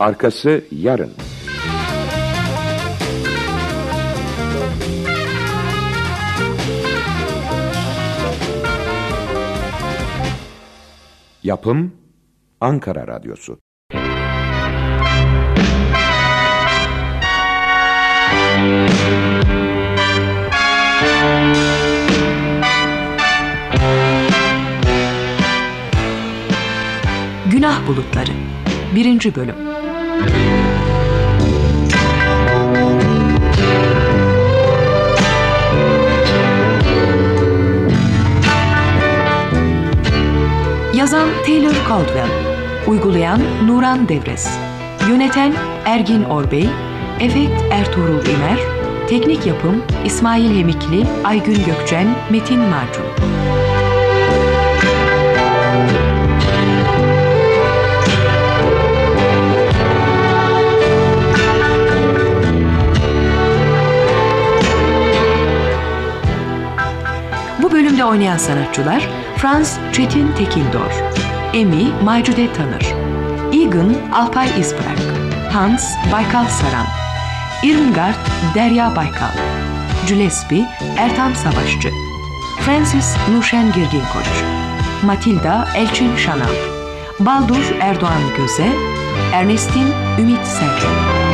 Arkası yarın. Yapım Ankara Radyosu Günah Bulutları 1. Bölüm Yazan Taylor Caldwell Uygulayan Nuran Devres Yöneten Ergin Orbey Efekt Ertuğrul İmer Teknik Yapım İsmail Hemikli Aygün Gökçen Metin Marcun Bölümde oynayan sanatçılar Franz Çetin Tekindor, Emi Maycude Tanır, Egan Alpay İsprak, Hans Baykal Saran, Irmgard Derya Baykal, Gillespie Ertan Savaşçı, Francis Nuşen Girgin Koç, Matilda Elçin Şanal, Baldur Erdoğan Göze, Ernestin Ümit Selçuk.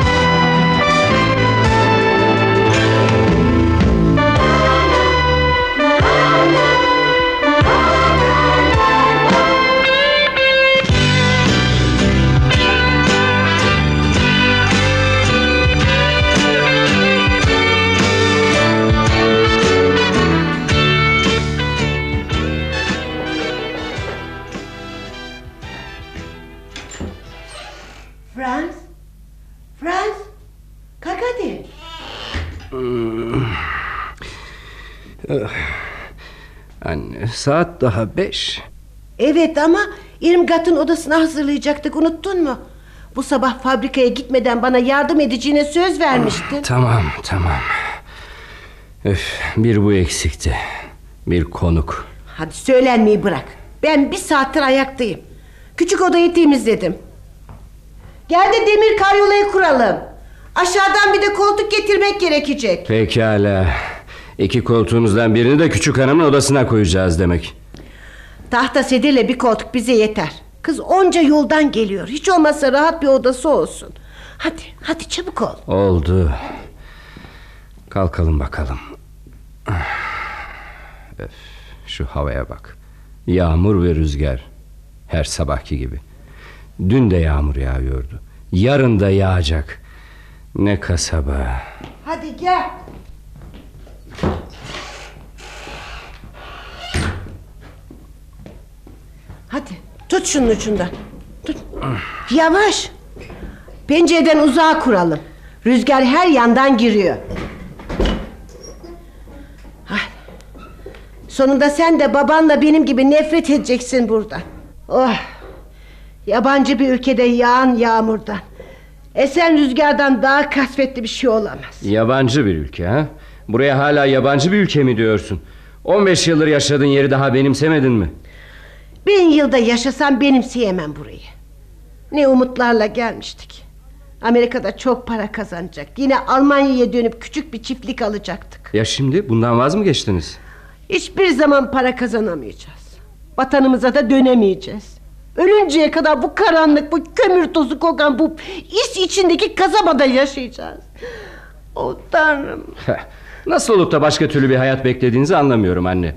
Saat daha beş. Evet ama İrmgat'ın odasını hazırlayacaktık unuttun mu? Bu sabah fabrikaya gitmeden bana yardım edeceğine söz vermiştin. Tamam tamam. Öf, bir bu eksikti. Bir konuk. Hadi söylenmeyi bırak. Ben bir saattir ayaktayım. Küçük odayı temizledim. Gel de demir karyolayı kuralım. Aşağıdan bir de koltuk getirmek gerekecek. Pekala. İki koltuğumuzdan birini de küçük hanımın odasına koyacağız demek. Tahta sedirle bir koltuk bize yeter. Kız onca yoldan geliyor. Hiç olmazsa rahat bir odası olsun. Hadi, hadi çabuk ol. Oldu. Kalkalım bakalım. Öf, şu havaya bak. Yağmur ve rüzgar. Her sabahki gibi. Dün de yağmur yağıyordu. Yarın da yağacak. Ne kasaba. Hadi gel. Hadi tut şunun ucundan. Tut. Yavaş. Pencereden uzağa kuralım. Rüzgar her yandan giriyor. Hadi. Sonunda sen de babanla benim gibi nefret edeceksin burada. Oh. Yabancı bir ülkede yağan yağmurdan. Esen rüzgardan daha kasvetli bir şey olamaz. Yabancı bir ülke ha? Buraya hala yabancı bir ülke mi diyorsun? 15 yıldır yaşadığın yeri daha benimsemedin mi? Bin yılda yaşasam benimseyemem burayı. Ne umutlarla gelmiştik. Amerika'da çok para kazanacak. Yine Almanya'ya dönüp küçük bir çiftlik alacaktık. Ya şimdi bundan vaz mı geçtiniz? Hiçbir zaman para kazanamayacağız. Vatanımıza da dönemeyeceğiz. Ölünceye kadar bu karanlık, bu kömür tozu kokan, bu is içindeki kasabada yaşayacağız. O tanrım. Nasıl olup da başka türlü bir hayat beklediğinizi anlamıyorum anne.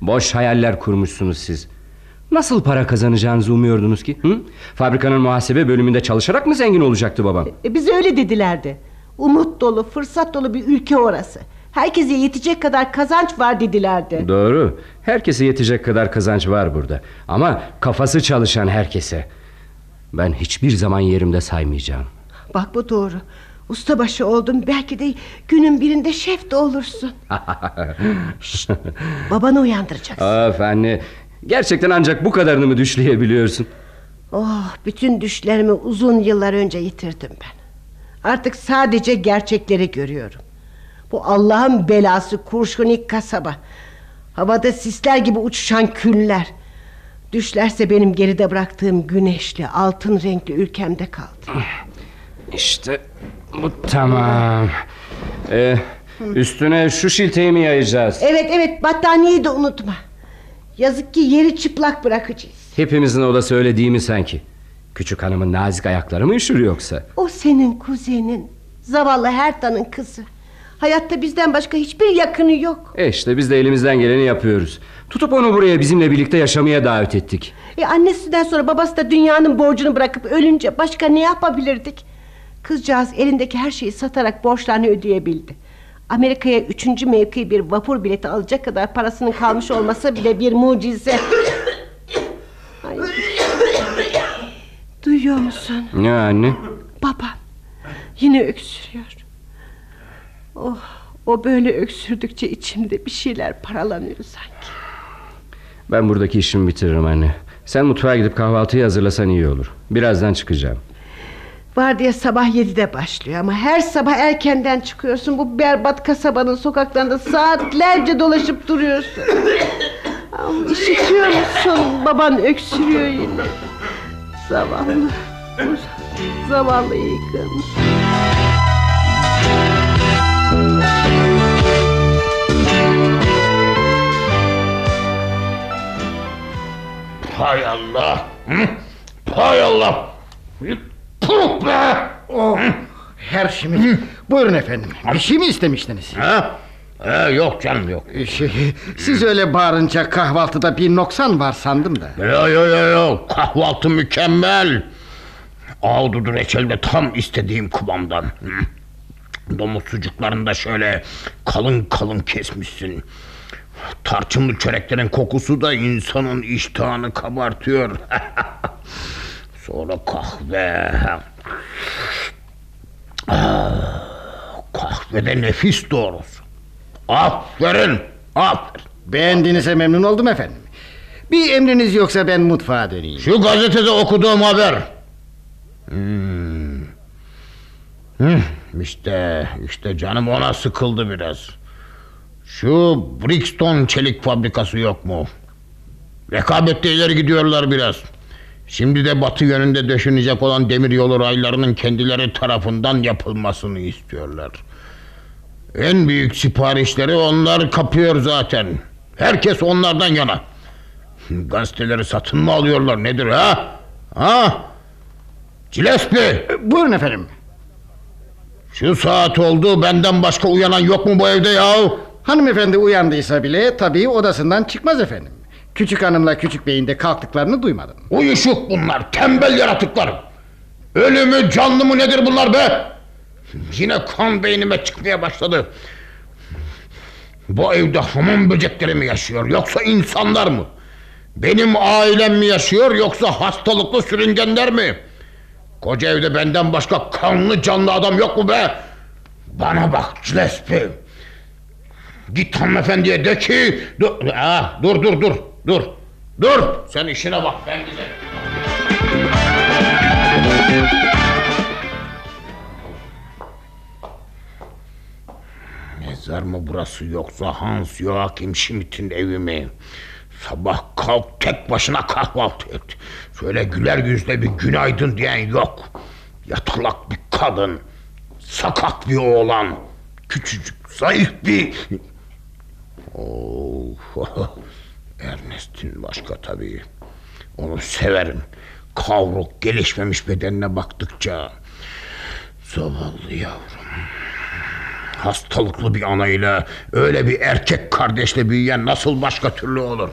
Boş hayaller kurmuşsunuz siz. Nasıl para kazanacağınızı umuyordunuz ki? Hı? Fabrikanın muhasebe bölümünde çalışarak mı zengin olacaktı babam? E, bize öyle dedilerdi. Umut dolu, fırsat dolu bir ülke orası. Herkese yetecek kadar kazanç var dedilerdi. Doğru. Herkese yetecek kadar kazanç var burada. Ama kafası çalışan herkese. Ben hiçbir zaman yerimde saymayacağım. Bak bu doğru. Ustabaşı oldun belki de günün birinde şef de olursun. Şşt, babanı uyandıracaksın. Of anne. Gerçekten ancak bu kadarını mı düşleyebiliyorsun? Oh, bütün düşlerimi uzun yıllar önce yitirdim ben. Artık sadece gerçekleri görüyorum. Bu Allah'ın belası kurşunik kasaba. Havada sisler gibi uçuşan küller. Düşlerse benim geride bıraktığım güneşli, altın renkli ülkemde kaldı. İşte bu tamam. Ee, üstüne şu şilteyi mi yayacağız? Evet evet battaniyeyi de unutma. Yazık ki yeri çıplak bırakacağız. Hepimizin odası öyle değil mi sanki? Küçük hanımın nazik ayakları mı üşür yoksa? O senin kuzenin. Zavallı Herta'nın kızı. Hayatta bizden başka hiçbir yakını yok. E işte biz de elimizden geleni yapıyoruz. Tutup onu buraya bizimle birlikte yaşamaya davet ettik. E annesinden sonra babası da dünyanın borcunu bırakıp ölünce başka ne yapabilirdik? Kızcağız elindeki her şeyi satarak borçlarını ödeyebildi. Amerika'ya üçüncü mevki bir vapur bileti alacak kadar parasının kalmış olmasa bile bir mucize. Ay. Duyuyor musun? Ne anne? Baban yine öksürüyor. Oh, o böyle öksürdükçe içimde bir şeyler paralanıyor sanki. Ben buradaki işimi bitiririm anne. Sen mutfağa gidip kahvaltıyı hazırlasan iyi olur. Birazdan çıkacağım. Vardiya sabah yedide başlıyor ama her sabah erkenden çıkıyorsun. Bu berbat kasabanın sokaklarında saatlerce dolaşıp duruyorsun. Ama işitiyor musun? Baban öksürüyor yine. Zavallı. Zavallı Egan. Hay Allah. Hay Allah. Puh be. Oh, her şeyimiz. Buyurun efendim. Bir şey mi istemiştiniz? Ha? Ee, yok canım yok. Şey, siz öyle bağırınca kahvaltıda bir noksan var sandım da. Yo yo yo yo. Kahvaltı mükemmel. Ahududu reçel de tam istediğim kıvamdan. Domuz sucuklarını da şöyle kalın kalın kesmişsin. Tarçınlı çöreklerin kokusu da insanın iştahını kabartıyor. Sonra kahve. Ah, kahve de nefis doğrusu. Aferin, aferin. Beğendiğinize memnun oldum efendim. Bir emriniz yoksa ben mutfağa döneyim. Şu gazetede okuduğum haber. Hmm. Hı, işte, işte canım ona sıkıldı biraz. Şu Brixton çelik fabrikası yok mu? Rekabette ileri gidiyorlar biraz. Şimdi de batı yönünde döşünecek olan demir yolu raylarının kendileri tarafından yapılmasını istiyorlar. En büyük siparişleri onlar kapıyor zaten. Herkes onlardan yana. Gazeteleri satın mı alıyorlar nedir ha? Ha? Gillespie Buyurun efendim. şu saat oldu benden başka uyanan yok mu bu evde yahu? Hanımefendi uyandıysa bile tabii odasından çıkmaz efendim. Küçük hanımla küçük beyin de kalktıklarını duymadım. Uyuşuk bunlar tembel yaratıklar. Ölü mü canlı mı nedir bunlar be? Yine kan beynime çıkmaya başladı. Bu evde hamam böcekleri mi yaşıyor yoksa insanlar mı? Benim ailem mi yaşıyor yoksa hastalıklı sürüngenler mi? Koca evde benden başka kanlı canlı adam yok mu be? Bana bak Gillespie. Git hanımefendiye de ki... Dur, ah, dur dur dur dur. Dur sen işine bak ben giderim. Mezar mı burası yoksa Hans Joachim Schmidt'in evi mi? Sabah kalk tek başına kahvaltı et. Şöyle güler yüzle bir günaydın diyen yok. Yatalak bir kadın. Sakat bir oğlan. Küçücük, zayıf bir... Oh, Ernest'in başka tabii. Onu severim. Kavruk gelişmemiş bedenine baktıkça. Zavallı yavrum. Hastalıklı bir anayla öyle bir erkek kardeşle büyüyen nasıl başka türlü olur?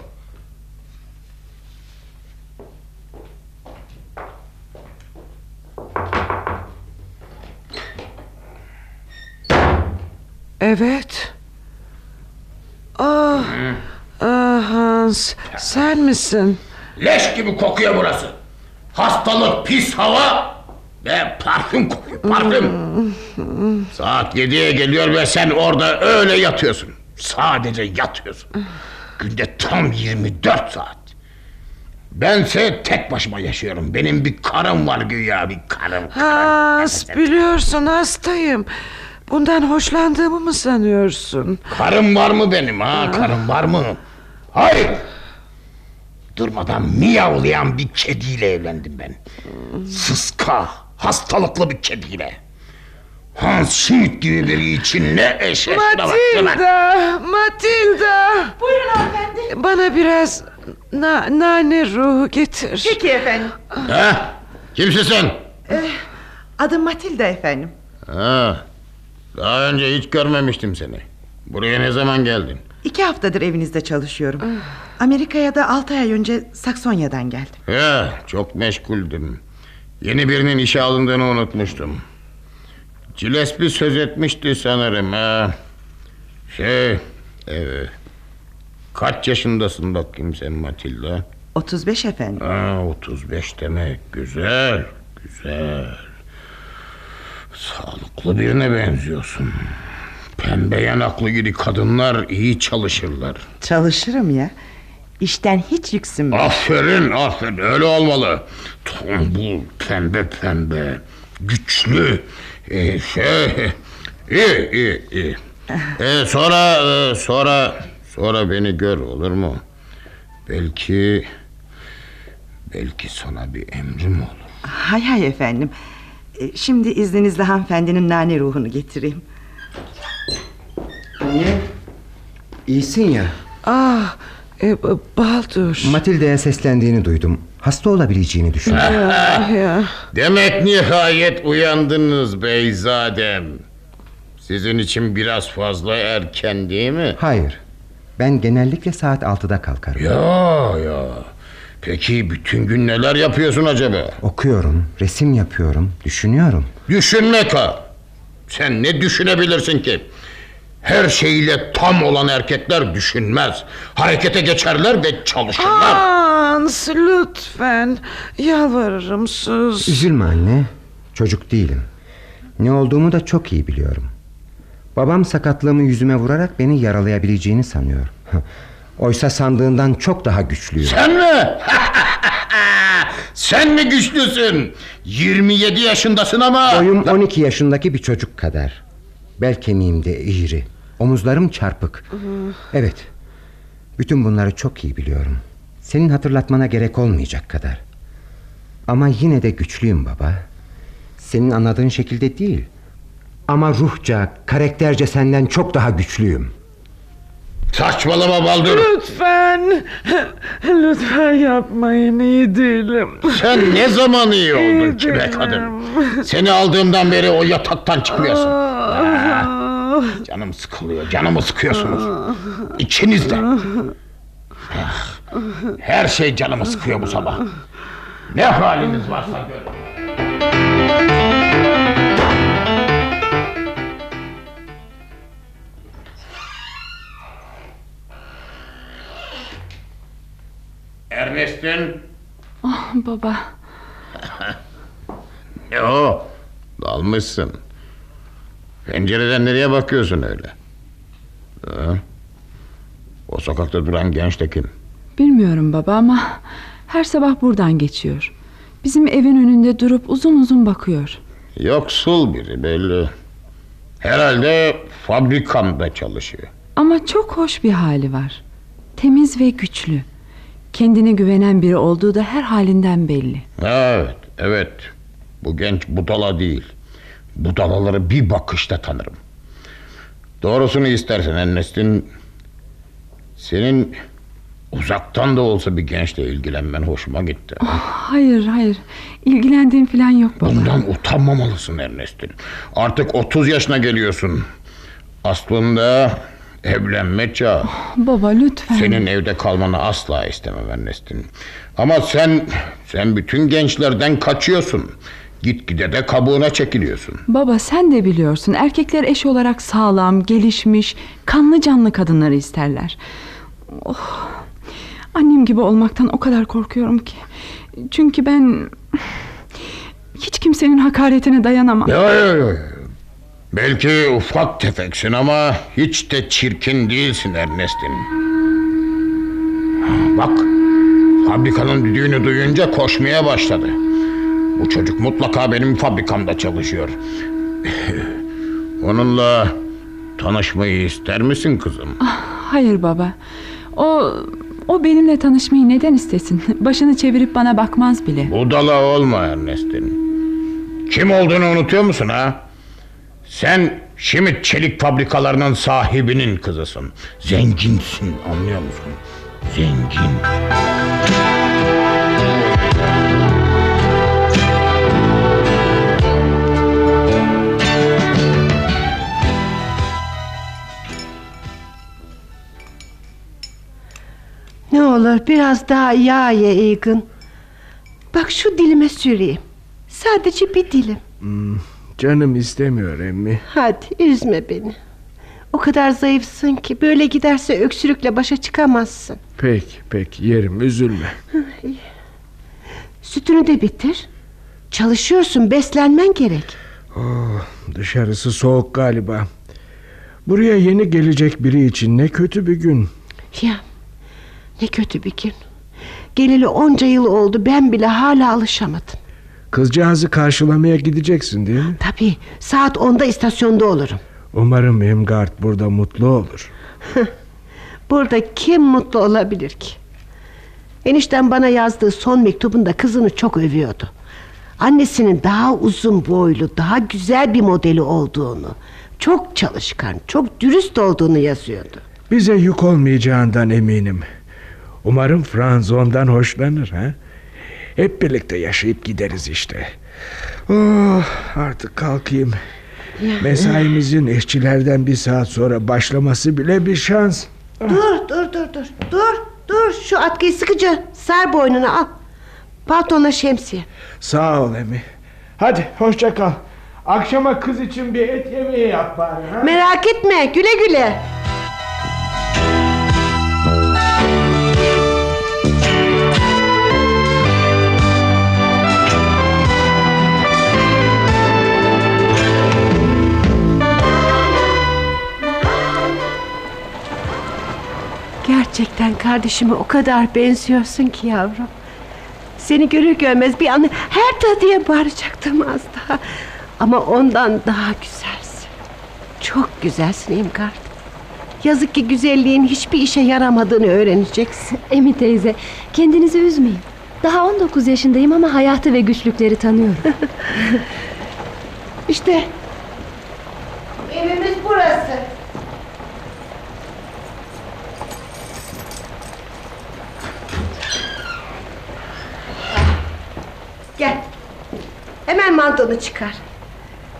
Evet. Ah, ah Hans, sen misin? Leş gibi kokuyor burası. Hastalık, pis hava ve parfüm kokuyor, parfüm. Saat yediye geliyor ve sen orada öyle yatıyorsun. Sadece yatıyorsun. Günde tam 24 saat. Bense tek başıma yaşıyorum. Benim bir karım var güya bir karım. karım. Hans, biliyorsun hastayım. Bundan hoşlandığımı mı sanıyorsun? Karım var mı benim ha? Karım var mı? Hayır. Durmadan miyavlayan bir kediyle evlendim ben. Sıska, hastalıklı bir kediyle. Hans Schmidt gibi biri için ne eşeğine. Matilda, Matilda. Buyurun hanımefendi. Bana biraz na nane ruhu getir. Peki efendim. Ha? Kimsin sen? Adım Matilda efendim. Ha, daha önce hiç görmemiştim seni. Buraya ne zaman geldin? İki haftadır evinizde çalışıyorum. Amerika'ya da altı ay önce Saksonya'dan geldim. Ya çok meşguldüm. Yeni birinin işe alındığını unutmuştum. Gillespie söz etmişti sanırım ha. Şey, e, kaç yaşındasın bakayım sen Matilda? 35 efendim. Ha, 35 demek güzel, güzel. Sağlıklı birine benziyorsun. Pembe yanaklı gibi kadınlar iyi çalışırlar. Çalışırım ya. İşten hiç yüksünmem. Aferin aferin öyle olmalı. Tombul pembe pembe güçlü ee, şey iyi iyi iyi. Ee, sonra e, sonra sonra beni gör olur mu? Belki belki sana bir emrim olur. Hay hay efendim. E, Şimdi izninizle hanımefendinin nane ruhunu getireyim. Niye? İyisin ya. Ah, e, Baldur. Matilda'ya seslendiğini duydum. Hasta olabileceğini düşündüm. Ah, ya. Demek nihayet uyandınız beyzadem. Sizin için biraz fazla erken değil mi? Hayır. Ben genellikle saat 6'da kalkarım. Ya ya. Peki bütün gün neler yapıyorsun acaba? Okuyorum, resim yapıyorum, düşünüyorum. Düşünmek ha. Sen ne düşünebilirsin ki? Her şeyiyle tam olan erkekler düşünmez. Harekete geçerler ve çalışırlar. Hans lütfen. Yalvarırım sus. Üzülme anne. Çocuk değilim. Ne olduğumu da çok iyi biliyorum. Babam sakatlığımı yüzüme vurarak beni yaralayabileceğini sanıyor. Oysa sandığından çok daha güçlüyüm. Sen mi? Sen mi güçlüsün? 27 yaşındasın ama... Boyum 12 yaşındaki bir çocuk kadar. Bel kemiğim de eğri. Omuzlarım çarpık. Evet. Bütün bunları çok iyi biliyorum. Senin hatırlatmana gerek olmayacak kadar. Ama yine de güçlüyüm baba. Senin anladığın şekilde değil. Ama ruhça, karakterce senden çok daha güçlüyüm. Saçmalama Baldur. Lütfen. Lütfen yapmayın iyi değilim. Sen ne zaman iyi oldun İyi ki be değilim. kadın? Seni aldığımdan beri o yataktan çıkmıyorsun. Ah, Canım sıkılıyor, canımı sıkıyorsunuz. İkiniz de. Ah, Her şey canımı sıkıyor bu sabah. Ne haliniz varsa görün. Ernestin. Baba Ne o? Dalmışsın. Pencereden nereye bakıyorsun öyle? Ha? O sokakta duran genç de kim? bilmiyorum baba ama her sabah buradan geçiyor. Bizim evin önünde durup uzun uzun bakıyor. Yoksul biri belli. Herhalde fabrikamda çalışıyor. Ama çok hoş bir hali var. Temiz ve güçlü. Kendine güvenen biri olduğu da her halinden belli. Evet, evet. Bu genç budala değil. Budalaları bir bakışta tanırım. Doğrusunu istersen Ennestin... Senin uzaktan da olsa bir gençle ilgilenmen hoşuma gitti. Hayır hayır ilgilendiğim falan yok baba. Bundan utanmamalısın Ernestin. Artık 30 yaşına geliyorsun. Aslında evlenme çağı. Baba lütfen. Senin evde kalmanı asla istemem Ernestin. Ama sen sen bütün gençlerden kaçıyorsun. Gitgide de kabuğuna çekiliyorsun. Baba sen de biliyorsun erkekler eş olarak sağlam, gelişmiş, kanlı canlı kadınları isterler. Oh, annem gibi olmaktan o kadar korkuyorum ki. Çünkü ben hiç kimsenin hakaretine dayanamam. Yo, yo, yo. Belki ufak tefeksin ama hiç de çirkin değilsin Ernestin. Bak fabrikanın düdüğünü duyunca koşmaya başladı. Bu çocuk mutlaka benim fabrikamda çalışıyor. Onunla tanışmayı ister misin kızım? Hayır baba. O O benimle tanışmayı neden istesin? Başını çevirip bana bakmaz bile. Budala olma Ernestin. Kim olduğunu unutuyor musun ha? Sen Şimit çelik fabrikalarının sahibinin kızısın. Zenginsin anlıyor musun? Zengin. Ne olur biraz daha yağ ye Egan. Bak şu dilime süreyim. Sadece bir dilim. Canım istemiyor emmi. Hadi üzme beni. O kadar zayıfsın ki böyle giderse öksürükle başa çıkamazsın. Peki peki yerim üzülme. Sütünü de bitir. Çalışıyorsun beslenmen gerek. Oh, dışarısı soğuk galiba. Buraya yeni gelecek biri için ne kötü bir gün. Ya ne kötü bir gün. Geleli onca yıl oldu ben bile hala alışamadım. Kızcağızı karşılamaya gideceksin değil mi? Tabii saat onda istasyonda olurum. Umarım Emgard burada mutlu olur. Burada kim mutlu olabilir ki? Enişten bana yazdığı son mektubunda kızını çok övüyordu. Annesinin daha uzun boylu, daha güzel bir modeli olduğunu, çok çalışkan, çok dürüst olduğunu yazıyordu. Bize yük olmayacağından eminim. Umarım Franz ondan hoşlanır ha? Hep birlikte yaşayıp gideriz işte. Oh, artık kalkayım. Mesaimizin işçilerden bir saat sonra başlaması bile bir şans. Dur, dur, dur, dur, dur, dur. Şu atkıyı sıkıca sar boynuna al. Paltona şemsiye. Sağ ol Emi. Hadi hoşça kal. Akşama kız için bir et yemeği yap bari. Ha? Merak etme, güle güle. Gerçekten kardeşime o kadar benziyorsun ki yavrum. Seni görür görmez bir an her tadıya bağıracaktım az daha. Ama ondan daha güzelsin. Çok güzelsin İmgard. Yazık ki güzelliğin hiçbir işe yaramadığını öğreneceksin. Emi teyze kendinizi üzmeyin. Daha 19 yaşındayım ama hayatı ve güçlükleri tanıyorum. işte evimiz burası. Gel. Hemen mantonu çıkar.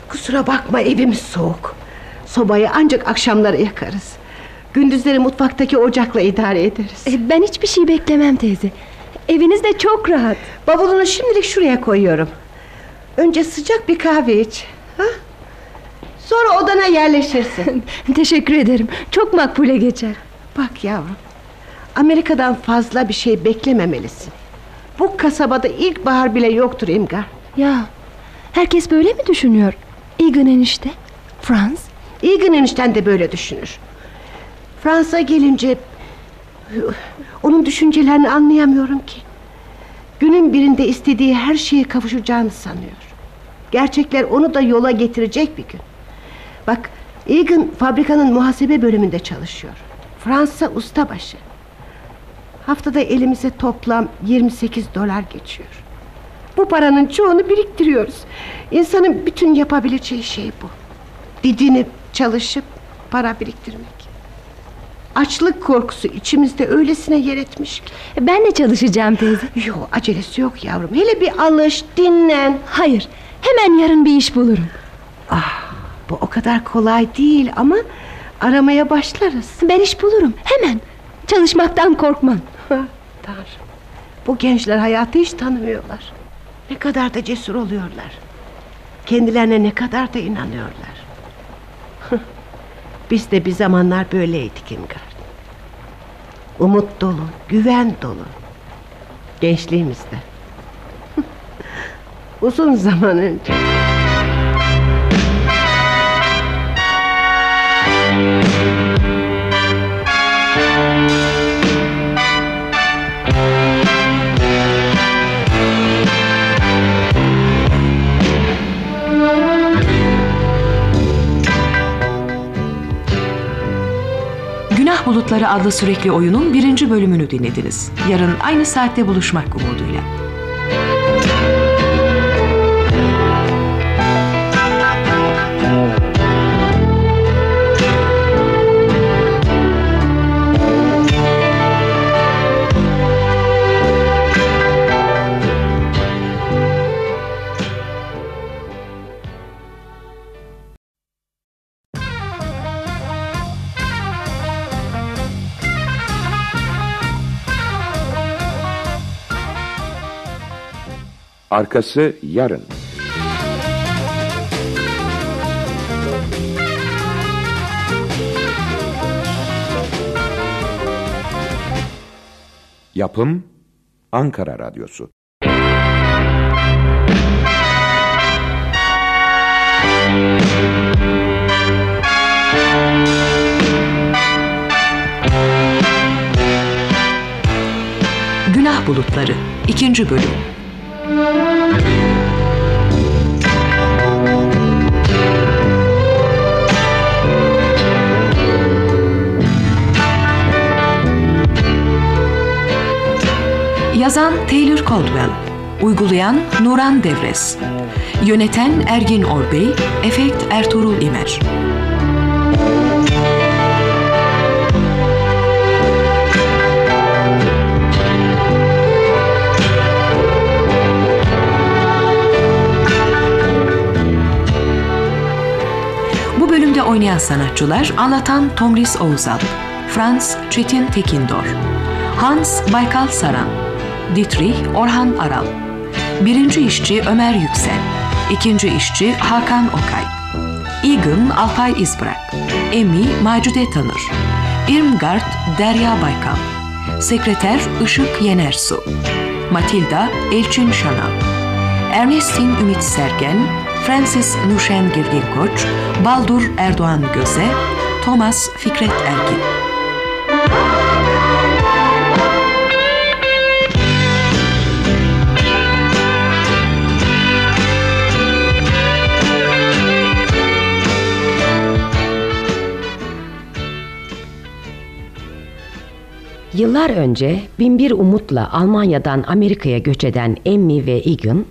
Kusura bakma evimiz soğuk. Sobayı ancak akşamları yakarız. Gündüzleri mutfaktaki ocakla idare ederiz. E, ben hiçbir şey beklemem teyze. Eviniz de çok rahat. Bavulunu şimdilik şuraya koyuyorum. Önce sıcak bir kahve iç. Ha? Sonra odana yerleşirsin. Teşekkür ederim. Çok makbule geçer. Bak yavrum. Amerika'dan fazla bir şey beklememelisin. Bu kasabada ilkbahar bile yoktur İmgar. Ya herkes böyle mi düşünüyor? Egan enişte, Franz. Egan enişten de böyle düşünür. Fransa gelince onun düşüncelerini anlayamıyorum ki. Günün birinde istediği her şeye kavuşacağını sanıyor. Gerçekler onu da yola getirecek bir gün. Bak Egan fabrikanın muhasebe bölümünde çalışıyor. Fransa ustabaşı. Haftada elimize toplam 28 dolar geçiyor. Bu paranın çoğunu biriktiriyoruz. İnsanın bütün yapabileceği şey bu. Didinip çalışıp para biriktirmek. Açlık korkusu içimizde öylesine yer etmiş ki. Ben de çalışacağım teyze. Yok acelesi yok yavrum. Hele bir alış, dinlen. Hayır, hemen yarın bir iş bulurum. Ah, bu o kadar kolay değil ama aramaya başlarız. Ben iş bulurum, hemen. Çalışmaktan korkmam. Tanrım. Bu gençler hayatı hiç tanımıyorlar. Ne kadar da cesur oluyorlar. Kendilerine ne kadar da inanıyorlar. Biz de bir zamanlar böyleydik İmgard. Umut dolu, güven dolu. Gençliğimizde. Uzun zaman önce. Bulutları adlı sürekli oyunun birinci bölümünü dinlediniz. Yarın aynı saatte buluşmak umuduyla. Arkası yarın. Yapım Ankara Radyosu. Günah Bulutları 2. Bölüm Yazan Taylor Caldwell Uygulayan Nuran Devres Yöneten Ergin Orbey Efekt Ertuğrul İmer oynayan sanatçılar anlatan Tomris Oğuzal, Franz Çetin Tekindor, Hans Baykal Saran, Dietrich Orhan Aral, birinci işçi Ömer Yüksel, ikinci işçi Hakan Okay, Egan Alpay İzbırak, Emi Macude Tanır, Irmgard Derya Baykal, Sekreter Işık Yenersu, Matilda Elçin Şanal, Ernestine Ümit Sergen, Francis Nuşen Girgin Koç, Baldur Erdoğan Göze, Thomas Fikret Ergin. Yıllar önce binbir umutla Almanya'dan Amerika'ya göç eden Emmy ve Egan,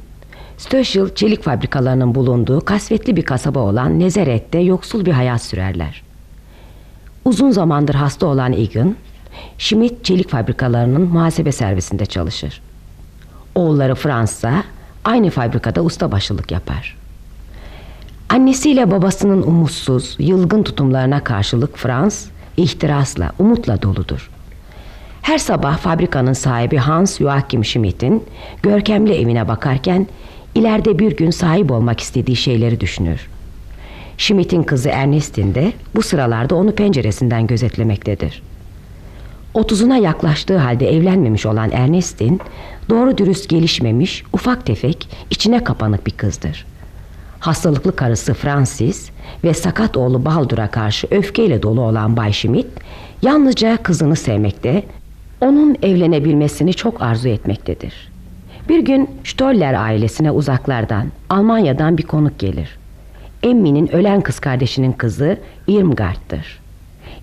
Stöschel çelik fabrikalarının bulunduğu kasvetli bir kasaba olan Nezaret'te yoksul bir hayat sürerler. Uzun zamandır hasta olan Egan, Schmidt çelik fabrikalarının muhasebe servisinde çalışır. Oğulları Fransa aynı fabrikada ustabaşılık yapar. Annesiyle babasının umutsuz, yılgın tutumlarına karşılık Frans, ihtirasla, umutla doludur. Her sabah fabrikanın sahibi Hans Joachim Schmidt'in görkemli evine bakarken ileride bir gün sahip olmak istediği şeyleri düşünür. Schmidt'in kızı Ernestine de bu sıralarda onu penceresinden gözetlemektedir. Otuzuna yaklaştığı halde evlenmemiş olan Ernestine doğru dürüst gelişmemiş, ufak tefek, içine kapanık bir kızdır. Hastalıklı karısı Francis ve sakat oğlu Baldur'a karşı öfkeyle dolu olan Bay Schmidt yalnızca kızını sevmekte, onun evlenebilmesini çok arzu etmektedir. Bir gün Stoller ailesine uzaklardan, Almanya'dan bir konuk gelir. Emmy'nin ölen kız kardeşinin kızı Irmgard'dır.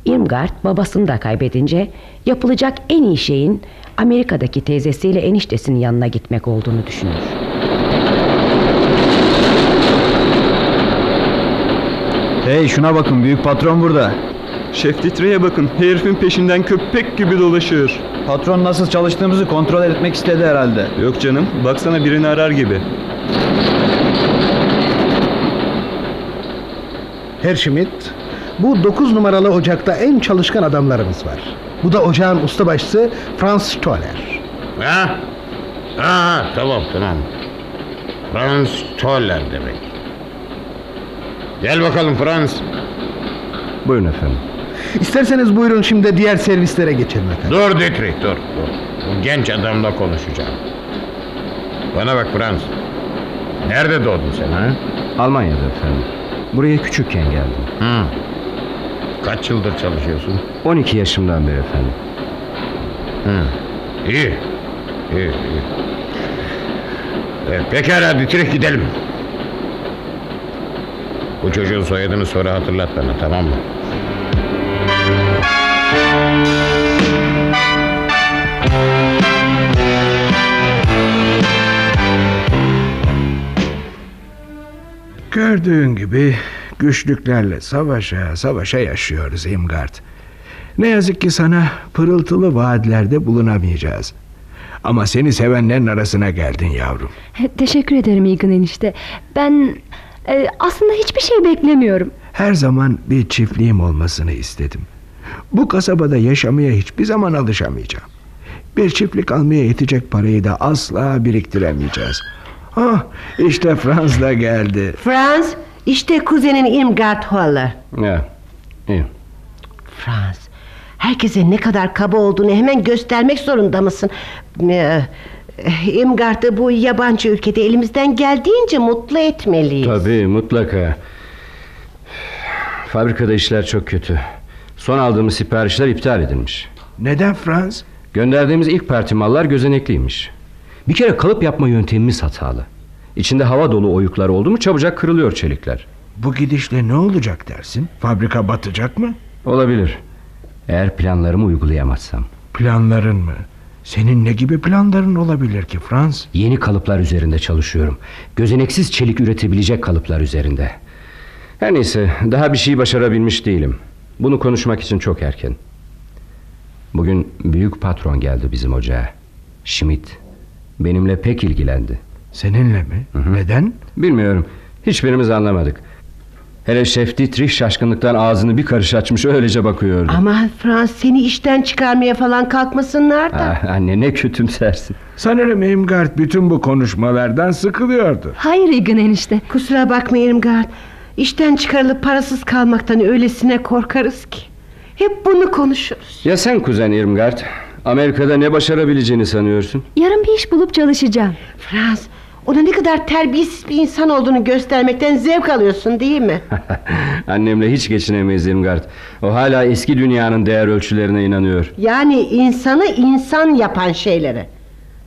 Irmgard babasını da kaybedince yapılacak en iyi şeyin Amerika'daki teyzesiyle eniştesinin yanına gitmek olduğunu düşünür. Hey şuna bakın büyük patron burada. Şef titreye bakın herifin peşinden köpek gibi dolaşıyor. Patron nasıl çalıştığımızı kontrol etmek istedi herhalde. Yok canım baksana birini arar gibi. Herr Schmidt, bu 9 numaralı ocakta en çalışkan adamlarımız var. Bu da ocağın ustabaşısı Franz Stoller. Ha? Ha tamam tamam. Franz Stoller demek. Gel bakalım Franz. Buyurun efendim. İsterseniz buyurun şimdi diğer servislere geçelim efendim. Dur Dietrich dur, dur. Bu genç adamla konuşacağım. Bana bak Franz. Nerede doğdun sen ha? Almanya'da efendim. Buraya küçükken geldim. Hı. Kaç yıldır çalışıyorsun? 12 yaşımdan beri efendim. Hı. İyi. İyi, iyi. Evet, pekala Dietrich gidelim. Bu çocuğun soyadını sonra hatırlat bana tamam mı? Gördüğün gibi güçlüklerle savaşa savaşa yaşıyoruz İmgard. Ne yazık ki sana pırıltılı vaatlerde bulunamayacağız. Ama seni sevenlerin arasına geldin yavrum. Teşekkür ederim İlgın enişte. Ben e, aslında hiçbir şey beklemiyorum. Her zaman bir çiftliğim olmasını istedim. Bu kasabada yaşamaya hiçbir zaman alışamayacağım. Bir çiftlik almaya yetecek parayı da asla biriktiremeyeceğiz. Ah, işte Franz da geldi. Franz, işte kuzenin Irmgard Haller. Ya, iyi. Franz, herkese ne kadar kaba olduğunu hemen göstermek zorunda mısın? Ee, Irmgard'ı bu yabancı ülkede elimizden geldiğince mutlu etmeliyiz. Tabii mutlaka. Fabrikada işler çok kötü. Son aldığımız siparişler iptal edilmiş. Neden Franz? Gönderdiğimiz ilk parti mallar gözenekliymiş. Bir kere kalıp yapma yöntemimiz hatalı. İçinde hava dolu oyuklar oldu mu çabucak kırılıyor çelikler. Bu gidişle ne olacak dersin? Fabrika batacak mı? Olabilir. Eğer planlarımı uygulayamazsam. Planların mı? Senin ne gibi planların olabilir ki Frans? Yeni kalıplar üzerinde çalışıyorum. Gözeneksiz çelik üretebilecek kalıplar üzerinde. Her neyse daha bir şey başarabilmiş değilim. Bunu konuşmak için çok erken. Bugün büyük patron geldi bizim ocağa. Schmidt. Benimle pek ilgilendi. Seninle mi? Hı-hı. Neden? Bilmiyorum. Hiçbirimiz anlamadık. Hele Şef Dietrich şaşkınlıktan ağzını bir karış açmış öylece bakıyordu. Ama Frans seni işten çıkarmaya falan kalkmasınlar da. Ah, anne ne kötümsersin. Sanırım Imgard bütün bu konuşmalardan sıkılıyordu. Hayır Egan enişte. Kusura bakma Irmgard. İşten çıkarılıp parasız kalmaktan öylesine korkarız ki. Hep bunu konuşuruz. Ya sen kuzen Irmgard? Amerika'da ne başarabileceğini sanıyorsun? Yarın bir iş bulup çalışacağım. Frans, ona ne kadar terbiyesiz bir insan olduğunu göstermekten zevk alıyorsun değil mi? Annemle hiç geçinemeyiz Irmgard. O hala eski dünyanın değer ölçülerine inanıyor. Yani insanı insan yapan şeylere.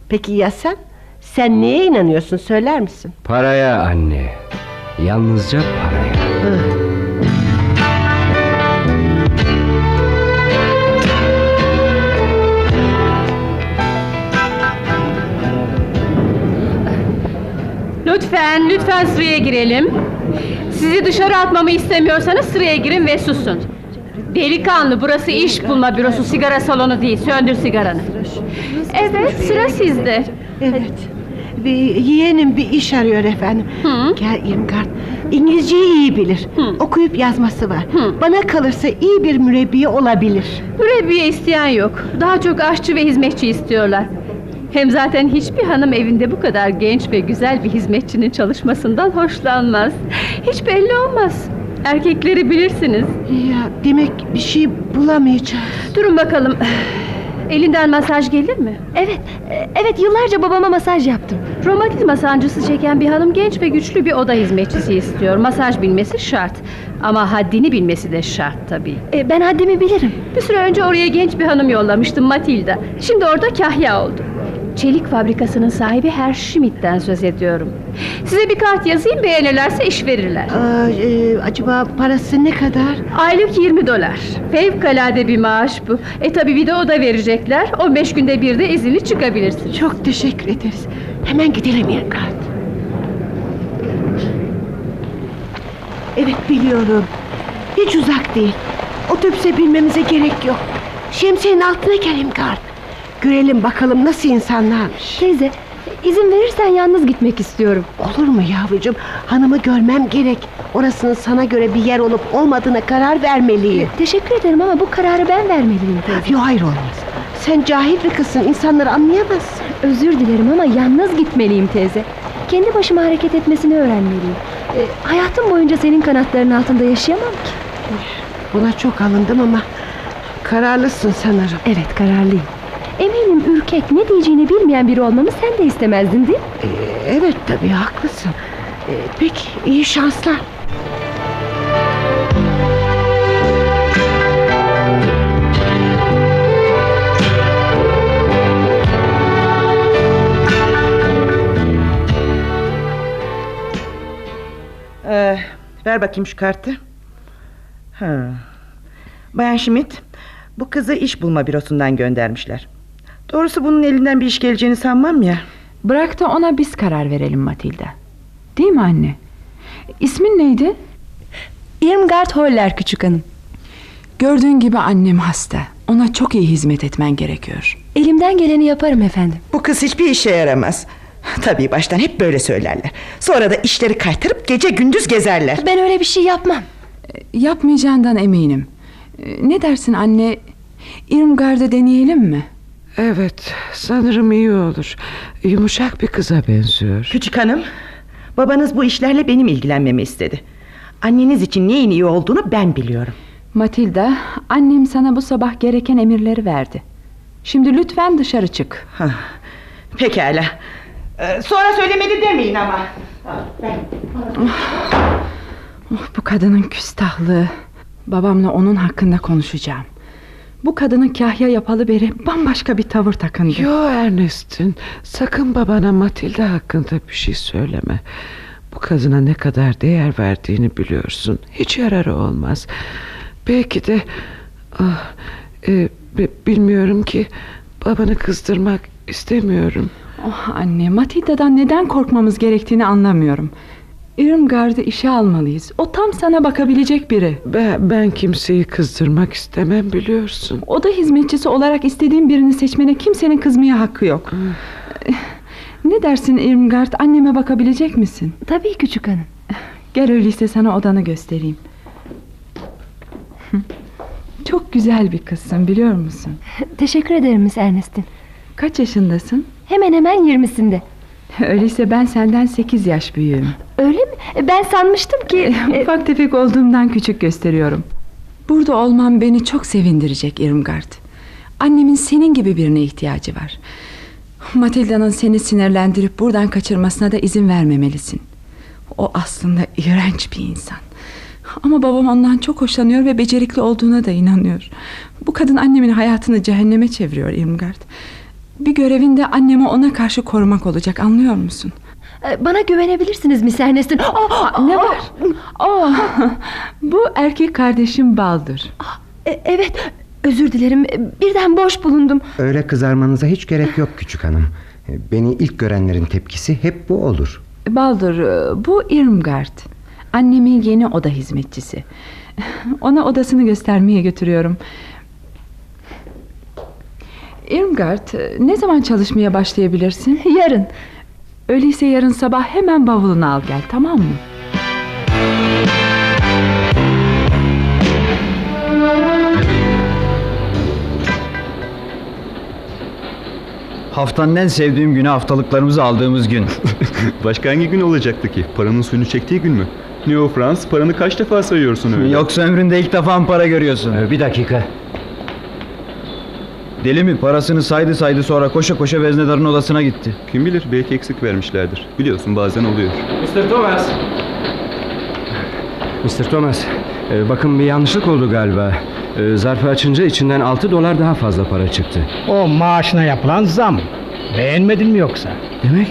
Peki ya sen? Sen neye inanıyorsun söyler misin? Paraya anne. Yalnızca paraya. Lütfen, lütfen sıraya girelim. Sizi dışarı atmamı istemiyorsanız sıraya girin ve susun. Delikanlı, burası iş bulma bürosu, sigara salonu değil. Söndür sigaranı. Evet, sıra sizde. Evet. Bir yeğenim bir iş arıyor efendim. Gel Irmgard. İngilizceyi iyi bilir. Okuyup yazması var. Bana kalırsa iyi bir mürebbiye olabilir. Mürebbiye isteyen yok. Daha çok aşçı ve hizmetçi istiyorlar. Hem zaten hiçbir hanım evinde bu kadar genç ve güzel bir hizmetçinin çalışmasından hoşlanmaz. Hiç belli olmaz. Erkekleri bilirsiniz. Ya demek bir şey bulamayacağız. Durun bakalım. Elinden masaj gelir mi? Evet, evet yıllarca babama masaj yaptım. Romatizma sancısı çeken bir hanım genç ve güçlü bir oda hizmetçisi istiyor. Masaj bilmesi şart. Ama haddini bilmesi de şart tabii. E, ben haddimi bilirim. Bir süre önce oraya genç bir hanım yollamıştım Matilda. Şimdi orada kahya oldu. Çelik fabrikasının sahibi Herr Schmidt'ten söz ediyorum. Size bir kart yazayım beğenirlerse iş verirler. Aa, e, acaba parası ne kadar? Aylık 20 dolar. Fevkalade bir maaş bu. E tabi bir de o da verecekler. 15 günde bir de izinli çıkabilirsin. Çok teşekkür ederiz. Hemen gidelim Irmgard. Evet biliyorum. Hiç uzak değil. Otobüse binmemize gerek yok. Şemsiyenin altına gel Irmgard. Görelim bakalım nasıl insanlarmış. Teyze, izin verirsen yalnız gitmek istiyorum. Olur mu yavrucuğum? Hanımı görmem gerek. Orasının sana göre bir yer olup olmadığına karar vermeliyim. Teşekkür ederim ama bu kararı ben vermeliyim teyze. Yok hayır olmaz. Sen cahil bir kızsın. insanları anlayamazsın. Özür dilerim ama yalnız gitmeliyim teyze. Kendi başıma hareket etmesini öğrenmeliyim. E, hayatım boyunca senin kanatların altında yaşayamam ki. Buna çok alındım ama kararlısın sanırım. Evet kararlıyım. Eminim ürkek ne diyeceğini bilmeyen biri olmamı sen de istemezdin değil mi? Ee, evet tabii haklısın. Ee, peki iyi şanslar. Ee, ver bakayım şu kartı. Ha. Bayan Schmidt, bu kızı iş bulma bürosundan göndermişler. Doğrusu bunun elinden bir iş geleceğini sanmam ya. Bırak da ona biz karar verelim Matilda. Değil mi anne? İsmin neydi? Irmgard Holler küçük hanım. Gördüğün gibi annem hasta. Ona çok iyi hizmet etmen gerekiyor. Elimden geleni yaparım efendim. Bu kız hiçbir işe yaramaz. Tabii baştan hep böyle söylerler. Sonra da işleri kaytarıp gece gündüz gezerler. Ben öyle bir şey yapmam. Yapmayacağından eminim. Ee, Ne dersin anne? Irmgard'ı deneyelim mi? Evet sanırım iyi olur. Yumuşak bir kıza benziyor. Küçük hanım, babanız bu işlerle benim ilgilenmemi istedi. Anneniz için neyin iyi olduğunu ben biliyorum. Matilda, annem sana bu sabah gereken emirleri verdi. Şimdi lütfen dışarı çık. Pekala. Ee, sonra söylemedi demeyin ama. Oh, bu kadının küstahlığı. Babamla onun hakkında konuşacağım. Bu kadının kahya yapalı beri bambaşka bir tavır takındı. Yo Ernest'in sakın babana Matilda hakkında bir şey söyleme. Bu kadına ne kadar değer verdiğini biliyorsun. Hiç yararı olmaz. Belki de ah, e, bi- bilmiyorum ki babanı kızdırmak istemiyorum. Oh anne, Matilda'dan neden korkmamız gerektiğini anlamıyorum. Irmgard'ı işe almalıyız. O tam sana bakabilecek biri. Ben, ben kimseyi kızdırmak istemem biliyorsun. O da hizmetçisi olarak istediğin birini seçmene kimsenin kızmaya hakkı yok. Ne dersin Irmgard? Anneme bakabilecek misin? Tabii küçük hanım. Gel öyleyse sana odanı göstereyim. Çok güzel bir kızsın biliyor musun? Teşekkür ederim Miss Ernest'in. Kaç yaşındasın? Hemen hemen yirmisinde. Öyleyse ben senden 8 yaş büyüğüm. Öyle mi? Ben sanmıştım ki... Ufak tefek olduğumdan küçük gösteriyorum. Burada olmam beni çok sevindirecek Irmgard. Annemin senin gibi birine ihtiyacı var. Matilda'nın seni sinirlendirip buradan kaçırmasına da izin vermemelisin. O aslında iğrenç bir insan. Ama babam ondan çok hoşlanıyor ve becerikli olduğuna da inanıyor. Bu kadın annemin hayatını cehenneme çeviriyor Irmgard. Bir görevinde annemi ona karşı korumak olacak anlıyor musun? Ee, Bana güvenebilirsiniz Miss Ernest'in. Aa, ne var? Oh, bu erkek kardeşim Baldur. E, Evet, özür dilerim. Birden boş bulundum. Öyle kızarmanıza hiç gerek yok küçük hanım. Beni ilk görenlerin tepkisi hep bu olur. Baldur, bu Irmgard. Annemin yeni oda hizmetçisi. Ona odasını göstermeye götürüyorum. Irmgard, ne zaman çalışmaya başlayabilirsin? Yarın. Öyleyse yarın sabah hemen bavulunu al gel, tamam mı? Haftanın en sevdiğim günü haftalıklarımızı aldığımız gün. Başka hangi gün olacaktı ki? Paranın suyunu çektiği gün mü? Ne o Frans? Paranı kaç defa sayıyorsun öyle? Yoksa ömründe ilk defa mı para görüyorsun? Bir dakika. Deli mi? Parasını saydı saydı sonra koşa koşa veznedarın odasına gitti. Kim bilir belki eksik vermişlerdir. Biliyorsun bazen oluyor. Mr. Thomas. Mr. Thomas, e, bakın bir yanlışlık oldu galiba. E, zarfı açınca içinden 6 dolar daha fazla para çıktı. O maaşına yapılan zam. Beğenmedin mi yoksa? Demek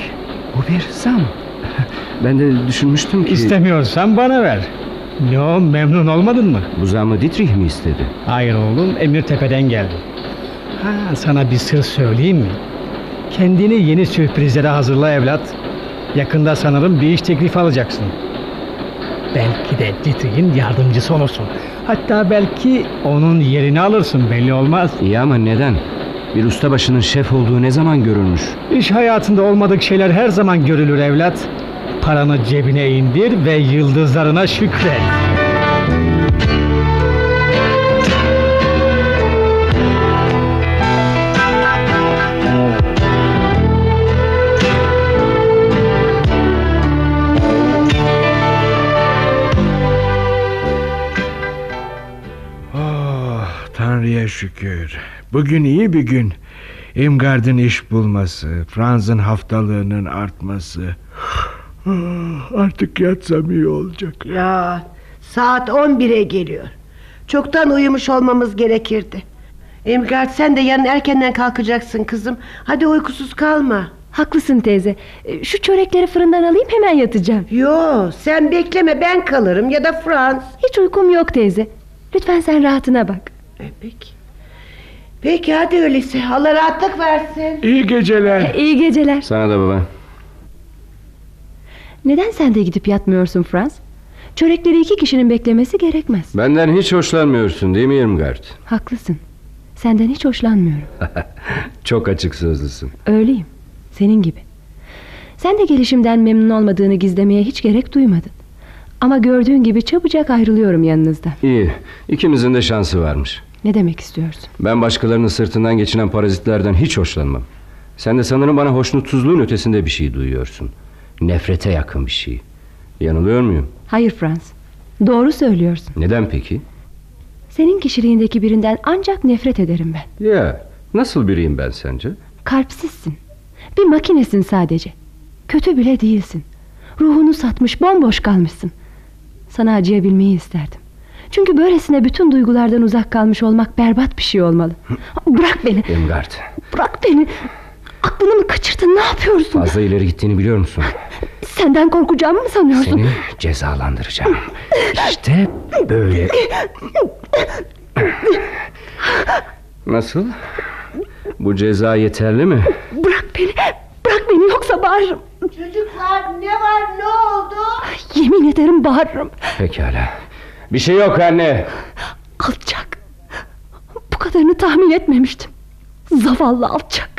bu bir zam. Ben de düşünmüştüm ki... İstemiyorsan bana ver. Ne o memnun olmadın mı? Bu zamı Dietrich mi istedi? Hayır oğlum Emir Tepe'den geldi. Ha, sana bir sır söyleyeyim mi? Kendini yeni sürprizlere hazırla evlat. Yakında sanırım bir iş teklifi alacaksın. Belki de Dietrich'in yardımcısı olursun. Hatta belki onun yerini alırsın belli olmaz. İyi ama neden? Bir ustabaşının şef olduğu ne zaman görülmüş? İş hayatında olmadık şeyler her zaman görülür evlat. Paranı cebine indir ve yıldızlarına şükret. Tanrı'ya şükür. Bugün iyi bir gün. Imgard'ın iş bulması, Franz'ın haftalığının artması. Ah, Artık yatsam iyi olacak. Ya saat 11'e geliyor. Çoktan uyumuş olmamız gerekirdi. Emgard sen de yarın erkenden kalkacaksın kızım. Hadi uykusuz kalma. Haklısın teyze. E, Şu çörekleri fırından alayım hemen yatacağım. Yo sen bekleme ben kalırım ya da Frans. Hiç uykum yok teyze. Lütfen sen rahatına bak. E, peki. Peki hadi öyleyse. Allah rahatlık versin. İyi geceler. İyi geceler. Sana da baba. Neden sen de gidip yatmıyorsun Frans? Çörekleri iki kişinin beklemesi gerekmez. Benden hiç hoşlanmıyorsun değil mi Irmgard? Haklısın. Senden hiç hoşlanmıyorum. Çok açık sözlüsün. Öyleyim. Senin gibi. Sen de gelişimden memnun olmadığını gizlemeye hiç gerek duymadın. Ama gördüğün gibi çabucak ayrılıyorum yanınızdan. İyi. İkimizin de şansı varmış. Ne demek istiyorsun? Ben başkalarının sırtından geçinen parazitlerden hiç hoşlanmam. Sen de sanırım bana hoşnutsuzluğun ötesinde bir şey duyuyorsun. Nefrete yakın bir şey. Yanılıyor muyum? Hayır Frans. Doğru söylüyorsun. Neden peki? Senin kişiliğindeki birinden ancak nefret ederim ben. Ya nasıl biriyim ben sence? Kalpsizsin. Bir makinesin sadece. Kötü bile değilsin. Ruhunu satmış bomboş kalmışsın. Sana acıyabilmeyi isterdim. Çünkü böylesine bütün duygulardan uzak kalmış olmak berbat bir şey olmalı. Bırak beni. Irmgard. Bırak beni. Aklını mı kaçırdın ne yapıyorsun? Fazla ileri gittiğini biliyor musun? Senden korkacağımı mı sanıyorsun? Seni cezalandıracağım. İşte böyle. Nasıl? Bu ceza yeterli mi? Bırak beni. Bırak beni yoksa bağırırım. Çocuklar ne var ne oldu? Yemin ederim bağırırım. Pekala. Bir şey yok anne. Alçak. Bu kadarını tahmin etmemiştim. Zavallı alçak.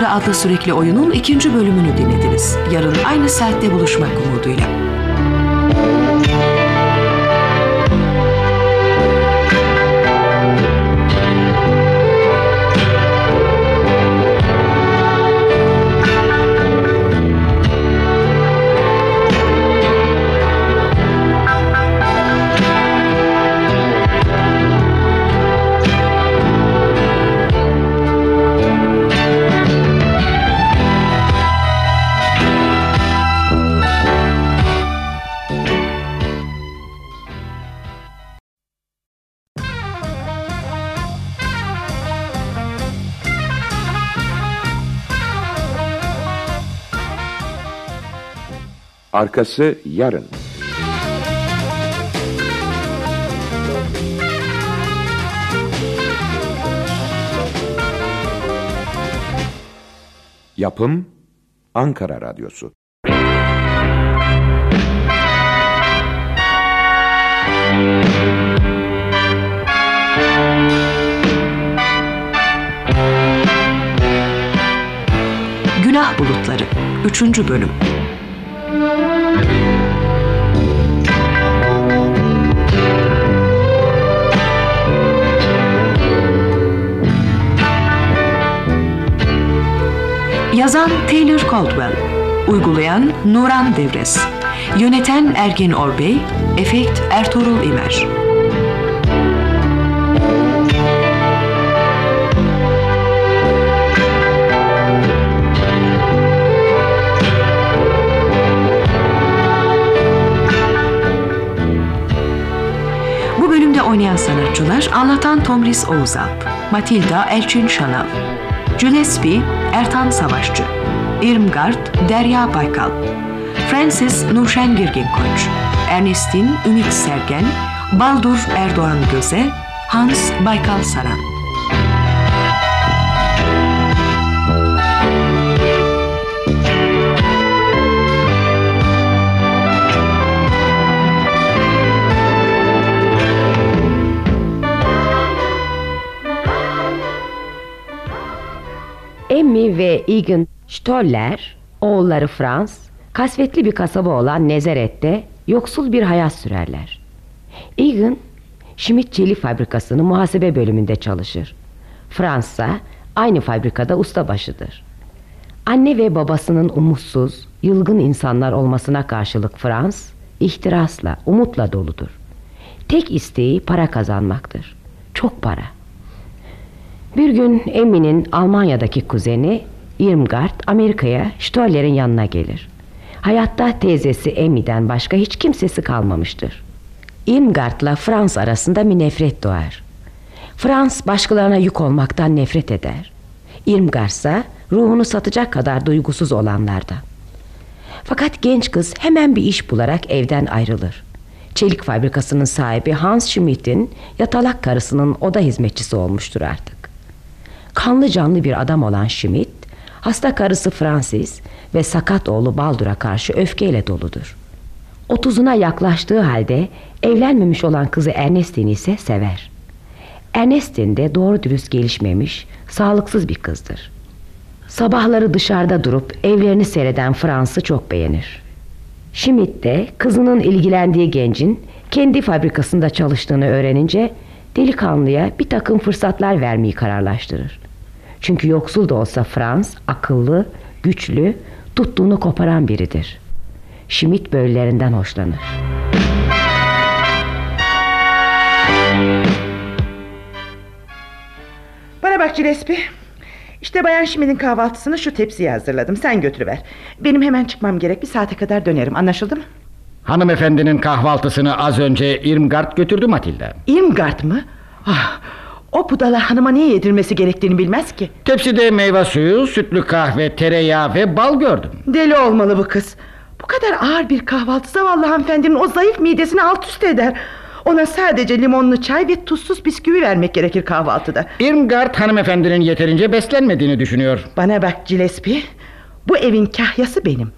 Bulutları adlı sürekli oyunun ikinci bölümünü dinlediniz. Yarın aynı saatte buluşmak umuduyla. Arkası yarın. Yapım Ankara Radyosu. Günah Bulutları 3. Bölüm Yazan Taylor Caldwell Uygulayan Nuran Devres Yöneten Ergin Orbey Efekt Ertuğrul İmer oynayan sanatçılar Anlatan Tomris Oğuzalp, Matilda Elçin Şanal, Gillespie Ertan Savaşçı, Irmgard Derya Baykal, Francis Nurşen Girgin Koç, Ernestin Ümit Sergen, Baldur Erdoğan Göze, Hans Baykal Saran. Ve Egan Stoller, oğulları Frans, kasvetli bir kasaba olan Nezaret'te yoksul bir hayat sürerler. Egan, Schmidt Çelik Fabrikası'nın muhasebe bölümünde çalışır. Frans ise aynı fabrikada ustabaşıdır. Anne ve babasının umutsuz, yılgın insanlar olmasına karşılık Frans, ihtirasla, umutla doludur. Tek isteği para kazanmaktır. Çok para. Bir gün Emmy'nin Almanya'daki kuzeni Irmgard Amerika'ya Stoller'in yanına gelir. Hayatta teyzesi Emmy'den başka hiç kimsesi kalmamıştır. Irmgard'la Frans arasında bir nefret doğar. Frans başkalarına yük olmaktan nefret eder. Irmgard ise ruhunu satacak kadar duygusuz olanlardan. Fakat genç kız hemen bir iş bularak evden ayrılır. Çelik fabrikasının sahibi Hans Schmidt'in yatalak karısının oda hizmetçisi olmuştur artık. Kanlı canlı bir adam olan Schmidt, hasta karısı Francis ve sakat oğlu Baldur'a karşı öfkeyle doludur. Otuzuna yaklaştığı halde evlenmemiş olan kızı Ernestine ise sever. Ernestine de doğru dürüst gelişmemiş, sağlıksız bir kızdır. Sabahları dışarıda durup evlerini seyreden Frans'ı çok beğenir. Schmidt de kızının ilgilendiği gencin kendi fabrikasında çalıştığını öğrenince delikanlıya bir takım fırsatlar vermeyi kararlaştırır. Çünkü yoksul da olsa Frans akıllı, güçlü, tuttuğunu koparan biridir. Schmidt böylelerinden hoşlanır. Bana bak Gillespie. İşte Bayan Şimit'in kahvaltısını şu tepsiye hazırladım. Sen götürüver. Benim hemen çıkmam gerek. Bir saate kadar dönerim. Anlaşıldı mı? Hanımefendinin kahvaltısını az önce Irmgard götürdü Matilda. Irmgard mı? Ah, o budala hanıma niye yedirmesi gerektiğini bilmez ki. Tepside meyve suyu, sütlü kahve, tereyağı ve bal gördüm. Deli olmalı bu kız. Bu kadar ağır bir kahvaltı zavallı hanımefendinin o zayıf midesini alt üst eder. Ona sadece limonlu çay ve tuzsuz bisküvi vermek gerekir kahvaltıda. Irmgard hanımefendinin yeterince beslenmediğini düşünüyor. Bana bak Gillespie. Bu evin kahyası benim.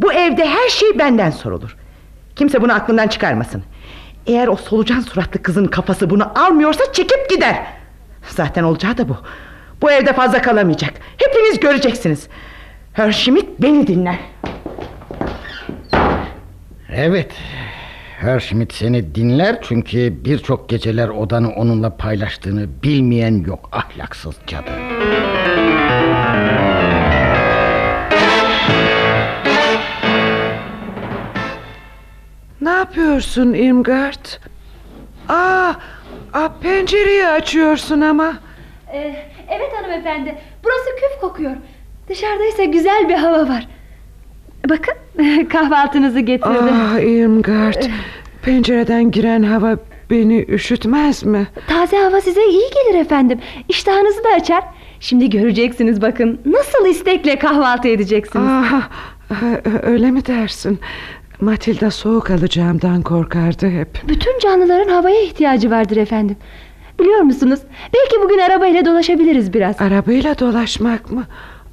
Bu evde her şey benden sorulur. Kimse bunu aklından çıkarmasın. Eğer o solucan suratlı kızın kafası bunu almıyorsa çekip gider. Zaten olacağı da bu. Bu evde fazla kalamayacak. Hepiniz göreceksiniz. Herschmidt beni dinler. Evet. Herschmidt seni dinler çünkü birçok geceler odanı onunla paylaştığını bilmeyen yok ahlaksız cadı. Ne yapıyorsun Irmgard? Aa, aa, pencereyi açıyorsun ama. Ee, evet hanımefendi. Burası küf kokuyor. Dışarıda ise güzel bir hava var. Bakın kahvaltınızı getirdim. Ah Irmgard. Pencereden giren hava beni üşütmez mi? Taze hava size iyi gelir efendim. İştahınızı da açar. Şimdi göreceksiniz bakın. Nasıl istekle kahvaltı edeceksiniz. Ah, öyle mi dersin? Matilda soğuk alacağımdan korkardı hep. Bütün canlıların havaya ihtiyacı vardır efendim. Biliyor musunuz? Belki bugün arabayla dolaşabiliriz biraz. Arabayla dolaşmak mı?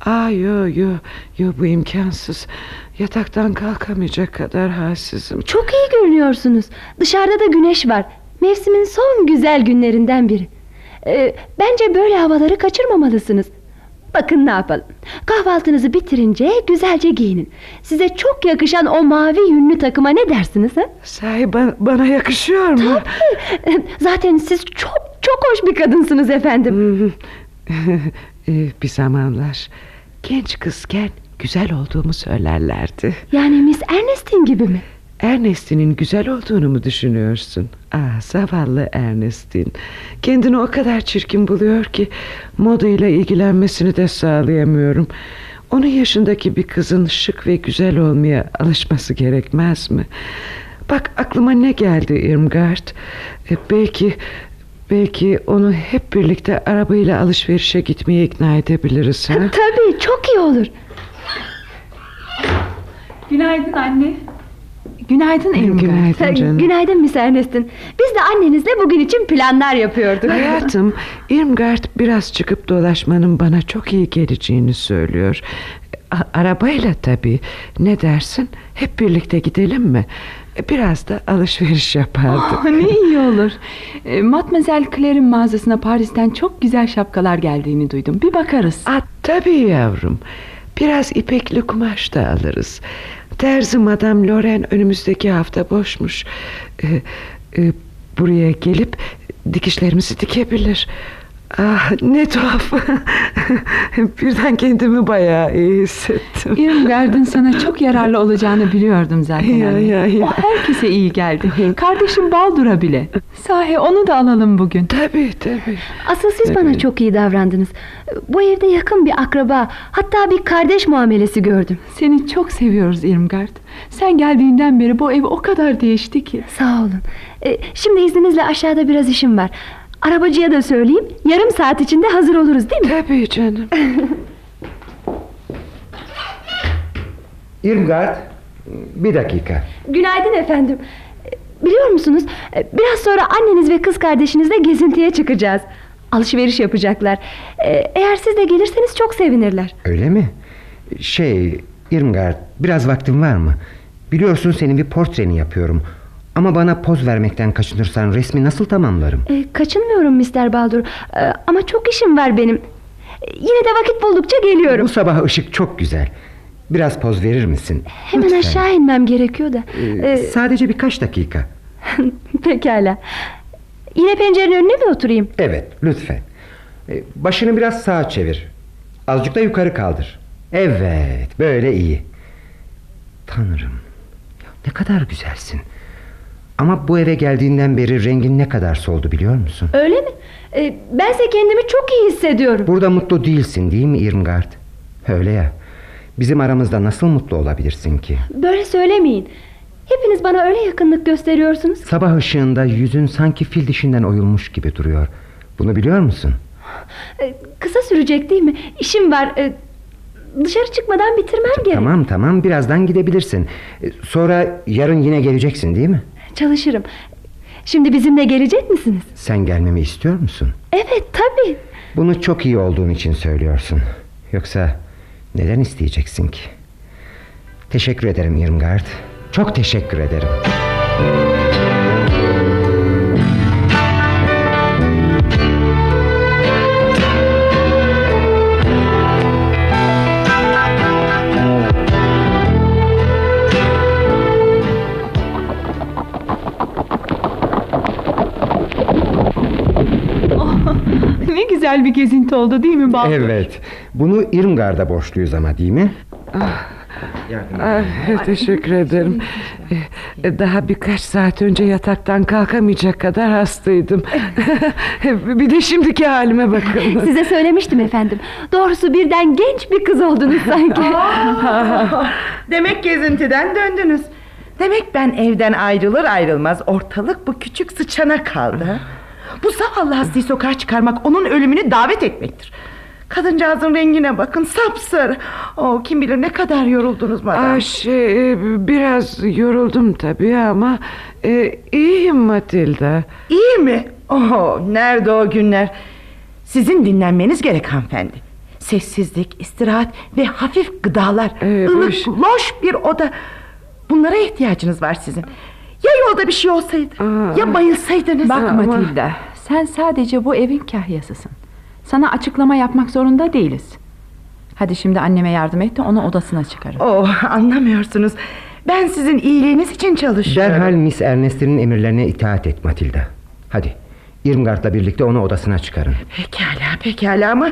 Aa yo yo yo bu imkansız. Yataktan kalkamayacak kadar halsizim. Çok iyi görünüyorsunuz. Dışarıda da güneş var. Mevsimin son güzel günlerinden biri. Ee, bence böyle havaları kaçırmamalısınız. Bakın ne yapalım. Kahvaltınızı bitirince güzelce giyinin. Size çok yakışan o mavi yünlü takıma ne dersiniz? Ha? Sahi bana, bana yakışıyor mu? Tabii. Zaten siz çok çok hoş bir kadınsınız efendim. bir zamanlar genç kızken güzel olduğumu söylerlerdi. Yani Miss Ernestine gibi mi? Ernestine'in güzel olduğunu mu düşünüyorsun? Ah zavallı Ernestine. Kendini o kadar çirkin buluyor ki modayla ilgilenmesini de sağlayamıyorum. Onun yaşındaki bir kızın şık ve güzel olmaya alışması gerekmez mi? Bak aklıma ne geldi Irmgard. E, belki belki onu hep birlikte arabayla alışverişe gitmeye ikna edebiliriz. Ha? Tabii çok iyi olur. Günaydın anne. Günaydın Irmgard. Günaydın canım. Günaydın Miss Ernestine. Biz de annenizle bugün için planlar yapıyorduk. Hayatım Irmgard biraz çıkıp dolaşmanın bana çok iyi geleceğini söylüyor. A- arabayla tabii. Ne dersin? Hep birlikte gidelim mi? Biraz da alışveriş yapardık. Oh, ne iyi olur. E, Matmazel Claire'in mağazasına Paris'ten çok güzel şapkalar geldiğini duydum. Bir bakarız. Aa, tabii yavrum. Biraz ipekli kumaş da alırız. Terzi Madame Loren önümüzdeki hafta boşmuş. Ee, e, buraya gelip dikişlerimizi dikebilir. Ah, ne tuhaf. Birden kendimi bayağı iyi hissettim. Irmgard'ın sana çok yararlı olacağını biliyordum zaten Ya, anne. ya, ya. O herkese iyi geldi. Kardeşim Baldur'a bile. Sahi onu da alalım bugün. Tabii tabii. Asıl siz bana çok iyi davrandınız. Bu evde yakın bir akraba, hatta bir kardeş muamelesi gördüm. Seni çok seviyoruz Irmgard. Sen geldiğinden beri bu ev o kadar değişti ki. Sağ olun. Ee, şimdi izninizle aşağıda biraz işim var. Arabacıya da söyleyeyim. Yarım saat içinde hazır oluruz değil mi? Tabii canım. Irmgard, bir dakika. Günaydın efendim. Biliyor musunuz? Biraz sonra anneniz ve kız kardeşinizle gezintiye çıkacağız. Alışveriş yapacaklar. Eğer siz de gelirseniz çok sevinirler. Öyle mi? Şey, Irmgard, biraz vaktin var mı? Biliyorsun senin bir portreni yapıyorum. Ama bana poz vermekten kaçınırsan resmi nasıl tamamlarım? Ee, kaçınmıyorum Mr. Baldur. Ee, ama çok işim var benim. Ee, yine de vakit buldukça geliyorum. Bu sabah ışık çok güzel. Biraz poz verir misin? Hemen Lütfen. aşağı inmem gerekiyor da. Ee, Ee, Sadece birkaç dakika. pekala. Yine pencerenin önüne mi oturayım? Evet, lütfen. Başını biraz sağa çevir. Azıcık da yukarı kaldır. Evet, böyle iyi. Tanrım, ne kadar güzelsin. Ama bu eve geldiğinden beri rengin ne kadar soldu biliyor musun? Öyle mi? Ee, bense kendimi çok iyi hissediyorum. Burada mutlu değilsin değil mi Irmgard? Öyle ya. Bizim aramızda nasıl mutlu olabilirsin ki? Böyle söylemeyin. Hepiniz bana öyle yakınlık gösteriyorsunuz. Sabah ışığında yüzün sanki fil dişinden oyulmuş gibi duruyor. Bunu biliyor musun? Ee, kısa sürecek değil mi? İşim var. Ee, dışarı çıkmadan bitirmem gerek. Tamam tamam birazdan gidebilirsin. Ee, Sonra yarın yine geleceksin değil mi? Çalışırım. Şimdi bizimle gelecek misiniz? Sen gelmemi istiyor musun? Evet tabii. Bunu çok iyi olduğun için söylüyorsun. Yoksa neden isteyeceksin ki? Teşekkür ederim Irmgard. Çok teşekkür ederim. Güzel bir gezinti oldu değil mi Baldur? Evet. Bunu Irmgard'a borçluyuz ama değil mi? Ah, teşekkür ederim. Ee, Daha birkaç saat önce yataktan kalkamayacak kadar hastaydım. bir de şimdiki halime bakın. Size söylemiştim efendim. Doğrusu birden genç bir kız oldunuz sanki. Demek gezintiden döndünüz. Demek ben evden ayrılır ayrılmaz ortalık bu küçük sıçana kaldı. Bu zavallı hastayı sokağa çıkarmak onun ölümünü davet etmektir. Kadıncağızın rengine bakın sapsarı. O kim bilir ne kadar yoruldunuz madem. Aa, şey, e, biraz yoruldum tabii ama e, iyiyim Matilda. İyi mi? Oh, nerede o günler? Sizin dinlenmeniz gerek hanımefendi. Sessizlik, istirahat ve hafif gıdalar. Ee, ılık, baş- loş bir oda. Bunlara ihtiyacınız var sizin. Ya yolda bir şey olsaydı? Ya bayılsaydınız? Bak Matilda, sen sadece bu evin kahyasısın. Sana açıklama yapmak zorunda değiliz. Hadi şimdi anneme yardım et de onu odasına çıkarın. Oh, anlamıyorsunuz. Ben sizin iyiliğiniz için çalışıyorum. Derhal Miss Ernest'in emirlerine itaat et Matilda. Hadi. Irmgard'la birlikte onu odasına çıkarın. Pekala, pekala ama...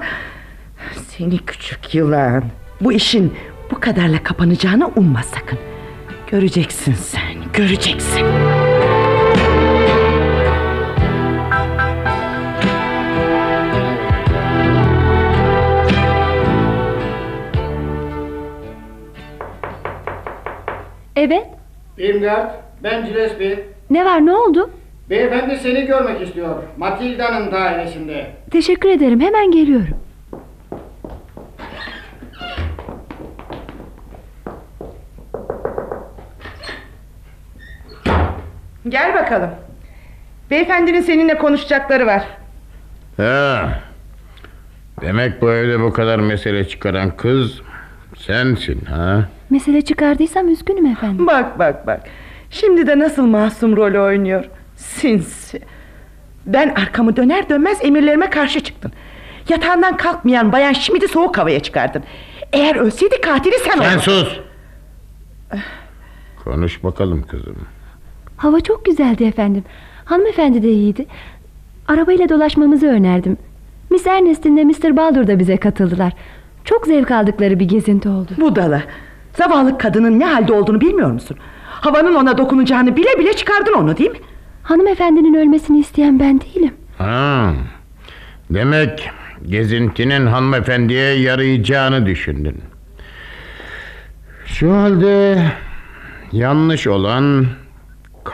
Seni küçük yılan. Bu işin bu kadarla kapanacağını umma sakın. Göreceksin sen, göreceksin. Evet. Irmgard, ben Gillespie. Ne var ne oldu? Beyefendi seni görmek istiyor. Matilda'nın dairesinde. Teşekkür ederim hemen geliyorum. Gel bakalım. Beyefendinin seninle konuşacakları var. Ha. Demek bu evde bu kadar mesele çıkaran kız sensin ha? Mesele çıkardıysam üzgünüm efendim. Bak bak bak. Şimdi de nasıl masum rol oynuyor. Sinsi. Ben arkamı döner dönmez emirlerime karşı çıktın. Yatağından kalkmayan bayan Şimit'i soğuk havaya çıkardın. Eğer ölseydi katili sen Sen olurdun. sus. Konuş bakalım kızım. Hava çok güzeldi efendim. Hanımefendi de iyiydi. Arabayla dolaşmamızı önerdim. Miss Ernest'in de Mr. Baldur da bize katıldılar. Çok zevk aldıkları bir gezinti oldu. Budala. Zavallı kadının ne halde olduğunu bilmiyor musun? Havanın ona dokunacağını bile bile çıkardın onu değil mi? Hanımefendinin ölmesini isteyen ben değilim. Ha, demek gezintinin hanımefendiye yarayacağını düşündün. Şu halde yanlış olan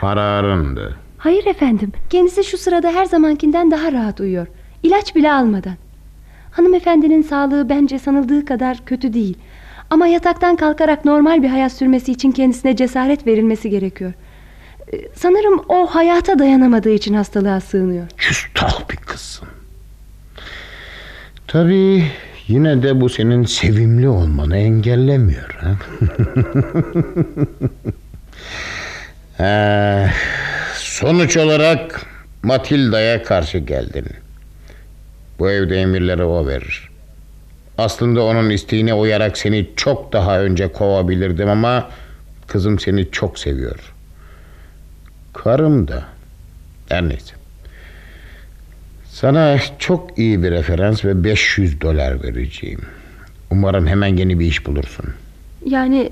kararındı. Hayır efendim. Kendisi şu sırada her zamankinden daha rahat uyuyor. İlaç bile almadan. Hanımefendinin sağlığı bence sanıldığı kadar kötü değil. Ama yataktan kalkarak normal bir hayat sürmesi için kendisine cesaret verilmesi gerekiyor. Ee, Sanırım o hayata dayanamadığı için hastalığa sığınıyor. Küstah bir kızsın. Tabii yine de bu senin sevimli olmanı engellemiyor. Ha? Ee, sonuç olarak Matilda'ya karşı geldin. Bu evde emirleri o verir. Aslında onun isteğine uyarak seni çok daha önce kovabilirdim ama kızım seni çok seviyor. Karım da. Her neyse. Sana çok iyi bir referans ve 500 dolar vereceğim. Umarım hemen yeni bir iş bulursun. Yani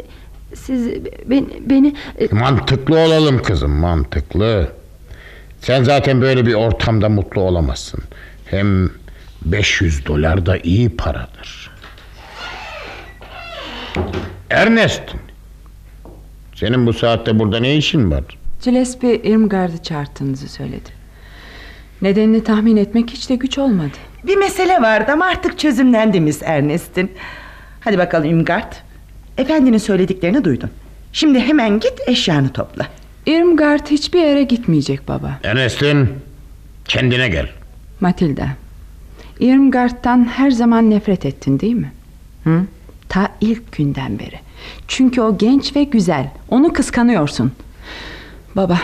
siz beni, beni Mantıklı olalım kızım mantıklı. Sen zaten böyle bir ortamda mutlu olamazsın. Hem 500 dolar da iyi paradır. Ernest. Senin bu saatte burada ne işin var? Gillespie Irmgard'ı çağırttığınızı söyledi. Nedenini tahmin etmek hiç de güç olmadı. Bir mesele vardı ama artık çözümlendi Miss Ernest'in. Hadi bakalım Imgard. Efendinin söylediklerini duydun. Şimdi hemen git eşyanı topla. Irmgard hiçbir yere gitmeyecek baba. Ernest'in kendine gel. Matilda. Irmgard'dan her zaman nefret ettin değil mi? Hı? Ta ilk günden beri. Çünkü o genç ve güzel. Onu kıskanıyorsun. Baba,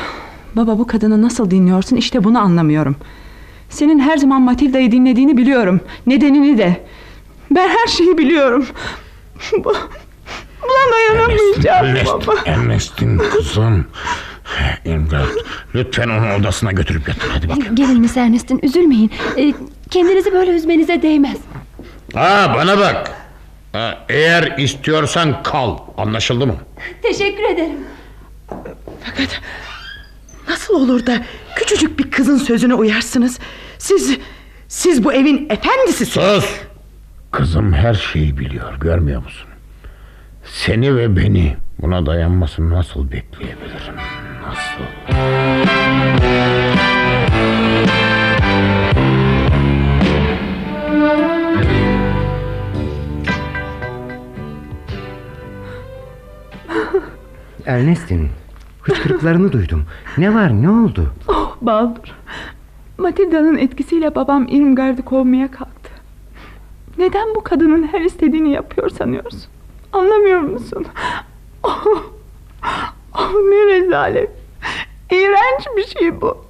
baba bu kadını nasıl dinliyorsun işte bunu anlamıyorum. Senin her zaman Matilda'yı dinlediğini biliyorum. Nedenini de. Ben her şeyi biliyorum. Bu, buna dayanamayacağım Ernest, baba. Ernest'in kızım. Irmgard, lütfen onu odasına götürüp yatır. Hadi bak. gelin Miss Ernest'in üzülmeyin. E, kendinizi böyle üzmenize değmez. Ha bana bak. Ha, eğer istiyorsan kal. Anlaşıldı mı? Teşekkür ederim. Fakat nasıl olur da küçücük bir kızın sözüne uyarsınız? Siz, siz bu evin efendisisiniz. Sus! Kızım her şeyi biliyor görmüyor musun? Seni ve beni buna dayanmasını nasıl bekleyebilirim? Nasıl? Ernest'in hıçkırıklarını duydum. Ne var ne oldu? Oh Baldur. Matilda'nın etkisiyle babam Irmgard'ı kovmaya kalktı. Neden bu kadının her istediğini yapıyor sanıyorsun? Anlamıyor musun? Oh, oh ne rezalet. İğrenç bir şey bu.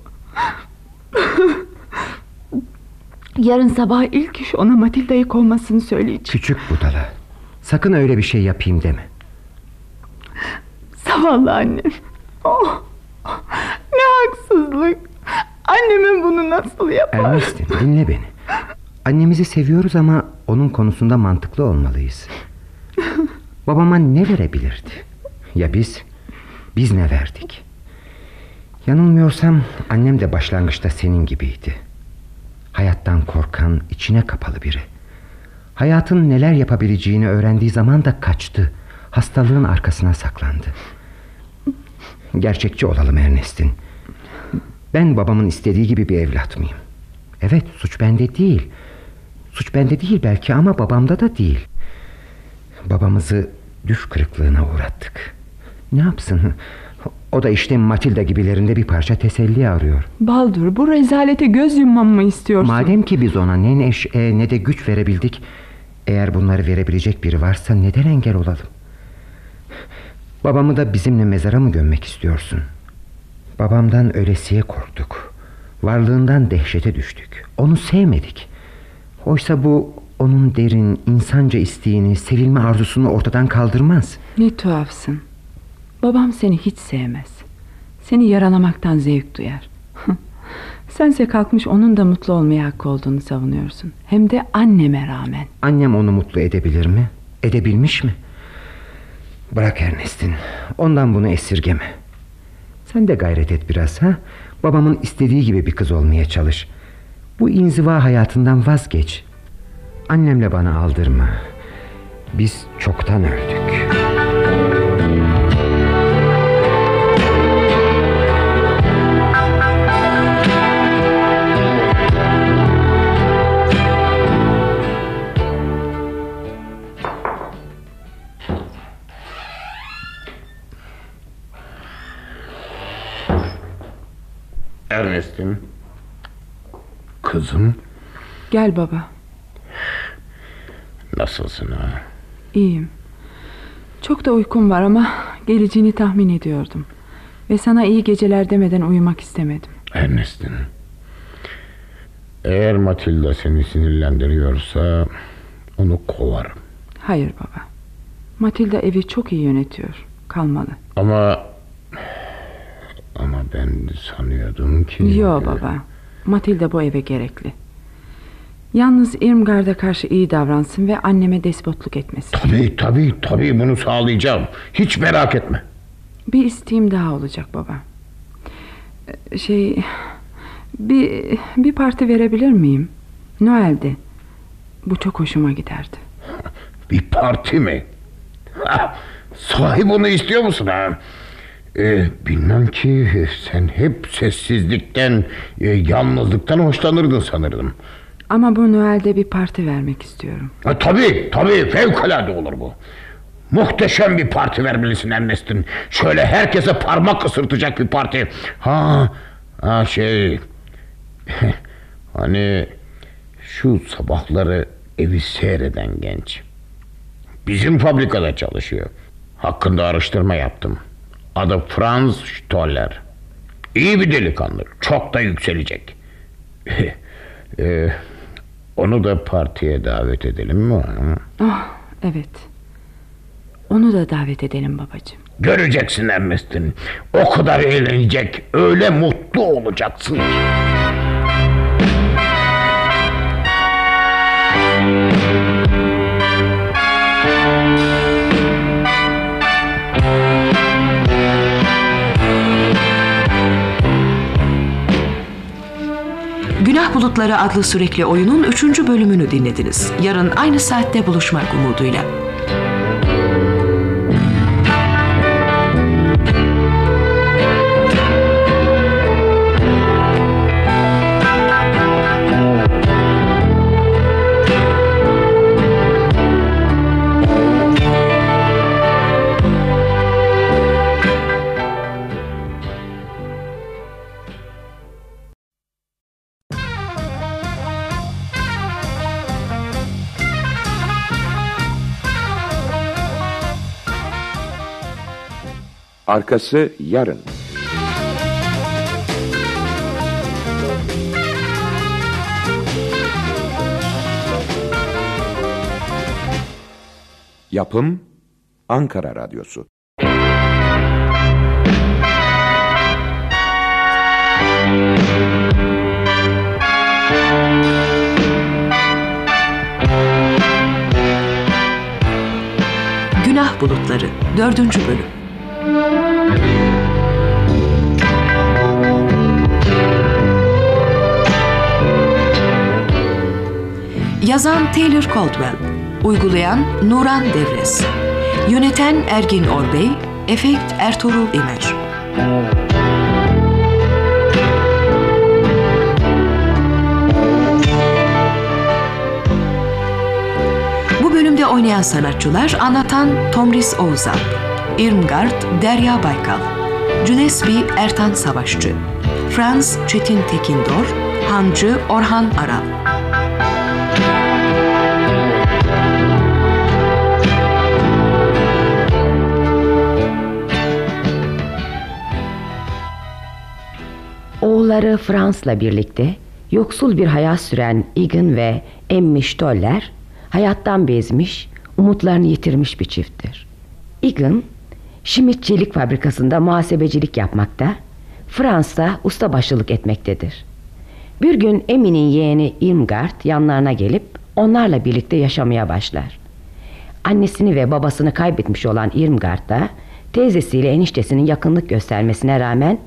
Yarın sabah ilk iş ona Matilda'yı kovmasını söyleyeceğim. Küçük budala. Sakın öyle bir şey yapayım deme. Zavallı annem. Oh, ne haksızlık. Annemin bunu nasıl yapar? Ernest'in dinle beni. Annemizi seviyoruz ama onun konusunda mantıklı olmalıyız. Babama ne verebilirdi? Ya biz? Biz ne verdik? Yanılmıyorsam annem de başlangıçta senin gibiydi. Hayattan korkan, içine kapalı biri. Hayatın neler yapabileceğini öğrendiği zaman da kaçtı. Hastalığın arkasına saklandı. Gerçekçi olalım Ernest'in. Ben babamın istediği gibi bir evlat mıyım? Evet suç bende değil. Suç bende değil belki ama babamda da değil. Babamızı düş kırıklığına uğrattık. Ne yapsın? O da işte Matilda gibilerinde bir parça teselli arıyor. Baldur bu rezalete göz yummamı mı istiyorsun? Madem ki biz ona ne neşe ne de güç verebildik... ...eğer bunları verebilecek biri varsa neden engel olalım? Babamı da bizimle mezara mı gömmek istiyorsun? Babamdan ölesiye korktuk. Varlığından dehşete düştük. Onu sevmedik. Oysa bu onun derin, insanca isteğini, sevilme arzusunu ortadan kaldırmaz. Ne tuhafsın. Babam seni hiç sevmez. Seni yaralamaktan zevk duyar. Sense kalkmış onun da mutlu olmaya hakkı olduğunu savunuyorsun. Hem de anneme rağmen. Annem onu mutlu edebilir mi? Edebilmiş mi? Bırak Ernest'in. Ondan bunu esirgeme. Sen de gayret et biraz ha. Babamın istediği gibi bir kız olmaya çalış. Bu inziva hayatından vazgeç. Annemle bana aldırma. Biz çoktan öldük. Ernest'im. Kızım. Gel baba. Nasılsın ha? İyiyim. Çok da uykum var ama geleceğini tahmin ediyordum. Ve sana iyi geceler demeden uyumak istemedim. Ernest'im. Eğer Matilda seni sinirlendiriyorsa onu kovarım. Hayır baba. Matilda evi çok iyi yönetiyor. Kalmalı. Ama ama ben sanıyordum ki... Yo baba. Matilda bu eve gerekli. Yalnız Irmgard'a karşı iyi davransın ve anneme despotluk etmesin. Tabii tabii tabii bunu sağlayacağım. Hiç merak etme. Bir isteğim daha olacak baba. Ee, Şey... Bir, bir parti verebilir miyim? Noel'de. Bu çok hoşuma giderdi. Bir parti mi? Ha, sahi bunu istiyor musun ha? Ee, bilmem ki sen hep sessizlikten, e, yalnızlıktan hoşlanırdın sanırdım. Ama bu Noel'de bir parti vermek istiyorum. Ha, tabii tabii fevkalade olur bu. Muhteşem bir parti vermelisin Ernest'in. Şöyle herkese parmak ısırtacak bir parti. Ha, ha şey... hani şu sabahları evi seyreden genç. Bizim fabrikada çalışıyor. Hakkında araştırma yaptım. Adı Franz Stoller. İyi bir delikanlı. Çok da yükselecek. Ee, onu da partiye davet edelim mi? Oh, evet. Onu da davet edelim babacığım. Göreceksin Ernest'in. O kadar eğlenecek. Öyle mutlu olacaksın Günah Bulutları adlı sürekli oyunun 3. bölümünü dinlediniz. Yarın aynı saatte buluşmak umuduyla. Arkası yarın. Yapım Ankara Radyosu. Günah Bulutları 4. bölüm. Yazan Taylor Caldwell, uygulayan Nuran Devres, yöneten Ergin Orbey, efekt Ertuğrul İmer. Bu bölümde oynayan sanatçılar anlatan Tomris Oğuzal, Irmgard Derya Baykal, Cünesbi Ertan Savaşçı, Franz Çetin Tekindor, Hancı Orhan Aral. Oğulları Frans'la birlikte yoksul bir hayat süren Egan ve Emmy Stoller hayattan bezmiş, umutlarını yitirmiş bir çifttir. Egan, Schmidt Çelik Fabrikası'nda muhasebecilik yapmakta, Frans'ta ustabaşılık etmektedir. Bir gün Emmy'nin yeğeni Irmgard yanlarına gelip onlarla birlikte yaşamaya başlar. Annesini ve babasını kaybetmiş olan Irmgard da teyzesiyle eniştesinin yakınlık göstermesine rağmen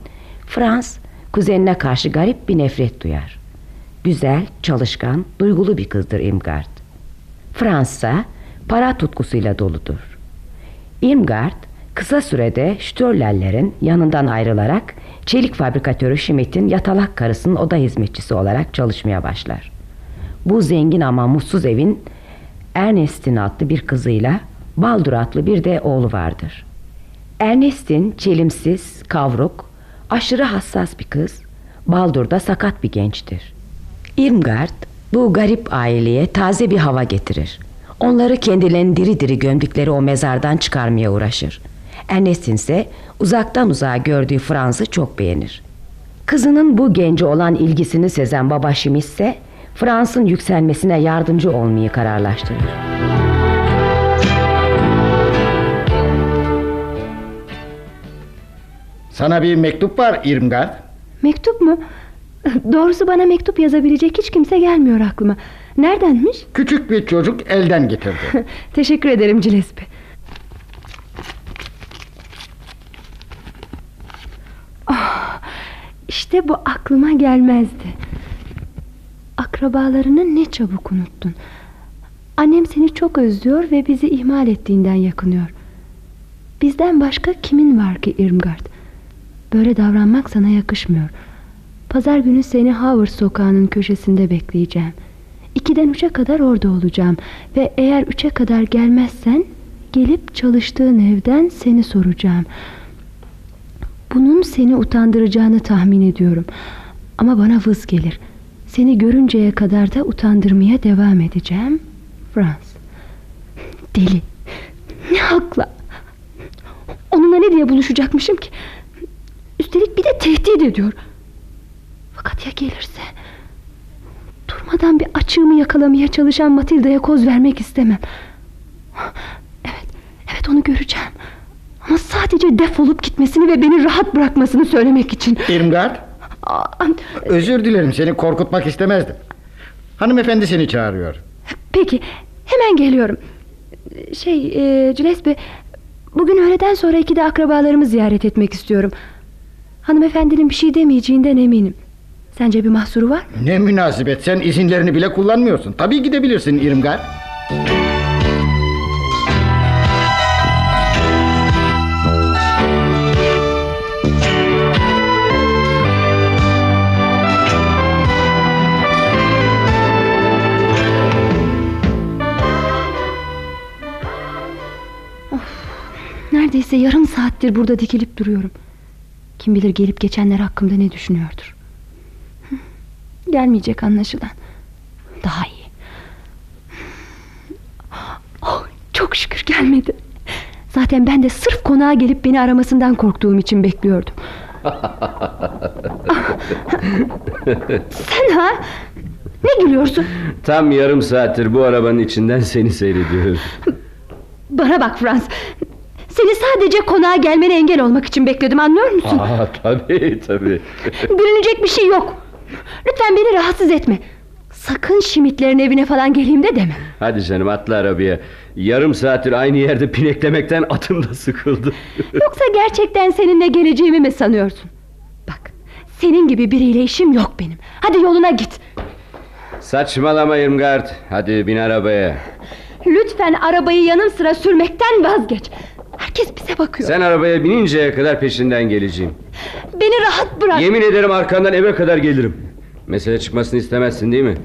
Frans kuzenine karşı garip bir nefret duyar. Güzel, çalışkan, duygulu bir kızdır Irmgard. Fransa para tutkusuyla doludur. Irmgard kısa sürede Störlerlerin yanından ayrılarak çelik fabrikatörü Schmidt'in yatalak karısının oda hizmetçisi olarak çalışmaya başlar. Bu zengin ama mutsuz evin Ernest'in adlı bir kızıyla Baldur adlı bir de oğlu vardır. Ernest'in çelimsiz, kavruk, aşırı hassas bir kız, Baldur da sakat bir gençtir. Irmgard bu garip aileye taze bir hava getirir. Onları kendilerini diri diri gömdükleri o mezardan çıkarmaya uğraşır. Ernest'in ise uzaktan uzağa gördüğü Franz'ı çok beğenir. Kızının bu gence olan ilgisini sezen baba Schmidt ise Frans'ın yükselmesine yardımcı olmayı kararlaştırır. Sana bir mektup var Irmgard. Mektup mu? Doğrusu bana mektup yazabilecek hiç kimse gelmiyor aklıma. Neredenmiş? Küçük bir çocuk elden getirdi. Teşekkür ederim Gillespie. Oh, işte bu aklıma gelmezdi. Akrabalarını ne çabuk unuttun. Annem seni çok özlüyor ve bizi ihmal ettiğinden yakınıyor. Bizden başka kimin var ki Irmgard? Böyle davranmak sana yakışmıyor. Pazar günü seni Howard sokağının köşesinde bekleyeceğim. İkiden üçe kadar orada olacağım. Ve eğer üçe kadar gelmezsen gelip çalıştığın evden seni soracağım. Bunun seni utandıracağını tahmin ediyorum. Ama bana vız gelir. Seni görünceye kadar da utandırmaya devam edeceğim. Frans. Deli. Ne hakla. Onunla ne diye buluşacakmışım ki? Üstelik bir de tehdit ediyor. Fakat ya gelirse? Durmadan bir açığımı yakalamaya çalışan Matilda'ya koz vermek istemem. Evet, evet onu göreceğim. Ama sadece defolup gitmesini ve beni rahat bırakmasını söylemek için. Irmgard. Özür dilerim seni korkutmak istemezdim. Hanımefendi seni çağırıyor. Peki hemen geliyorum. Şey e, Gillespie bugün öğleden sonra iki de akrabalarımı ziyaret etmek istiyorum. Hanımefendinin bir şey demeyeceğinden eminim. Sence bir mahsuru var mı? Ne münasebet sen izinlerini bile kullanmıyorsun. Tabii gidebilirsin Irmgard. Neredeyse yarım saattir burada dikilip duruyorum. Kim bilir gelip geçenler hakkımda ne düşünüyordur. Gelmeyecek anlaşılan. Daha iyi. Oh, çok şükür gelmedi. Zaten ben de sırf konağa gelip beni aramasından korktuğum için bekliyordum. Sen ha? Ne gülüyorsun? Tam yarım saattir bu arabanın içinden seni seyrediyoruz. Bana bak Frans. Seni sadece konağa gelmene engel olmak için bekledim anlıyor musun? Aa, tabii tabii. Gülünecek bir şey yok. Lütfen beni rahatsız etme. Sakın Şimitlerin evine falan geleyim de deme. Hadi canım atla arabaya. Yarım saattir aynı yerde pineklemekten atım da sıkıldı. Yoksa gerçekten seninle geleceğimi mi sanıyorsun? Bak senin gibi biriyle işim yok benim. Hadi yoluna git. Saçmalama Irmgard. Hadi bin arabaya. Lütfen arabayı yanım sıra sürmekten vazgeç. Herkes bize bakıyor. Sen arabaya bininceye kadar peşinden geleceğim. Beni rahat bırak. Yemin ederim arkandan eve kadar gelirim. Mesele çıkmasını istemezsin değil mi?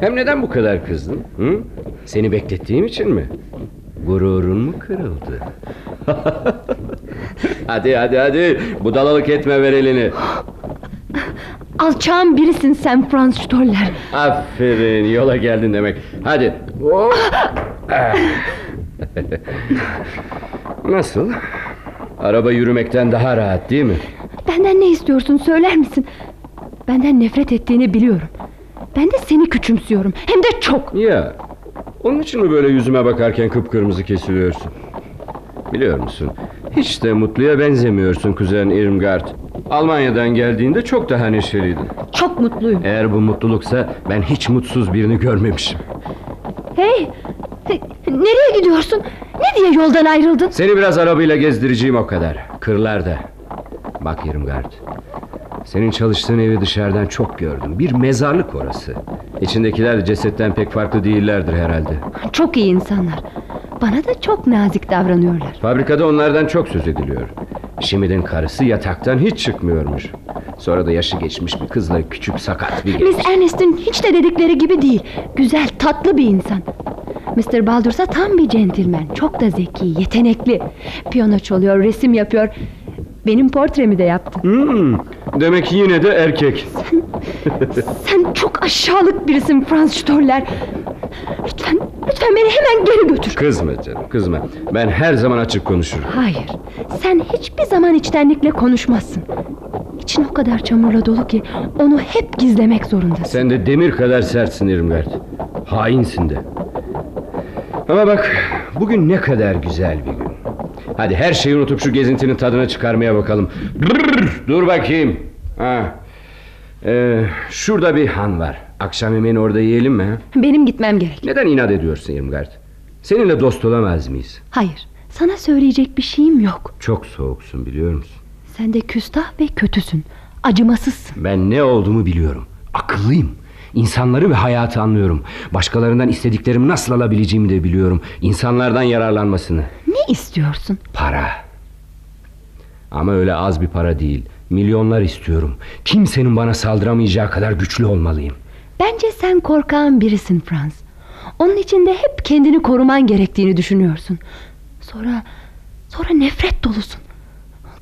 Hem neden bu kadar kızdın? Hı? Seni beklettiğim için mi? Gururun mu kırıldı? hadi hadi hadi. Budalalık etme ver elini. Alçağın birisin sen Franz Stoller. Aferin yola geldin demek. Hadi. Nasıl? Araba yürümekten daha rahat değil mi? Benden ne istiyorsun söyler misin? Benden nefret ettiğini biliyorum. Ben de seni küçümsüyorum. Hem de çok. Ya. Onun için mi böyle yüzüme bakarken kıpkırmızı kesiliyorsun? Biliyor musun? Hiç de mutluya benzemiyorsun kuzen Irmgard. Almanya'dan geldiğinde çok daha neşeliydin. Çok mutluyum. Eğer bu mutluluksa ben hiç mutsuz birini görmemişim. Hey! Hey, Nereye gidiyorsun? Ne diye yoldan ayrıldın? Seni biraz arabayla gezdireceğim o kadar. Kırlarda. Bak Irmgard. Senin çalıştığın evi dışarıdan çok gördüm. Bir mezarlık orası. İçindekiler de cesetten pek farklı değillerdir herhalde. Çok iyi insanlar. Bana da çok nazik davranıyorlar. Fabrikada onlardan çok söz ediliyor. Şimid'in karısı yataktan hiç çıkmıyormuş. Sonra da yaşı geçmiş bir kızla küçük sakat bir genç. Miss Ernest'in hiç de dedikleri gibi değil. Güzel, tatlı bir insan. Mr. Baldursa tam bir centilmen. Çok da zeki, yetenekli. Piyano çalıyor, resim yapıyor. Benim portremi de yaptı. Hmm, demek yine de erkek. Sen çok aşağılık birisin Franz Stoller. Lütfen, lütfen beni hemen geri götür. Kızma canım kızma. Ben her zaman açık konuşurum. Hayır, sen hiçbir zaman içtenlikle konuşmazsın. İçin o kadar çamurla dolu ki onu hep gizlemek zorundasın. Sen de demir kadar sertsin Irmgard. Hainsin de. Ama bak bugün ne kadar güzel bir gün. Hadi her şeyi unutup şu gezintinin tadını çıkarmaya bakalım. Brrr, dur bakayım. Ha. Ee, şurada bir han var. Akşam yemeğini orada yiyelim mi? Benim gitmem gerek. Neden inat ediyorsun Irmgard? Seninle dost olamaz mıyız? Hayır, sana söyleyecek bir şeyim yok. Çok soğuksun biliyor musun? Sen de küstah ve kötüsün. Acımasızsın. Ben ne olduğumu biliyorum. Akıllıyım. İnsanları ve hayatı anlıyorum. Başkalarından istediklerimi nasıl alabileceğimi de biliyorum. İnsanlardan yararlanmasını. Ne istiyorsun? Para. Ama öyle az bir para değil. Milyonlar istiyorum. Kimsenin bana saldıramayacağı kadar güçlü olmalıyım. Bence sen korkağın birisin Franz. Onun için de hep kendini koruman gerektiğini düşünüyorsun. Sonra sonra nefret dolusun.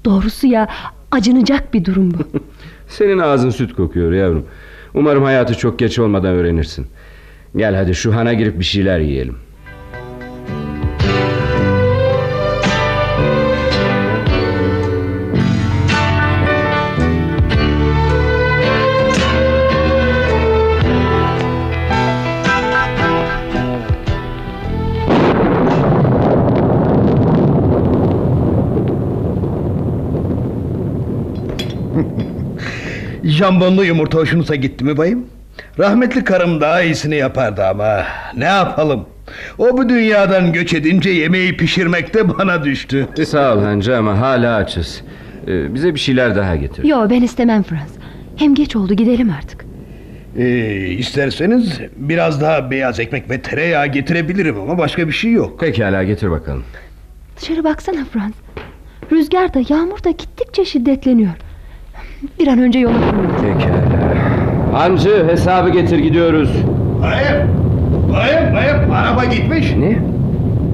Doğrusu ya acınacak bir durum bu. Senin ağzın süt kokuyor yavrum. Umarım hayatı çok geç olmadan öğrenirsin. Gel hadi şu hana girip bir şeyler yiyelim. Jambonlu yumurta hoşunuza gitti mi bayım? Rahmetli karım daha iyisini yapardı ama ne yapalım? O bu dünyadan göç edince yemeği pişirmek de bana düştü. Sağ ol hancı ama hala açız. Ee, bize bir şeyler daha getir. Yo ben istemem Franz. Hem geç oldu gidelim artık. Ee, isterseniz biraz daha beyaz ekmek ve tereyağı getirebilirim ama başka bir şey yok. Pekala getir bakalım. Dışarı baksana Franz. Rüzgar da yağmur da gittikçe şiddetleniyor. Bir an önce yola koyulalım. Pekala. Hancı hesabı getir gidiyoruz. Bayım, bayım, bayım araba gitmiş. Ne?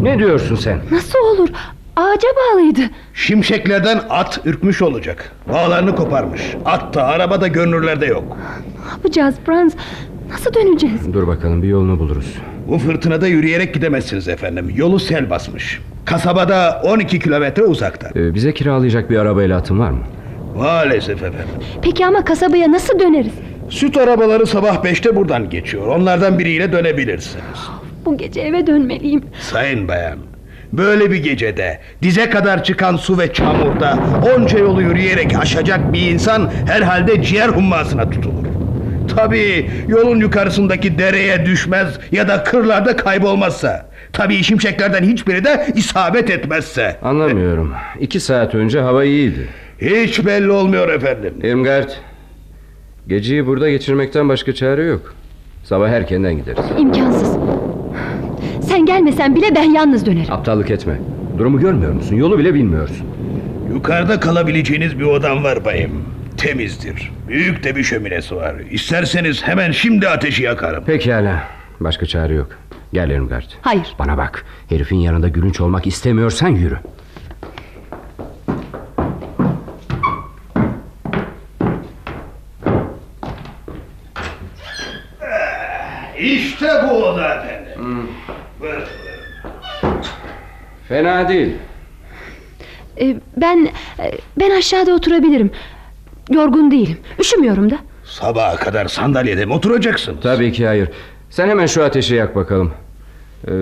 Ne diyorsun sen? Nasıl olur? Ağaca bağlıydı. Şimşeklerden at ürkmüş olacak. Bağlarını koparmış. At da araba da görünürlerde yok. Ne yapacağız Franz? Nasıl döneceğiz? Dur bakalım bir yolunu buluruz. Bu fırtınada yürüyerek gidemezsiniz efendim. Yolu sel basmış. Kasabada 12 kilometre uzakta. Ee, bize kiralayacak bir arabayla atın var mı? Maalesef efendim. Peki ama kasabaya nasıl döneriz? Süt arabaları sabah 5'te buradan geçiyor. Onlardan biriyle dönebilirsiniz. Bu gece eve dönmeliyim. Sayın bayan. Böyle bir gecede dize kadar çıkan su ve çamurda onca yolu yürüyerek aşacak bir insan herhalde ciğer hummasına tutulur. Tabii yolun yukarısındaki dereye düşmez ya da kırlarda kaybolmazsa. Tabii şimşeklerden hiçbiri de isabet etmezse. Anlamıyorum. İki saat önce hava iyiydi. Hiç belli olmuyor efendim. Irmgard, geceyi burada geçirmekten başka çare yok. Sabah erkenden gideriz. İmkansız. Sen gelmesen bile ben yalnız dönerim. Aptallık etme. Durumu görmüyor musun? Yolu bile bilmiyorsun. Yukarıda kalabileceğiniz bir odam var bayım. Temizdir. Büyük de bir şöminesi var. İsterseniz hemen şimdi ateşi yakarım. Pekala. Başka çare yok. Gel Irmgard. Hayır. Bana bak. Herifin yanında gülünç olmak istemiyorsan yürü. İşte bu oda efendim. Buyurun. Fena değil. Ee, ben e, ben aşağıda oturabilirim. Yorgun değilim. Üşümüyorum da. Sabaha kadar sandalyede mi oturacaksın? Tabii ki hayır. Sen hemen şu ateşi yak bakalım. Ee,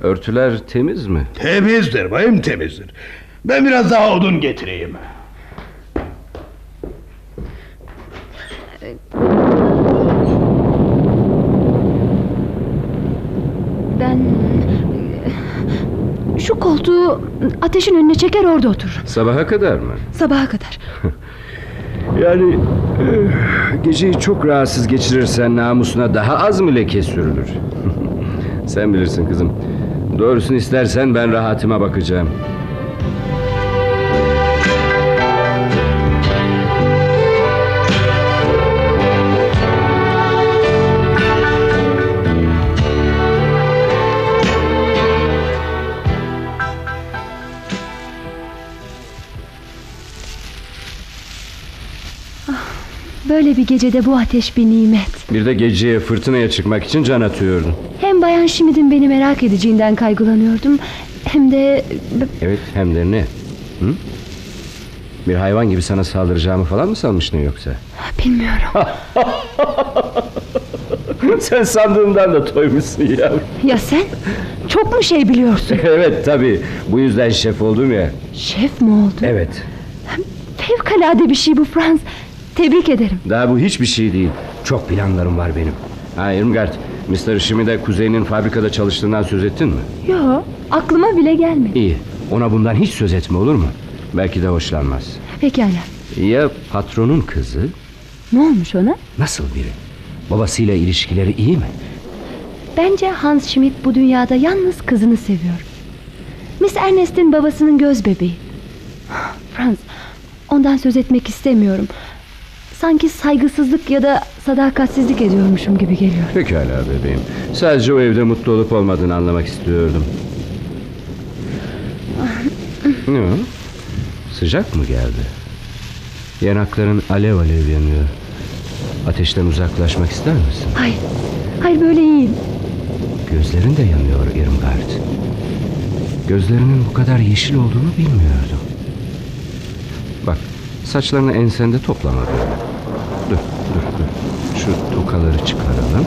örtüler temiz mi? Temizdir bayım temizdir. Ben biraz daha odun getireyim. Şu koltuğu ateşin önüne çeker orada otururum. Sabaha kadar mı? Sabaha kadar. Yani eh, geceyi çok rahatsız geçirirsen namusuna daha az mı leke sürülür? Sen bilirsin kızım. Doğrusunu istersen ben rahatıma bakacağım. Böyle bir gecede bu ateş bir nimet. Bir de geceye fırtınaya çıkmak için can atıyordun. Hem Bayan Schmidt'in beni merak edeceğinden kaygılanıyordum. Hem de Evet hem de ne? Hı? Bir hayvan gibi sana saldıracağımı falan mı sanmıştın yoksa? bilmiyorum. Sen sandığımdan da toymuşsun ya. Ya sen? Çok mu şey biliyorsun? evet tabii. Bu yüzden şef oldum ya. Şef mi oldun? Evet. Fevkalade bir şey bu Frans. Tebrik ederim. Daha bu hiçbir şey değil. Çok planlarım var benim. Ha Irmgard, Mr. Schmidt'e kuzeyinin fabrikada çalıştığından söz ettin mi? Yo, aklıma bile gelmedi. İyi. Ona bundan hiç söz etme olur mu? Belki de hoşlanmaz. Pekala. Ya patronun kızı? Ne olmuş ona? Nasıl biri? Babasıyla ilişkileri iyi mi? Bence Hans Schmidt bu dünyada yalnız kızını seviyor. Miss Ernest'in babasının göz bebeği. Franz, ondan söz etmek istemiyorum. Sanki saygısızlık ya da sadakatsizlik ediyormuşum gibi geliyor. Pekala bebeğim. Sadece o evde mutlu olup olmadığını anlamak istiyordum. Ne o? Sıcak mı geldi? Yanakların alev alev yanıyor. Ateşten uzaklaşmak ister misin? Hayır, hayır böyle iyiyim. Gözlerin de yanıyor Irmgard. Gözlerinin bu kadar yeşil olduğunu bilmiyordum. Bak saçlarını ensende toplama böyle. Şu tokaları çıkaralım.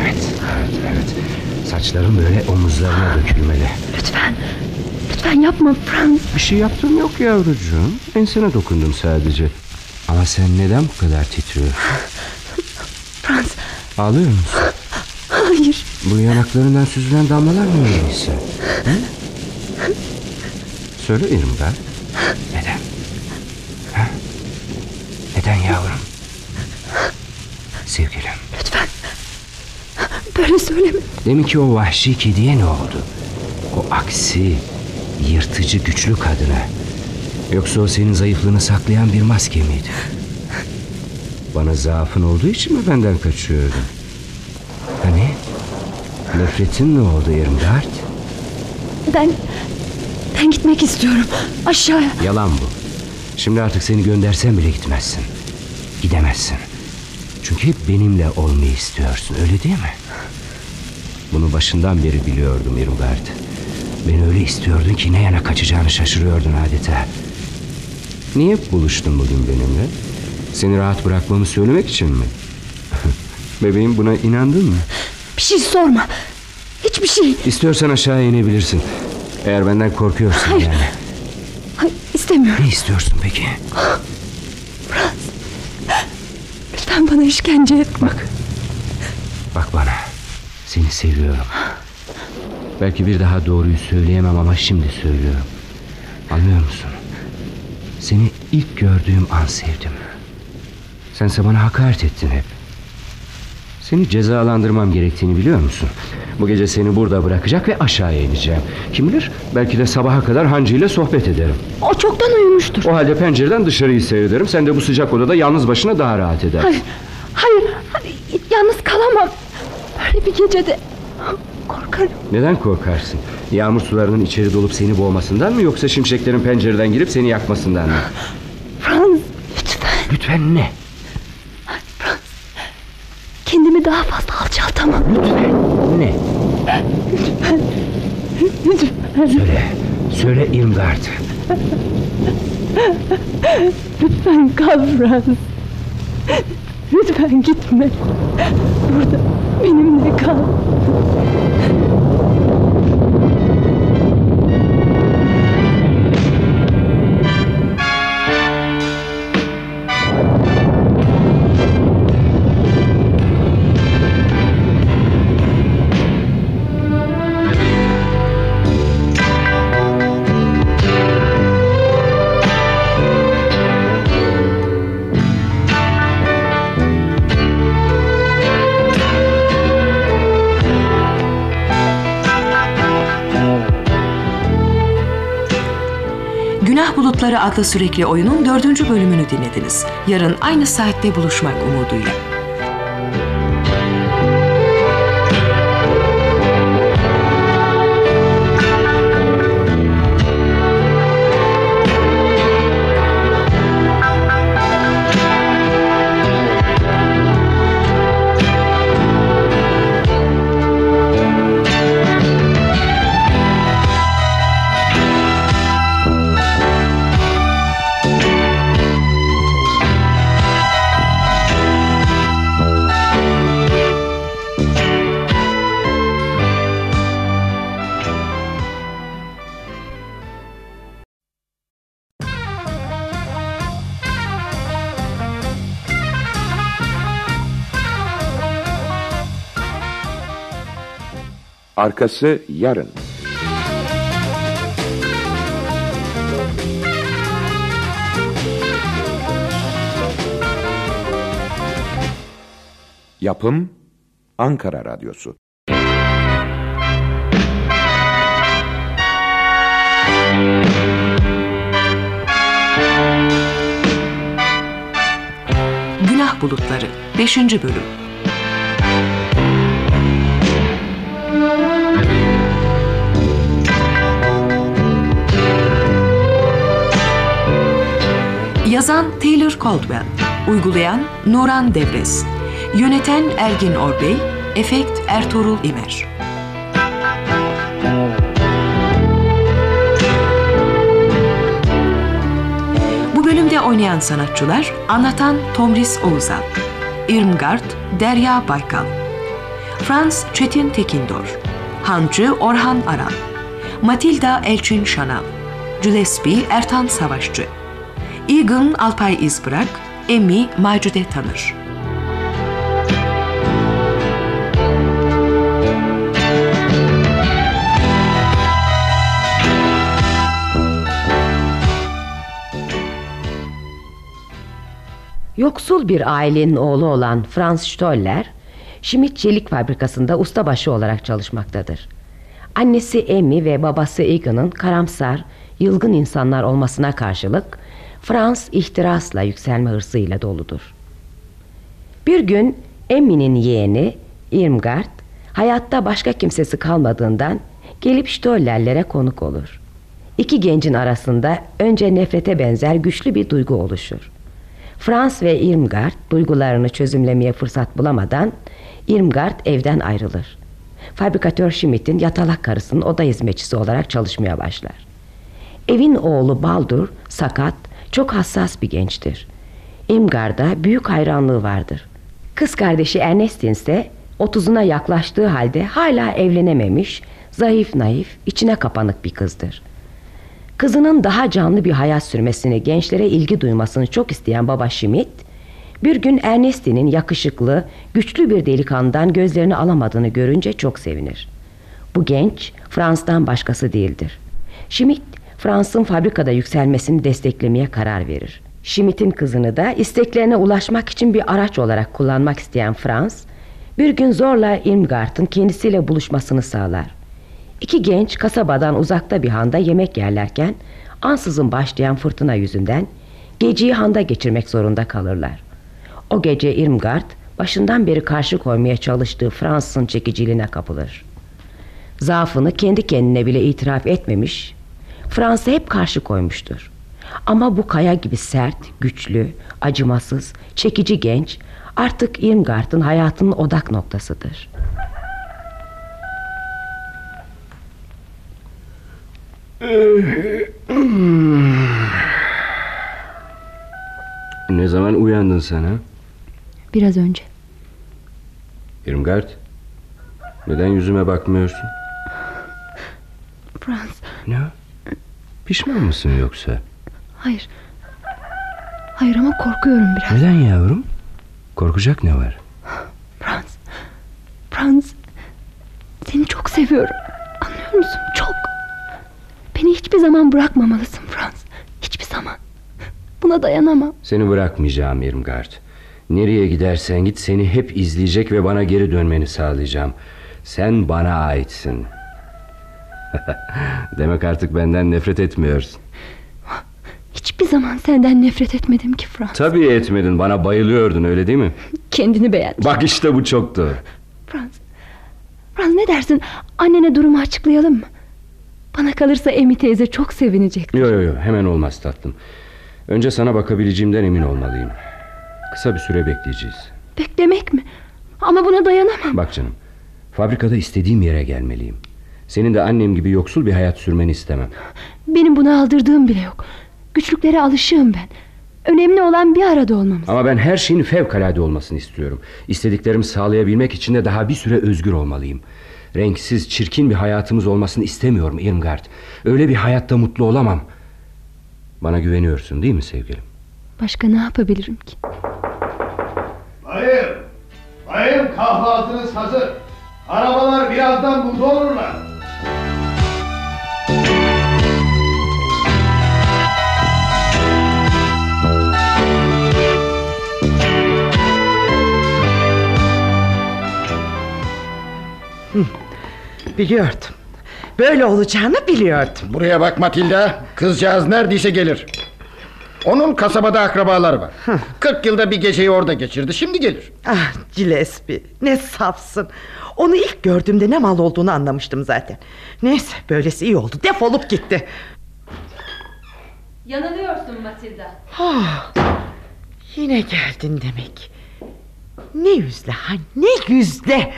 Evet, evet, evet. Saçların böyle omuzlarına dökülmeli. Lütfen, lütfen yapma Franz. Bir şey yaptım yok yavrucuğum. Ensene dokundum sadece. Ama sen neden bu kadar titriyorsun? Frans, Ağlıyor musun? hayır. Bu yanaklarından süzülen damlalar mı öyleyse? Söyle Irmgard. Neden? Yavrum? Sevgilim. Lütfen. Böyle söyleme. Demin ki o vahşi kediye ne oldu? O aksi, yırtıcı güçlü kadına. Yoksa o senin zayıflığını saklayan bir maske miydi? Bana zaafın olduğu için mi benden kaçıyordun? Hani? Nefretin ne oldu Irmgard? Ben, ben gitmek istiyorum. Aşağıya. Yalan bu. Şimdi artık seni göndersem bile gitmezsin. Gidemezsin. Çünkü hep benimle olmayı istiyorsun öyle değil mi? Bunu başından beri biliyordum Irmgard. Beni öyle istiyordun ki ne yana kaçacağını şaşırıyordun adeta. Niye buluştun bugün benimle? Seni rahat bırakmamı söylemek için mi? Bebeğim buna inandın mı? Bir şey sorma. Hiçbir şey. İstiyorsan aşağı inebilirsin. Eğer benden korkuyorsun Hayır. yani. Hayır, istemiyorum. Ne istiyorsun peki? Lütfen bana işkence etme. Bak. Bak bana. Seni seviyorum. Belki bir daha doğruyu söyleyemem ama şimdi söylüyorum. Anlıyor musun? Seni ilk gördüğüm an sevdim. Sense bana hakaret ettin hep. Seni cezalandırmam gerektiğini biliyor musun? Bu gece seni burada bırakacak ve aşağıya ineceğim. Kim bilir belki de sabaha kadar Hancı ile sohbet ederim. O çoktan uyumuştur. O halde pencereden dışarıyı seyrederim. Sen de bu sıcak odada yalnız başına daha rahat edersin. Hayır, hayır, hayır. Yalnız kalamam. Böyle bir gecede korkarım. Neden korkarsın? Yağmur sularının içeri dolup seni boğmasından mı yoksa şimşeklerin pencereden girip seni yakmasından mı? Frans, lütfen. Lütfen ne? Kendimi daha fazla alçaltamam. Lütfen. Ne? Lütfen. Lütfen. Söyle. Söyle Irmgard. Lütfen kal Frans. Lütfen gitme. Burada benimle kal. Bulutları adlı sürekli oyunun dördüncü bölümünü dinlediniz. Yarın aynı saatte buluşmak umuduyla. Arkası yarın. Yapım Ankara Radyosu. Günah Bulutları 5. Bölüm Yazan Taylor Caldwell Uygulayan Nuran Devres Yöneten Ergin Orbey Efekt Ertuğrul İmer Bu bölümde oynayan sanatçılar Anlatan Tomris Oğuzal Irmgard Derya Baykal Frans Çetin Tekindor Hancı Orhan Aran Matilda Elçin Şanal Gillespie Ertan Savaşçı Egan Alpay İzbırak Emmy Macude Tanır Yoksul bir ailenin oğlu olan Franz Stoller, Schmidt Çelik Fabrikası'nda ustabaşı olarak çalışmaktadır. Annesi Emmy ve babası Egan'ın karamsar, yılgın insanlar olmasına karşılık Franz ihtirasla yükselme hırsıyla doludur. Bir gün Emmy'nin yeğeni Irmgard hayatta başka kimsesi kalmadığından gelip Stollerlere konuk olur. İki gencin arasında önce nefrete benzer güçlü bir duygu oluşur. Franz ve Irmgard duygularını çözümlemeye fırsat bulamadan Irmgard evden ayrılır. Fabrikatör Schmidt'in yatalak karısının oda hizmetçisi olarak çalışmaya başlar. Evin oğlu Baldur sakat, çok hassas bir gençtir. Irmgard'a büyük hayranlığı vardır. Kız kardeşi Ernestine ise otuzuna yaklaştığı halde hala evlenememiş, zayıf naif, içine kapanık bir kızdır. Kızının daha canlı bir hayat sürmesini, gençlere ilgi duymasını çok isteyen baba Schmidt, bir gün Ernestine'in yakışıklı, güçlü bir delikanlıdan gözlerini alamadığını görünce çok sevinir. Bu genç Frans'tan başkası değildir. Schmidt, Frans'ın fabrikada yükselmesini desteklemeye karar verir. Schmidt'in kızını da isteklerine ulaşmak için bir araç olarak kullanmak isteyen Frans, bir gün zorla Irmgard'ın kendisiyle buluşmasını sağlar. İki genç kasabadan uzakta bir handa yemek yerlerken ansızın başlayan fırtına yüzünden geceyi handa geçirmek zorunda kalırlar. O gece Irmgard başından beri karşı koymaya çalıştığı Fransızın çekiciliğine kapılır. Zaafını kendi kendine bile itiraf etmemiş, Fransa hep karşı koymuştur. Ama bu kaya gibi sert, güçlü, acımasız, çekici genç artık Irmgard'ın hayatının odak noktasıdır. Ne zaman uyandın sen ha? Biraz önce. Irmgard, neden yüzüme bakmıyorsun? Frans. Ne? Pişman mısın yoksa? Hayır. Hayır ama korkuyorum biraz. Neden yavrum? Korkacak ne var? Frans. Frans. Seni çok seviyorum. Anlıyor musun? Çok. Beni hiçbir zaman bırakmamalısın Frans. Hiçbir zaman. Buna dayanamam. Seni bırakmayacağım Irmgard. Nereye gidersen git seni hep izleyecek ve bana geri dönmeni sağlayacağım. Sen bana aitsin. Demek artık benden nefret etmiyorsun. Hiçbir zaman senden nefret etmedim ki Frans. Tabii etmedin bana bayılıyordun öyle değil mi? Kendini beğen. Bak işte bu çoktu. Frans. Frans ne dersin? Annene durumu açıklayalım mı? Bana kalırsa Emi teyze çok sevinecek. Yok yok yok hemen olmaz tatlım. Önce sana bakabileceğimden emin olmalıyım. Kısa bir süre bekleyeceğiz. Beklemek mi? Ama buna dayanamam. Bak canım. Fabrikada istediğim yere gelmeliyim. Senin de annem gibi yoksul bir hayat sürmeni istemem. Benim buna aldırdığım bile yok. Güçlüklere alışığım ben. Önemli olan bir arada olmamız. Ama ben her şeyin fevkalade olmasını istiyorum. İstediklerimi sağlayabilmek için de daha bir süre özgür olmalıyım. Renksiz, çirkin bir hayatımız olmasını istemiyorum Irmgard. Öyle bir hayatta mutlu olamam. Bana güveniyorsun değil mi sevgilim? Başka ne yapabilirim ki? Hayır. Hayır kahvaltınız hazır. Arabalar birazdan burada olurlar. Biliyordum. Böyle olacağını biliyordum. Buraya bak Matilda. Kızcağız neredeyse gelir. Onun kasabada akrabaları var. 40 yılda bir geceyi orada geçirdi. Şimdi gelir. Ah Gillespie ne safsın. Onu ilk gördüğümde ne mal olduğunu anlamıştım zaten. Neyse böylesi iyi oldu. Defolup gitti. Yanılıyorsun Matilda. Ah, yine geldin demek. Ne yüzle ha ne yüzle.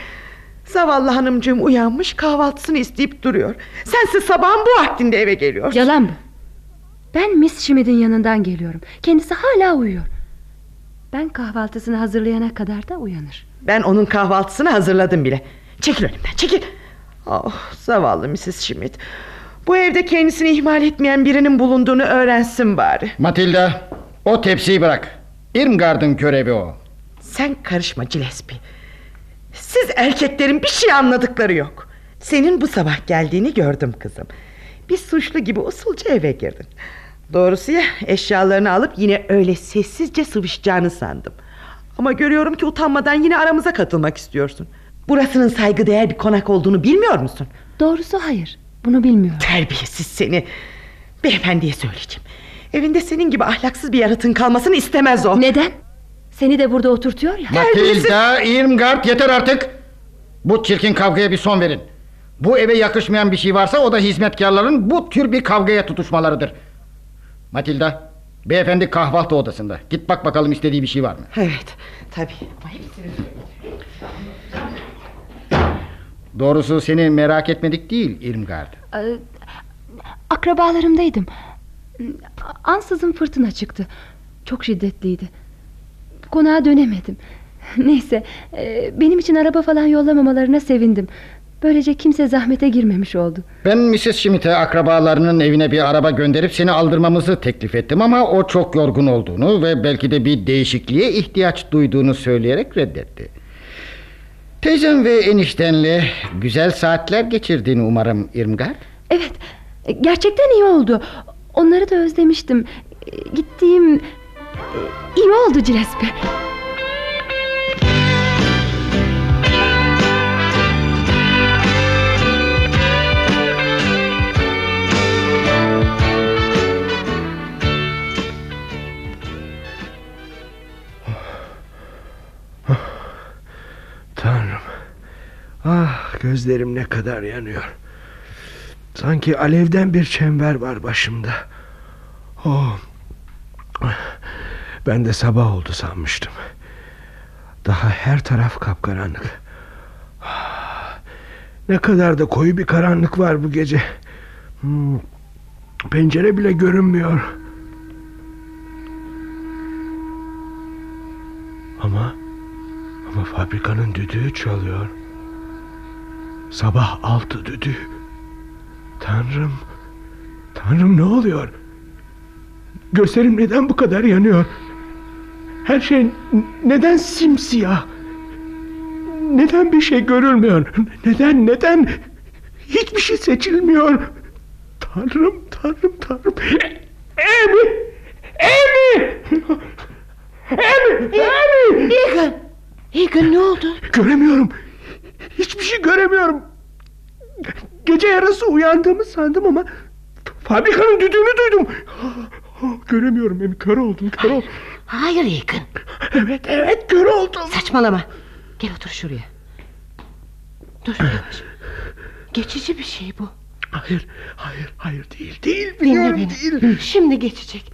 Zavallı hanımcığım uyanmış kahvaltısını isteyip duruyor. Sensiz sabahın bu vaktinde eve geliyor. Yalan bu. Ben Miss Schmidt'in yanından geliyorum. Kendisi hala uyuyor. Ben kahvaltısını hazırlayana kadar da uyanır. Ben onun kahvaltısını hazırladım bile. Çekil önümden çekil. Oh zavallı Mrs. Schmidt. Bu evde kendisini ihmal etmeyen birinin bulunduğunu öğrensin bari. Matilda o tepsiyi bırak. Irmgard'ın görevi o. Sen karışma Gillespie. Siz erkeklerin bir şey anladıkları yok. Senin bu sabah geldiğini gördüm kızım. Bir suçlu gibi usulca eve girdin. Doğrusu ya eşyalarını alıp yine öyle sessizce sıvışacağını sandım. Ama görüyorum ki utanmadan yine aramıza katılmak istiyorsun. Burasının saygıdeğer bir konak olduğunu bilmiyor musun? Doğrusu hayır. Bunu bilmiyorum. Terbiyesiz seni. Beyefendiye söyleyeceğim. Evinde senin gibi ahlaksız bir yaratığın kalmasını istemez o. Neden? Seni de burada oturtuyor ya. Matilda, Irmgard yeter artık. Bu çirkin kavgaya bir son verin. Bu eve yakışmayan bir şey varsa o da hizmetkarların bu tür bir kavgaya tutuşmalarıdır. Matilda, beyefendi kahvaltı odasında. Git bak bakalım istediği bir şey var mı? Evet, tabii. Doğrusu seni merak etmedik değil Irmgard. Ee, Akrabalarımdaydım. Ansızın fırtına çıktı. Çok şiddetliydi. Konağa dönemedim. Neyse, e, benim için araba falan yollamamalarına sevindim. Böylece kimse zahmete girmemiş oldu. Ben Mrs. Schmidt'e akrabalarının evine bir araba gönderip seni aldırmamızı teklif ettim ama o çok yorgun olduğunu ve belki de bir değişikliğe ihtiyaç duyduğunu söyleyerek reddetti. Teyzem ve eniştenle güzel saatler geçirdiğini umarım Irmgard. Evet, gerçekten iyi oldu. Onları da özlemiştim. Gittiğim e, iyi oldu Gillespie. Tanrım. Ah gözlerim ne kadar yanıyor. Sanki alevden bir çember var başımda. Oh. Ben de sabah oldu sanmıştım. Daha her taraf kapkaranlık. Ah, Ne kadar da koyu bir karanlık var bu gece. Hmm, Pencere bile görünmüyor. Ama ama fabrikanın düdüğü çalıyor. Sabah altı düdüğü. Tanrım. Tanrım ne oluyor? Gözlerim neden bu kadar yanıyor? Her şey neden simsiyah? Neden bir şey görülmüyor? Neden neden? Hiçbir şey seçilmiyor. Tanrım tanrım tanrım. Emi! Emi! Emi! Emi! Egan! Egan ne oldu? Göremiyorum. Hiçbir şey göremiyorum. Gece yarısı uyandığımı sandım ama fabrikanın düdüğünü duydum. Oh, göremiyorum Emi kör oldum kör oldum. Hayır Yakın. Evet evet kör oldum. Saçmalama. Gel otur şuraya. Dur yavaş. Geçici bir şey bu. Hayır hayır hayır değil değil Dinle biliyorum beni. değil. Şimdi geçecek.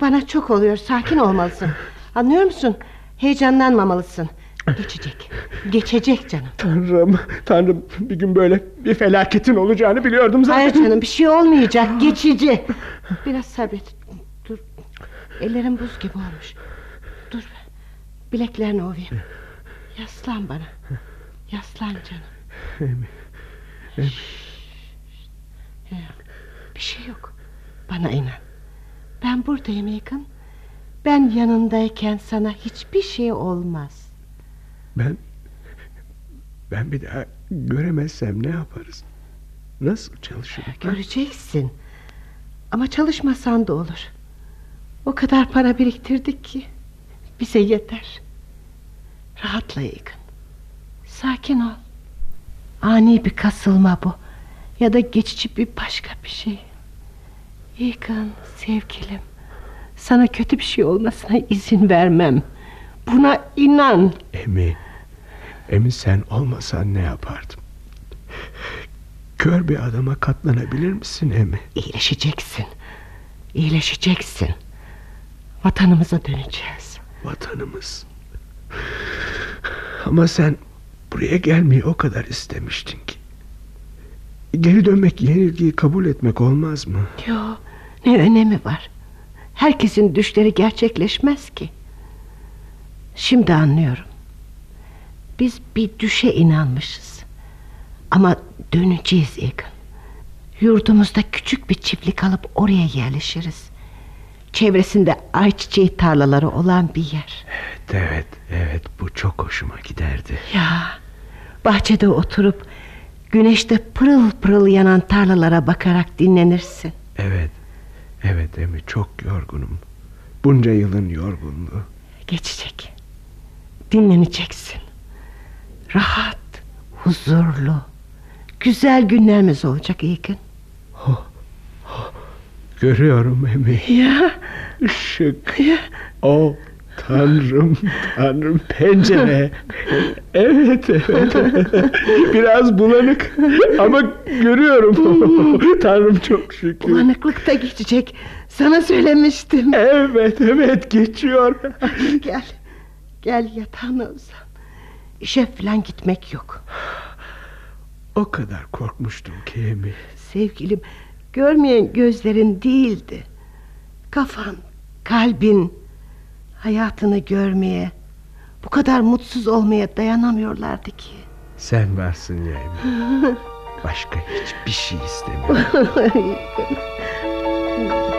Bana çok oluyor. Sakin olmalısın. Anlıyor musun? Heyecanlanmamalısın. Geçecek. Geçecek canım. Tanrım tanrım bir gün böyle bir felaketin olacağını biliyordum zaten. Hayır canım bir şey olmayacak. Geçici. Biraz sabret. Dur. Ellerim buz gibi olmuş. Dur. Bileklerini ovayım. Yaslan bana. Yaslan canım. Emi, Emi. Bir şey yok. Bana inan. Ben buradayım yakın. Ben yanındayken sana hiçbir şey olmaz. Ben ben bir daha göremezsem ne yaparız? Nasıl çalışırım? Göreceksin. Ama çalışmasan da olur. O kadar para biriktirdik ki bize yeter. Rahatla yakın. Sakin ol. Ani bir kasılma bu. Ya da geçici bir başka bir şey. Yakın sevgilim. Sana kötü bir şey olmasına izin vermem. Buna inan. Emi, Emi sen olmasan ne yapardım? Kör bir adama katlanabilir misin Emi? İyileşeceksin. İyileşeceksin. Vatanımıza döneceğiz. Vatanımız. Ama sen buraya gelmeyi o kadar istemiştin ki. Geri dönmek yenilgiyi kabul etmek olmaz mı? Yo, ne önemi var? Herkesin düşleri gerçekleşmez ki. Şimdi anlıyorum. Biz bir düşe inanmışız. Ama döneceğiz Egan. Yurdumuzda küçük bir çiftlik alıp oraya yerleşiriz. Çevresinde ayçiçeği tarlaları olan bir yer. Evet, evet, evet bu çok hoşuma giderdi. Ya, bahçede oturup güneşte pırıl pırıl yanan tarlalara bakarak dinlenirsin. Evet, evet Emi çok yorgunum. Bunca yılın yorgunluğu. Geçecek. Dinleneceksin. Rahat, huzurlu, güzel günlerimiz olacak Egan. Görüyorum Emi. Ya. Işık. O tanrım, tanrım pencere. evet, evet. Biraz bulanık ama görüyorum. tanrım çok şükür. Bulanıklık da geçecek. Sana söylemiştim. Evet, evet geçiyor. Gel. Gel yatağına uzan. İşe falan gitmek yok. O kadar korkmuştum ki Emi. Sevgilim, görmeyen gözlerin değildi. Kafan, kalbin, hayatını görmeye, bu kadar mutsuz olmaya dayanamıyorlardı ki. Sen varsın ya Emi. Başka hiçbir şey istemiyorum.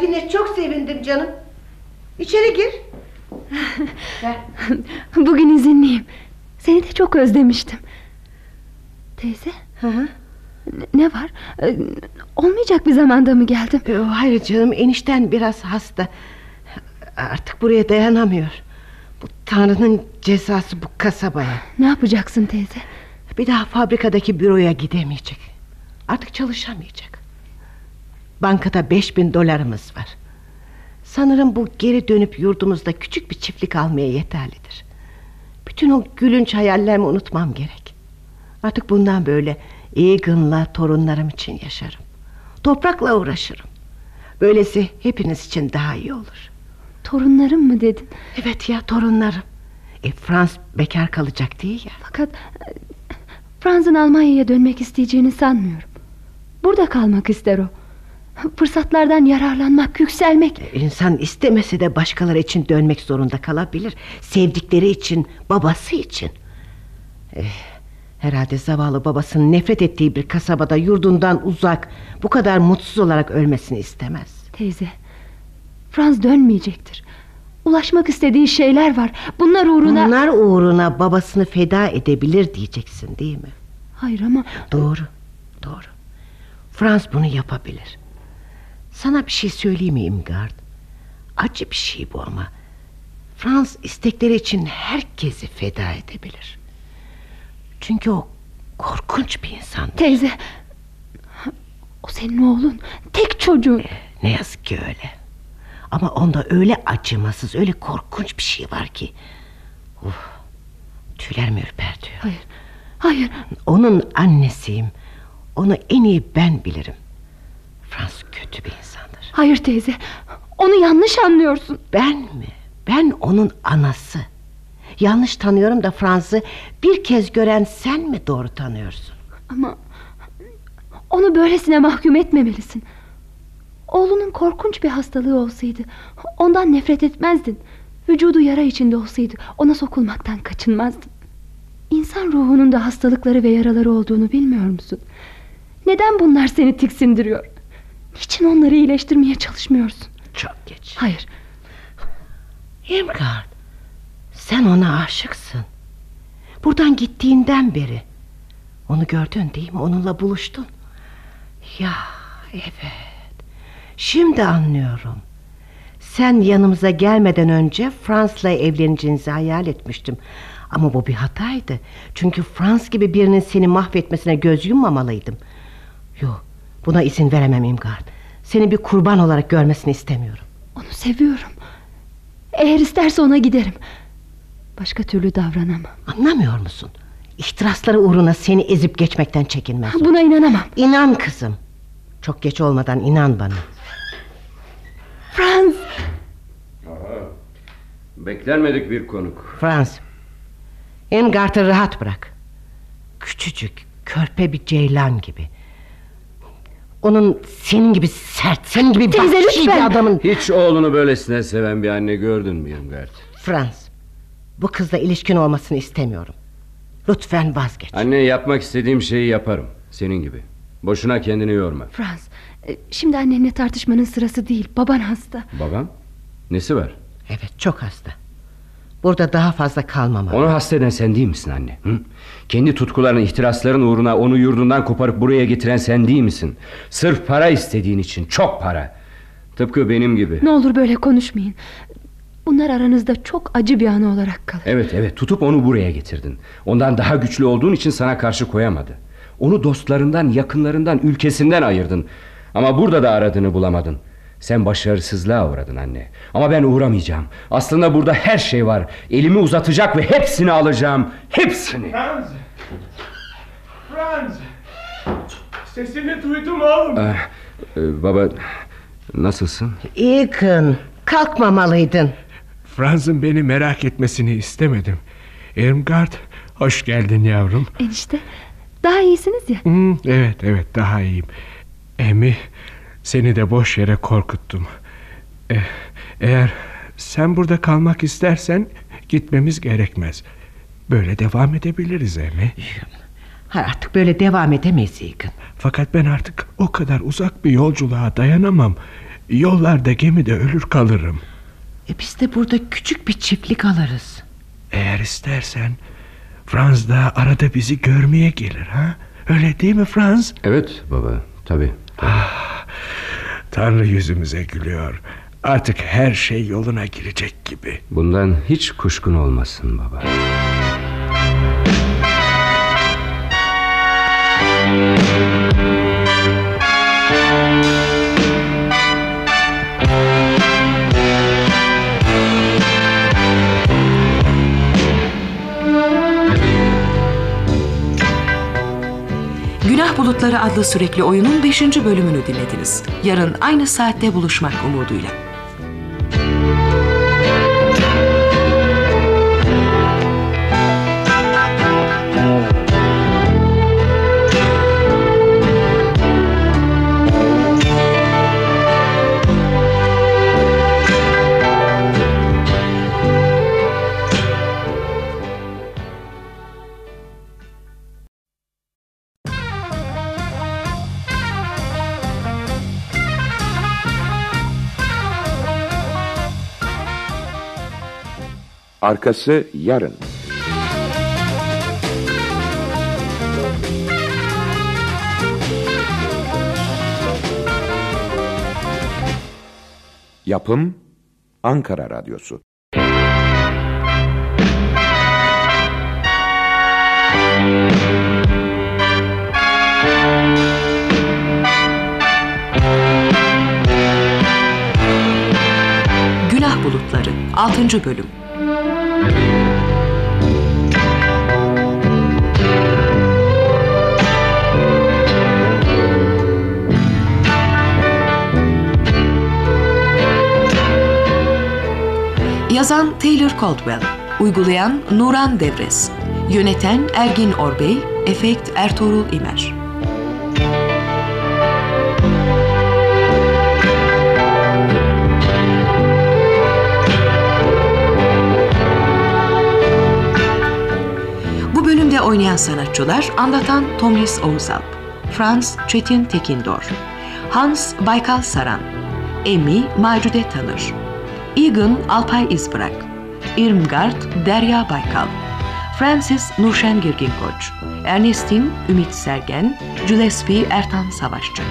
geldiğine çok sevindim canım. İçeri gir. Bugün izinliyim. Seni de çok özlemiştim. Teyze? Hı Ne var? Ee, Olmayacak bir zamanda mı geldim? Hayır canım enişten biraz hasta. Artık buraya dayanamıyor. Bu Tanrı'nın cezası bu kasabaya. Ne yapacaksın teyze? Bir daha fabrikadaki büroya gidemeyecek. Artık çalışamayacak. Bankada beş bin dolarımız var. Sanırım bu geri dönüp yurdumuzda küçük bir çiftlik almaya yeterlidir. Bütün o gülünç hayallerimi unutmam gerek. Artık bundan böyle Egan'la torunlarım için yaşarım. Toprakla uğraşırım. Böylesi hepiniz için daha iyi olur. Torunlarım mı dedin? Evet ya torunlarım. E, Frans bekar kalacak değil ya. Fakat e, Franz'ın Almanya'ya dönmek isteyeceğini sanmıyorum. Burada kalmak ister o. Fırsatlardan yararlanmak, yükselmek. İnsan istemese de başkaları için dönmek zorunda kalabilir. Sevdikleri için, babası için. Eh, herhalde zavallı babasının nefret ettiği bir kasabada yurdundan uzak, bu kadar mutsuz olarak ölmesini istemez. Teyze Franz dönmeyecektir. Ulaşmak istediği şeyler var. Bunlar uğruna... Bunlar uğruna babasını feda edebilir diyeceksin değil mi? Hayır ama... Doğru, doğru. Frans bunu yapabilir. Sana bir şey söyleyeyim mi Imgard? Acı bir şey bu ama. Frans istekleri için herkesi feda edebilir. Çünkü o korkunç bir insan. Teyze... O senin oğlun. Tek çocuğun. Ne yazık ki öyle. Ama onda öyle acımasız, öyle korkunç bir şey var ki. Uf, tüylerimi ürpertiyor. Hayır, hayır. Onun annesiyim. Onu en iyi ben bilirim. Frans kötü bir insandır. Hayır teyze, onu yanlış anlıyorsun. Ben mi? Ben onun anası. Yanlış tanıyorum da Frans'ı bir kez gören sen mi doğru tanıyorsun? Ama onu böylesine mahkum etmemelisin. Oğlunun korkunç bir hastalığı olsaydı ondan nefret etmezdin. Vücudu yara içinde olsaydı ona sokulmaktan kaçınmazdın. İnsan ruhunun da hastalıkları ve yaraları olduğunu bilmiyor musun? Neden bunlar seni tiksindiriyor? Niçin onları iyileştirmeye çalışmıyorsun? Çok geç. Hayır. Irmgard, sen ona aşıksın. Buradan gittiğinden beri. Onu gördün değil mi? Onunla buluştun. Ya evet. Şimdi anlıyorum. Sen yanımıza gelmeden önce Frans'la evleneceğinizi hayal etmiştim. Ama bu bir hataydı. Çünkü Frans gibi birinin seni mahvetmesine göz yummamalıydım. Yok, buna izin veremem İmgard. Seni bir kurban olarak görmesini istemiyorum. Onu seviyorum. Eğer isterse ona giderim. Başka türlü davranamam. Anlamıyor musun? İhtirasları uğruna seni ezip geçmekten çekinmez. o. Buna inanamam. İnan kızım. Çok geç olmadan inan bana. Franz. Beklenmedik bir konuk. Frans. Emgart'ı rahat bırak. Küçücük, körpe bir ceylan gibi. Onun senin gibi sert, senin gibi Teyze, vahşi lütfen. bir adamın... Hiç oğlunu böylesine seven bir anne gördün mü Irmgard? Frans, bu kızla ilişkin olmasını istemiyorum. Lütfen vazgeç. Anne yapmak istediğim şeyi yaparım. Senin gibi. Boşuna kendini yorma. Franz, e, şimdi annenle tartışmanın sırası değil. Baban hasta. Babam? Nesi var? Evet, çok hasta. Burada daha fazla kalmamalı. Onu hasta eden sen değil misin anne? Hı? Kendi tutkuların, ihtirasların uğruna onu yurdundan koparıp buraya getiren sen değil misin? Sırf para istediğin için, çok para. Tıpkı benim gibi. Ne olur böyle konuşmayın. Bunlar aranızda çok acı bir anı olarak kalır. Evet evet tutup onu buraya getirdin. Ondan daha güçlü olduğun için sana karşı koyamadı. Onu dostlarından, yakınlarından, ülkesinden ayırdın. Ama burada da aradığını bulamadın. Sen başarısızlığa uğradın anne. Ama ben uğramayacağım. Aslında burada her şey var. Elimi uzatacak ve hepsini alacağım. Hepsini. Franz! Franz! Sesini duydum oğlum. Ee, e, baba nasılsın? İlkin, kalkmamalıydın. Franz'ın beni merak etmesini istemedim. Irmgard, hoş geldin yavrum. Enişte, daha iyisiniz ya. Hmm, evet evet daha iyiyim. Emi, seni de boş yere korkuttum. Eh, eğer sen burada kalmak istersen gitmemiz gerekmez. Böyle devam edebiliriz Emi. Artık böyle devam edemeyiz İlkin. Fakat ben artık o kadar uzak bir yolculuğa dayanamam. Yollarda gemide ölür kalırım. E biz de burada küçük bir çiftlik alırız. Eğer istersen Franz da arada bizi görmeye gelir ha? Öyle değil mi Franz? Evet baba tabi. Ah, Tanrı yüzümüze gülüyor. Artık her şey yoluna girecek gibi. Bundan hiç kuşkun olmasın baba. Günah Bulutları adlı sürekli oyunun 5. bölümünü dinlediniz. Yarın aynı saatte buluşmak umuduyla. Arkası yarın. Yapım Ankara Radyosu. Günah Bulutları 6. Bölüm Yazan Taylor Caldwell Uygulayan Nuran Devres Yöneten Ergin Orbey Efekt Ertuğrul İmer oynayan sanatçılar anlatan Tomris Oğuzalp, Franz Çetin Tekindor, Hans Baykal Saran, Emi Macude Tanır, Egan Alpay İzbırak, Irmgard Derya Baykal, Francis Nurşen Girgin Koç, Ernestin Ümit Sergen, Gillespie Ertan Savaşçı.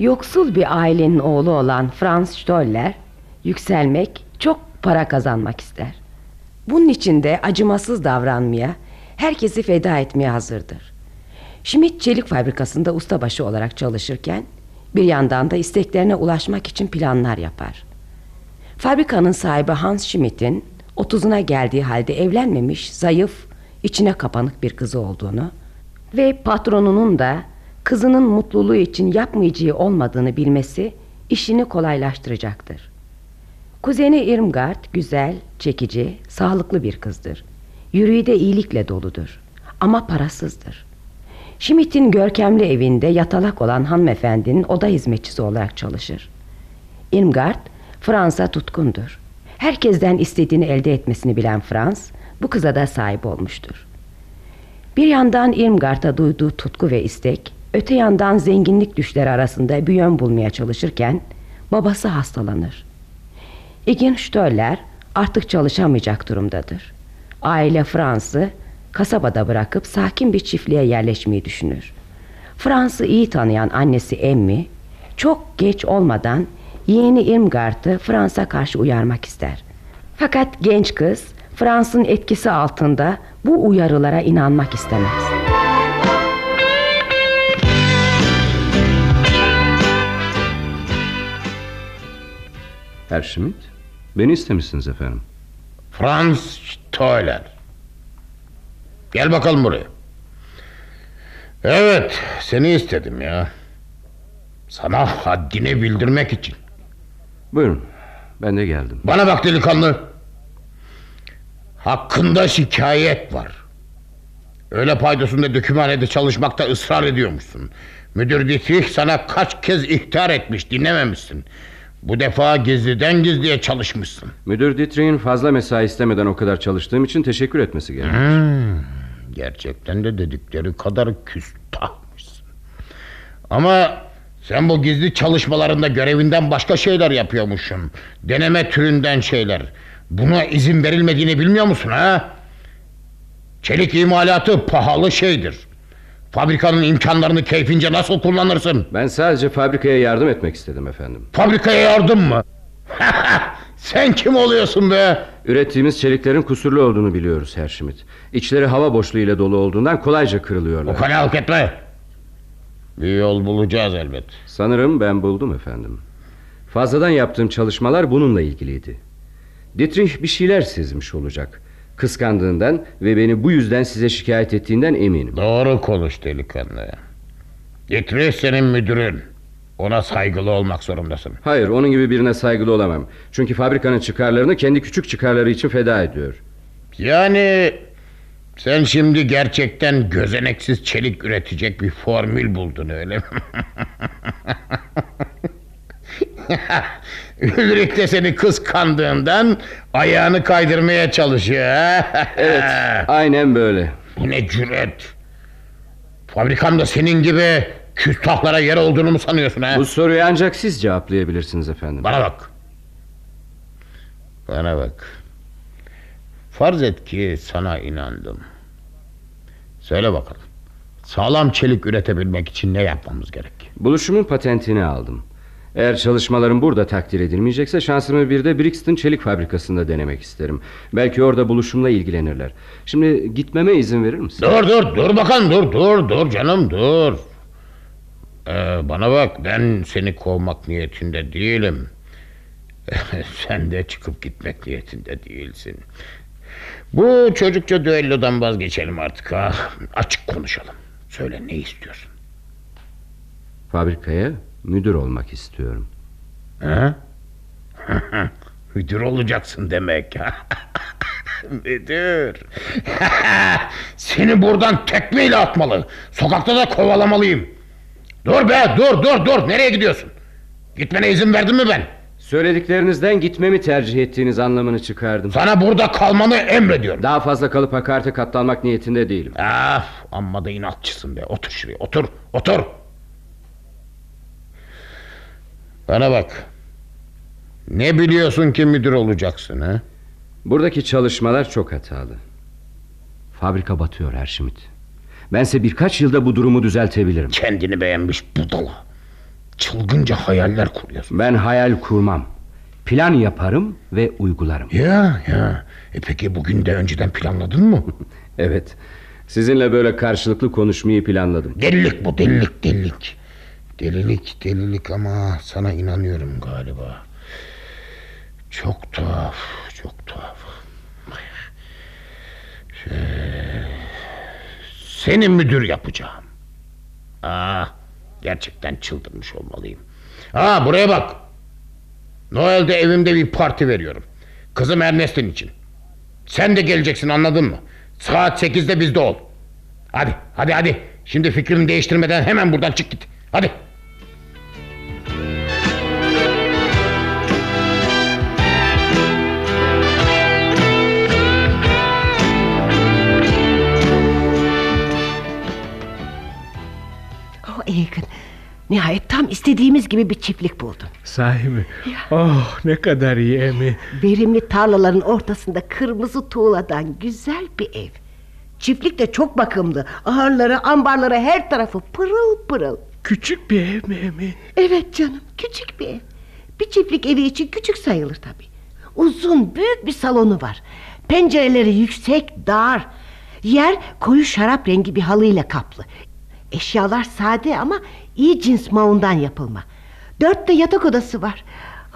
Yoksul bir ailenin oğlu olan Franz Stoller yükselmek, çok para kazanmak ister. Bunun için de acımasız davranmaya, herkesi feda etmeye hazırdır. Schmidt çelik fabrikasında ustabaşı olarak çalışırken bir yandan da isteklerine ulaşmak için planlar yapar. Fabrikanın sahibi Hans Schmidt'in 30'una geldiği halde evlenmemiş, zayıf, içine kapanık bir kızı olduğunu ve patronunun da kızının mutluluğu için yapmayacağı olmadığını bilmesi işini kolaylaştıracaktır. Kuzeni Irmgard güzel, çekici, sağlıklı bir kızdır. Yüreği de iyilikle doludur ama parasızdır. Schmidt'in görkemli evinde yatalak olan hanımefendinin oda hizmetçisi olarak çalışır. Irmgard Fransa tutkundur. Herkesten istediğini elde etmesini bilen Frans bu kıza da sahip olmuştur. Bir yandan Irmgard'a duyduğu tutku ve istek, öte yandan zenginlik düşleri arasında bir yön bulmaya çalışırken babası hastalanır. İgin Stöller artık çalışamayacak durumdadır. Aile Frans'ı kasabada bırakıp sakin bir çiftliğe yerleşmeyi düşünür. Frans'ı iyi tanıyan annesi Emmi çok geç olmadan yeğeni Irmgard'ı Frans'a karşı uyarmak ister. Fakat genç kız Frans'ın etkisi altında bu uyarılara inanmak istemez. Herr Schmidt, beni istemişsiniz efendim. Franz Stoller. Gel bakalım buraya. Evet, seni istedim ya. Sana haddini bildirmek için. Buyurun, ben de geldim. Bana bak delikanlı. Hakkında şikayet var. Öyle paydasında dökümhanede çalışmakta ısrar ediyormuşsun. Müdür Dietrich sana kaç kez ihtar etmiş dinlememişsin. Bu defa gizliden gizliye çalışmışsın. Müdür Dietrich'in fazla mesai istemeden o kadar çalıştığım için teşekkür etmesi gerekir. Hmm, gerçekten de dedikleri kadar küstahmışsın. Ama sen bu gizli çalışmalarında görevinden başka şeyler yapıyormuşsun. Deneme türünden şeyler. Buna izin verilmediğini bilmiyor musun ha? Çelik imalatı pahalı şeydir. Fabrikanın imkanlarını keyfince nasıl kullanırsın? Ben sadece fabrikaya yardım etmek istedim efendim. Fabrikaya yardım mı? Sen kim oluyorsun be? Ürettiğimiz çeliklerin kusurlu olduğunu biliyoruz Herr Schmidt. İçleri hava boşluğu ile dolu olduğundan kolayca kırılıyorlar. O kanalık etme. Bir yol bulacağız elbet. Sanırım ben buldum efendim. Fazladan yaptığım çalışmalar bununla ilgiliydi. Dietrich bir şeyler sezmiş olacak. Kıskandığından ve beni bu yüzden size şikayet ettiğinden eminim. Doğru konuş delikanlı. Dietrich senin müdürün. Ona saygılı olmak zorundasın. Hayır onun gibi birine saygılı olamam. Çünkü fabrikanın çıkarlarını kendi küçük çıkarları için feda ediyor. Yani Sen şimdi gerçekten gözeneksiz çelik üretecek bir formül buldun öyle mi? Ulrich de seni kıskandığından ayağını kaydırmaya çalışıyor. Evet, aynen böyle. Bu ne cüret? Fabrikamda senin gibi küstahlara yer olduğunu mu sanıyorsun ha? Bu soruyu ancak siz cevaplayabilirsiniz efendim. Bana bak. Bana bak. Farz et ki sana inandım. Söyle bakalım. Sağlam çelik üretebilmek için ne yapmamız gerek? Buluşumun patentini aldım. Eğer çalışmalarım burada takdir edilmeyecekse şansımı bir de Brixton Çelik Fabrikası'nda denemek isterim. Belki orada buluşumla ilgilenirler. Şimdi gitmeme izin verir misin? Dur dur dur bakalım dur dur dur canım dur. Ee, bana bak ben seni kovmak niyetinde değilim. Sen de çıkıp gitmek niyetinde değilsin. Bu çocukça düellodan vazgeçelim artık ha. Açık konuşalım. Söyle ne istiyorsun? Fabrikaya müdür olmak istiyorum. Ha? Müdür olacaksın demek. Müdür. Seni buradan tekmeyle atmalı. Sokakta da kovalamalıyım. Dur be dur dur dur. Nereye gidiyorsun? Gitmene izin verdim mi ben? Söylediklerinizden gitmemi tercih ettiğiniz anlamını çıkardım. Sana burada kalmanı emrediyorum. Daha fazla kalıp hakarete katlanmak niyetinde değilim. Ah, amma da inatçısın be. Otur şuraya otur otur. Bana bak. Ne biliyorsun ki müdür olacaksın ha? Buradaki çalışmalar çok hatalı. Fabrika batıyor Herşimit. Bense birkaç yılda bu durumu düzeltebilirim. Kendini beğenmiş budala. Çılgınca hayaller kuruyorsun. Ben hayal kurmam. Plan yaparım ve uygularım. Ya ya. E peki bugün de önceden planladın mı? evet. Sizinle böyle karşılıklı konuşmayı planladım. Delilik bu delilik delilik. Delilik delilik ama sana inanıyorum galiba. Çok tuhaf çok tuhaf. Şey, seni müdür yapacağım. Aa, gerçekten çıldırmış olmalıyım. Aa, buraya bak. Noel'de evimde bir parti veriyorum. Kızım Ernest'in için. Sen de geleceksin anladın mı? Saat sekizde bizde ol. Hadi hadi hadi. Şimdi fikrimi değiştirmeden hemen buradan çık git. Hadi. Egan. Nihayet tam istediğimiz gibi bir çiftlik buldum. Sahi mi? Oh ne kadar iyi Emi. Verimli tarlaların ortasında kırmızı tuğladan güzel bir ev. Çiftlik de çok bakımlı. Ahırları, ambarları her tarafı pırıl pırıl. Küçük bir ev mi Emi? Evet canım küçük bir ev. Bir çiftlik evi için küçük sayılır tabii. Uzun büyük bir salonu var. Pencereleri yüksek dar. Yer koyu şarap rengi bir halıyla kaplı. Eşyalar sade ama iyi cins maundan yapılma. Dört de yatak odası var.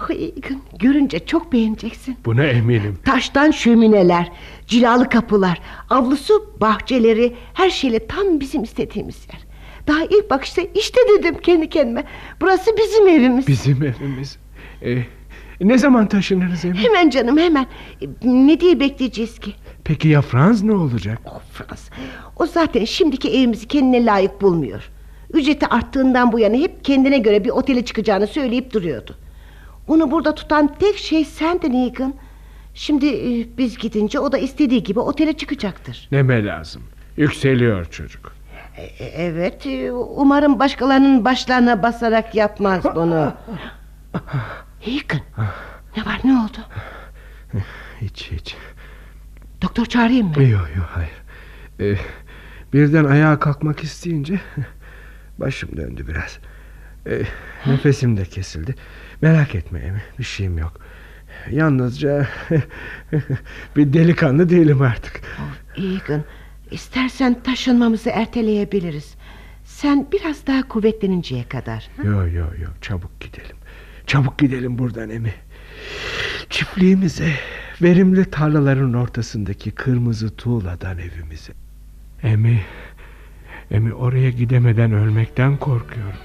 Ay, görünce çok beğeneceksin. Buna eminim. Taştan şömineler, cilalı kapılar, avlusu, bahçeleri, her şeyle tam bizim istediğimiz yer. Daha ilk bakışta işte dedim kendi kendime. Burası bizim evimiz. Bizim evimiz. Ee, ne zaman taşınırız Emi? Hemen canım hemen. Ne diye bekleyeceğiz ki? Peki ya Franz ne olacak? O Franz. O zaten şimdiki evimizi kendine layık bulmuyor. Ücreti arttığından bu yana hep kendine göre bir otele çıkacağını söyleyip duruyordu. Onu burada tutan tek şey sendin Egan. Şimdi e, biz gidince o da istediği gibi otele çıkacaktır. Neme lazım. Yükseliyor çocuk. E, evet e, umarım başkalarının başlarına basarak yapmaz bunu. Egan ne var ne oldu? Hiç hiç. Doktor çağırayım mı? Yok yok hayır. Ee, birden ayağa kalkmak isteyince başım döndü biraz. Ee, nefesim de kesildi. Merak etme Emi bir şeyim yok. Yalnızca bir delikanlı değilim artık. Egan istersen taşınmamızı erteleyebiliriz. Sen biraz daha kuvvetleninceye kadar. Yok yok yok çabuk gidelim. Çabuk gidelim buradan Emi. Çiftliğimize, verimli tarlaların ortasındaki kırmızı tuğladan evimize. Emi, Emi oraya gidemeden ölmekten korkuyorum.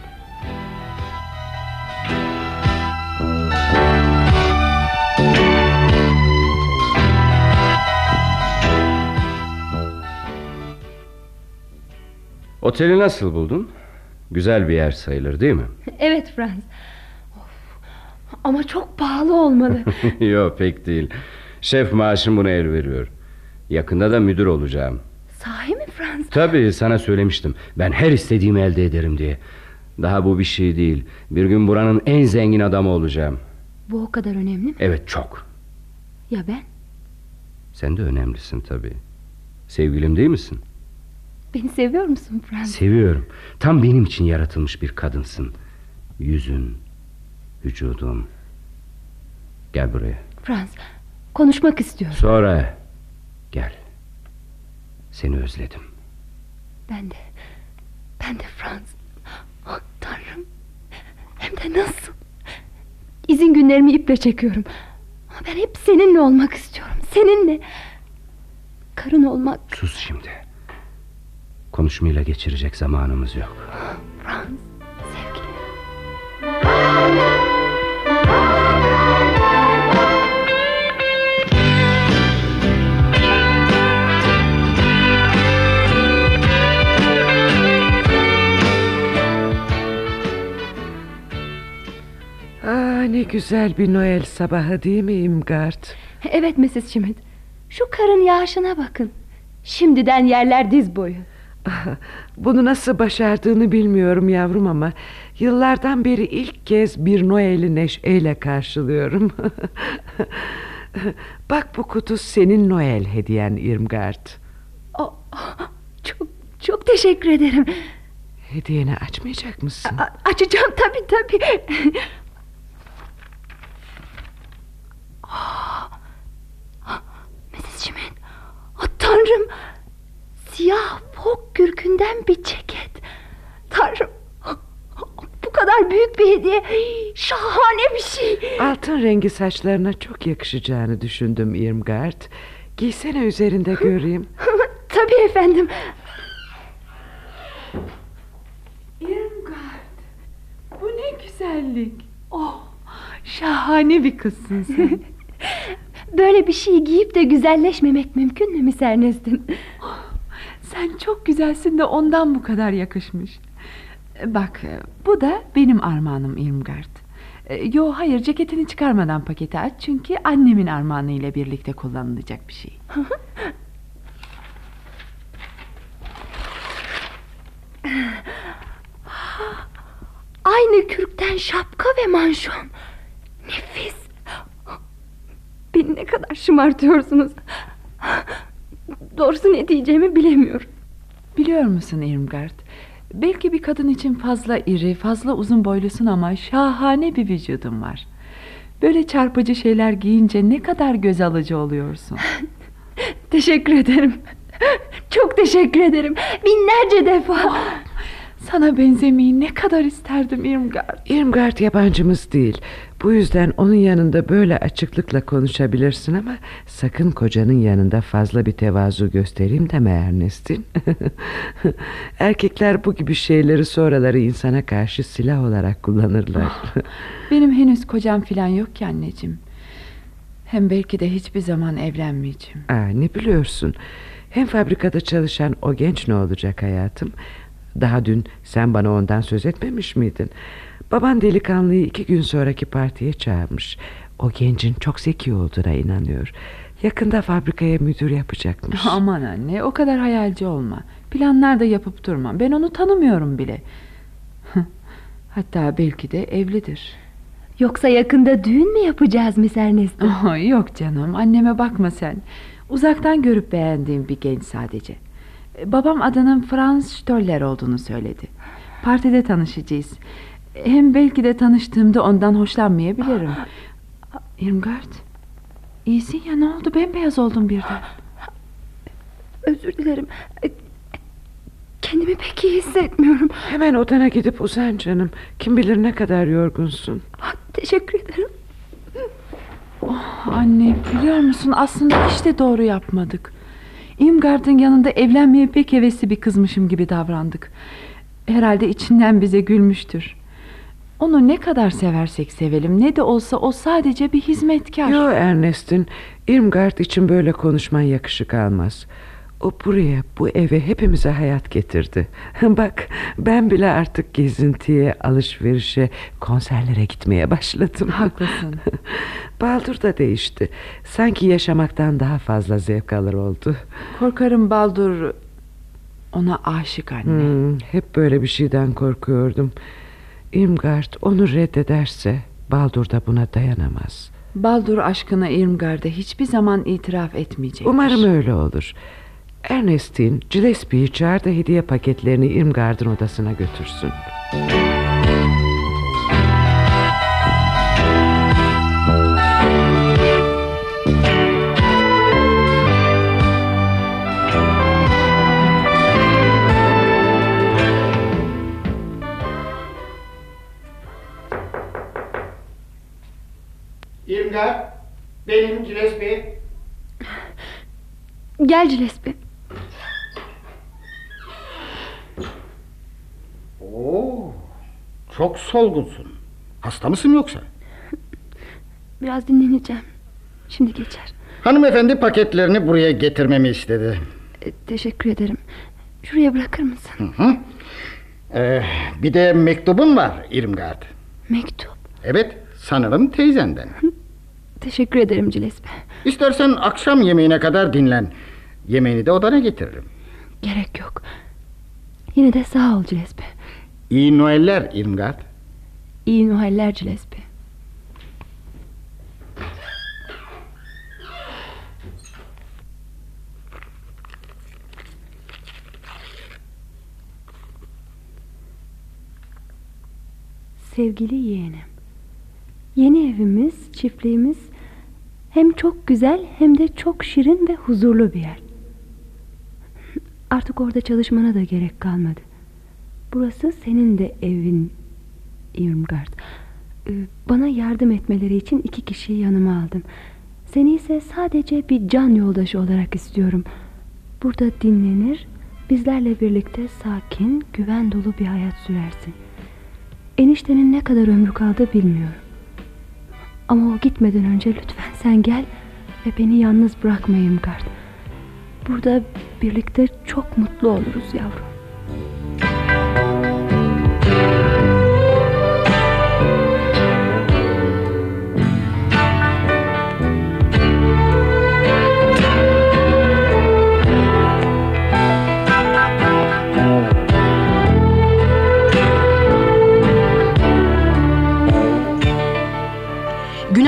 Oteli nasıl buldun? Güzel bir yer sayılır değil mi? Evet Franz. Of, ama çok pahalı olmalı. Yok pek değil. Şef maaşım buna el veriyor. Yakında da müdür olacağım. Sahi mi Franz? Tabii sana söylemiştim. Ben her istediğimi elde ederim diye. Daha bu bir şey değil. Bir gün buranın en zengin adamı olacağım. Bu o kadar önemli mi? Evet çok. Ya ben? Sen de önemlisin tabii. Sevgilim değil misin? Beni seviyor musun Franz? Seviyorum. Tam benim için yaratılmış bir kadınsın. Yüzün, vücudun. Gel buraya. Franz, konuşmak istiyorum. Sonra gel. Seni özledim. Ben de. Ben de Franz. Oh, Tanrım. Hem de nasıl? İzin günlerimi iple çekiyorum. Ben hep seninle olmak istiyorum. Seninle. Karın olmak. Sus şimdi. Konuşmayla geçirecek zamanımız yok. Franz. Ah, ne güzel bir Noel sabahı değil mi Imgard? Evet Mrs. Schmidt. Şu karın yağışına bakın. Şimdiden yerler diz boyu. Ah, Bunu nasıl başardığını bilmiyorum yavrum ama yıllardan beri ilk kez bir Noel'i neşeyle karşılıyorum. Bak bu kutu senin Noel hediyen Irmgard. Oh, çok çok teşekkür ederim. Hediyeni açmayacak mısın? A- açacağım tabii tabii. Ah, ah, Mrs. Oh, tanrım. Siyah fok kürkünden bir ceket. Tanrım. Bu kadar büyük bir hediye. Şahane bir şey. Altın rengi saçlarına çok yakışacağını düşündüm Irmgard. Giysene üzerinde göreyim. tabii efendim. Irmgard. Bu ne güzellik. Oh, şahane bir kızsın sen. Böyle bir şey giyip de güzelleşmemek mümkün mü Miss Ernest'in? Sen çok güzelsin de ondan bu kadar yakışmış. Bak bu da benim armağanım Irmgard. E, Yo hayır ceketini çıkarmadan paketi aç çünkü annemin armağanı ile birlikte kullanılacak bir şey. Aynı kürkten şapka ve manşon. Nefis. Beni ne kadar şımartıyorsunuz. Doğrusu ne diyeceğimi bilemiyorum. Biliyor musun Irmgard? Belki bir kadın için fazla iri, fazla uzun boylusun ama şahane bir vücudun var. Böyle çarpıcı şeyler giyince ne kadar göz alıcı oluyorsun. Teşekkür ederim. Çok teşekkür ederim. Binlerce defa. Sana benzemeyi ne kadar isterdim Irmgard. Irmgard yabancımız değil. Bu yüzden onun yanında böyle açıklıkla konuşabilirsin ama sakın kocanın yanında fazla bir tevazu göstereyim deme Ernest'in. Erkekler bu gibi şeyleri sonraları insana karşı silah olarak kullanırlar. Benim henüz kocam filan yok ki anneciğim. Hem belki de hiçbir zaman evlenmeyeceğim. Aa, ne biliyorsun? Hem fabrikada çalışan o genç ne olacak hayatım? Daha dün sen bana ondan söz etmemiş miydin? Baban delikanlıyı iki gün sonraki partiye çağırmış. O gencin çok zeki olduğuna inanıyor. Yakında fabrikaya müdür yapacakmış. Aman anne o kadar hayalci olma. Planlar da yapıp durma. Ben onu tanımıyorum bile. Hatta belki de evlidir. Yoksa yakında düğün mü yapacağız Miss Ernest? Oh, yok canım anneme bakma sen. Uzaktan görüp beğendiğim bir genç sadece. Babam adının Franz Stoller olduğunu söyledi. Partide tanışacağız. Hem belki de tanıştığımda ondan hoşlanmayabilirim. Irmgard, iyisin ya ne oldu? Bembeyaz oldun birden. Özür dilerim. Kendimi pek iyi hissetmiyorum. Hemen odana gidip uzan canım. Kim bilir ne kadar yorgunsun. Teşekkür ederim. Oh, anne biliyor musun aslında hiç de doğru yapmadık. Irmgard'ın yanında evlenmeye pek hevesli bir kızmışım gibi davrandık. Herhalde içinden bize gülmüştür. Onu ne kadar seversek sevelim ne de olsa o sadece bir hizmetkar. Yo Ernest'in Irmgard için böyle konuşman yakışık almaz. O buraya bu eve hepimize hayat getirdi. Bak ben bile artık gezintiye, alışverişe, konserlere gitmeye başladım. Haklısın. Baldur da değişti. Sanki yaşamaktan daha fazla zevk alır oldu. Korkarım Baldur ona aşık anne. Hmm, hep böyle bir şeyden korkuyordum. Irmgard onu reddederse Baldur da buna dayanamaz. Baldur aşkına Irmgard'a hiçbir zaman itiraf etmeyecek. Umarım öyle olur. Ernestine, Gillespie'yi çağır da hediye paketlerini Irmgard'ın odasına götürsün. İrmgard, benim Gillespie. Gel Gillespie. Oo, çok solgunsun. Hasta mısın yoksa? Biraz dinleneceğim. Şimdi geçer. Hanımefendi paketlerini buraya getirmemi istedi. E, teşekkür ederim. Şuraya bırakır mısın? Hı hı. Ee, bir de mektubum var İrmgard. Mektup. Evet, sanırım teyzenden. Teşekkür ederim Gillespie. İstersen akşam yemeğine kadar dinlen. Yemeğini de odana getiririm. Gerek yok. Yine de sağ ol Gillespie. İyi Noeller İrmgard. İyi Noeller Gillespie. Sevgili yeğenim. Yeni evimiz, çiftliğimiz hem çok güzel hem de çok şirin ve huzurlu bir yer. Artık orada çalışmana da gerek kalmadı. Burası senin de evin Irmgard. Ee, Bana yardım etmeleri için iki kişiyi yanıma aldım. Seni ise sadece bir can yoldaşı olarak istiyorum. Burada dinlenir, bizlerle birlikte sakin, güven dolu bir hayat sürersin. Eniştenin ne kadar ömrü kaldı bilmiyorum. Ama o gitmeden önce lütfen sen gel ve beni yalnız bırakma Irmgard. Burada birlikte çok mutlu oluruz yavrum.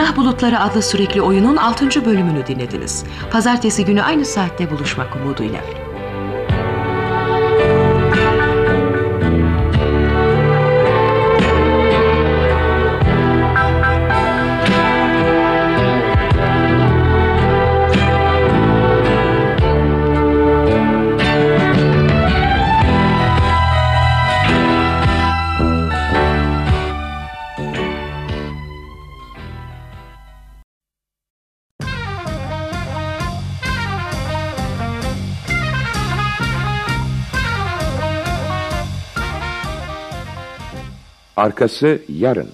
Günah Bulutları adlı sürekli oyunun 6. bölümünü dinlediniz. Pazartesi günü aynı saatte buluşmak umuduyla. Arkası yarın.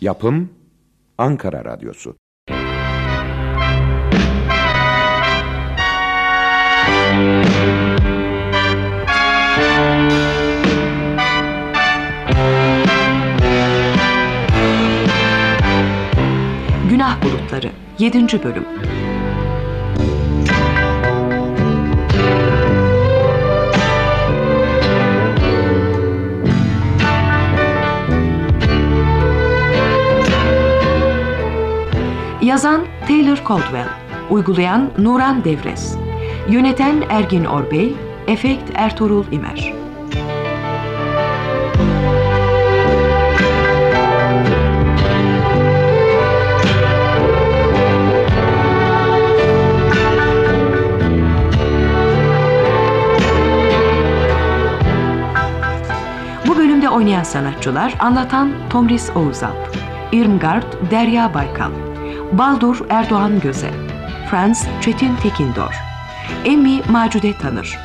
Yapım Ankara Radyosu. Günah Bulutları 7. bölüm. Yazan Taylor Caldwell, uygulayan Nuran Devres, yöneten Ergin Orbey, efekt Ertuğrul İmer. Oynayan sanatçılar anlatan Tomris Oğuzalp, Irmgard Derya Baykal, Baldur Erdoğan Göze, Franz Çetin Tekindor, Emmy Macude Tanır,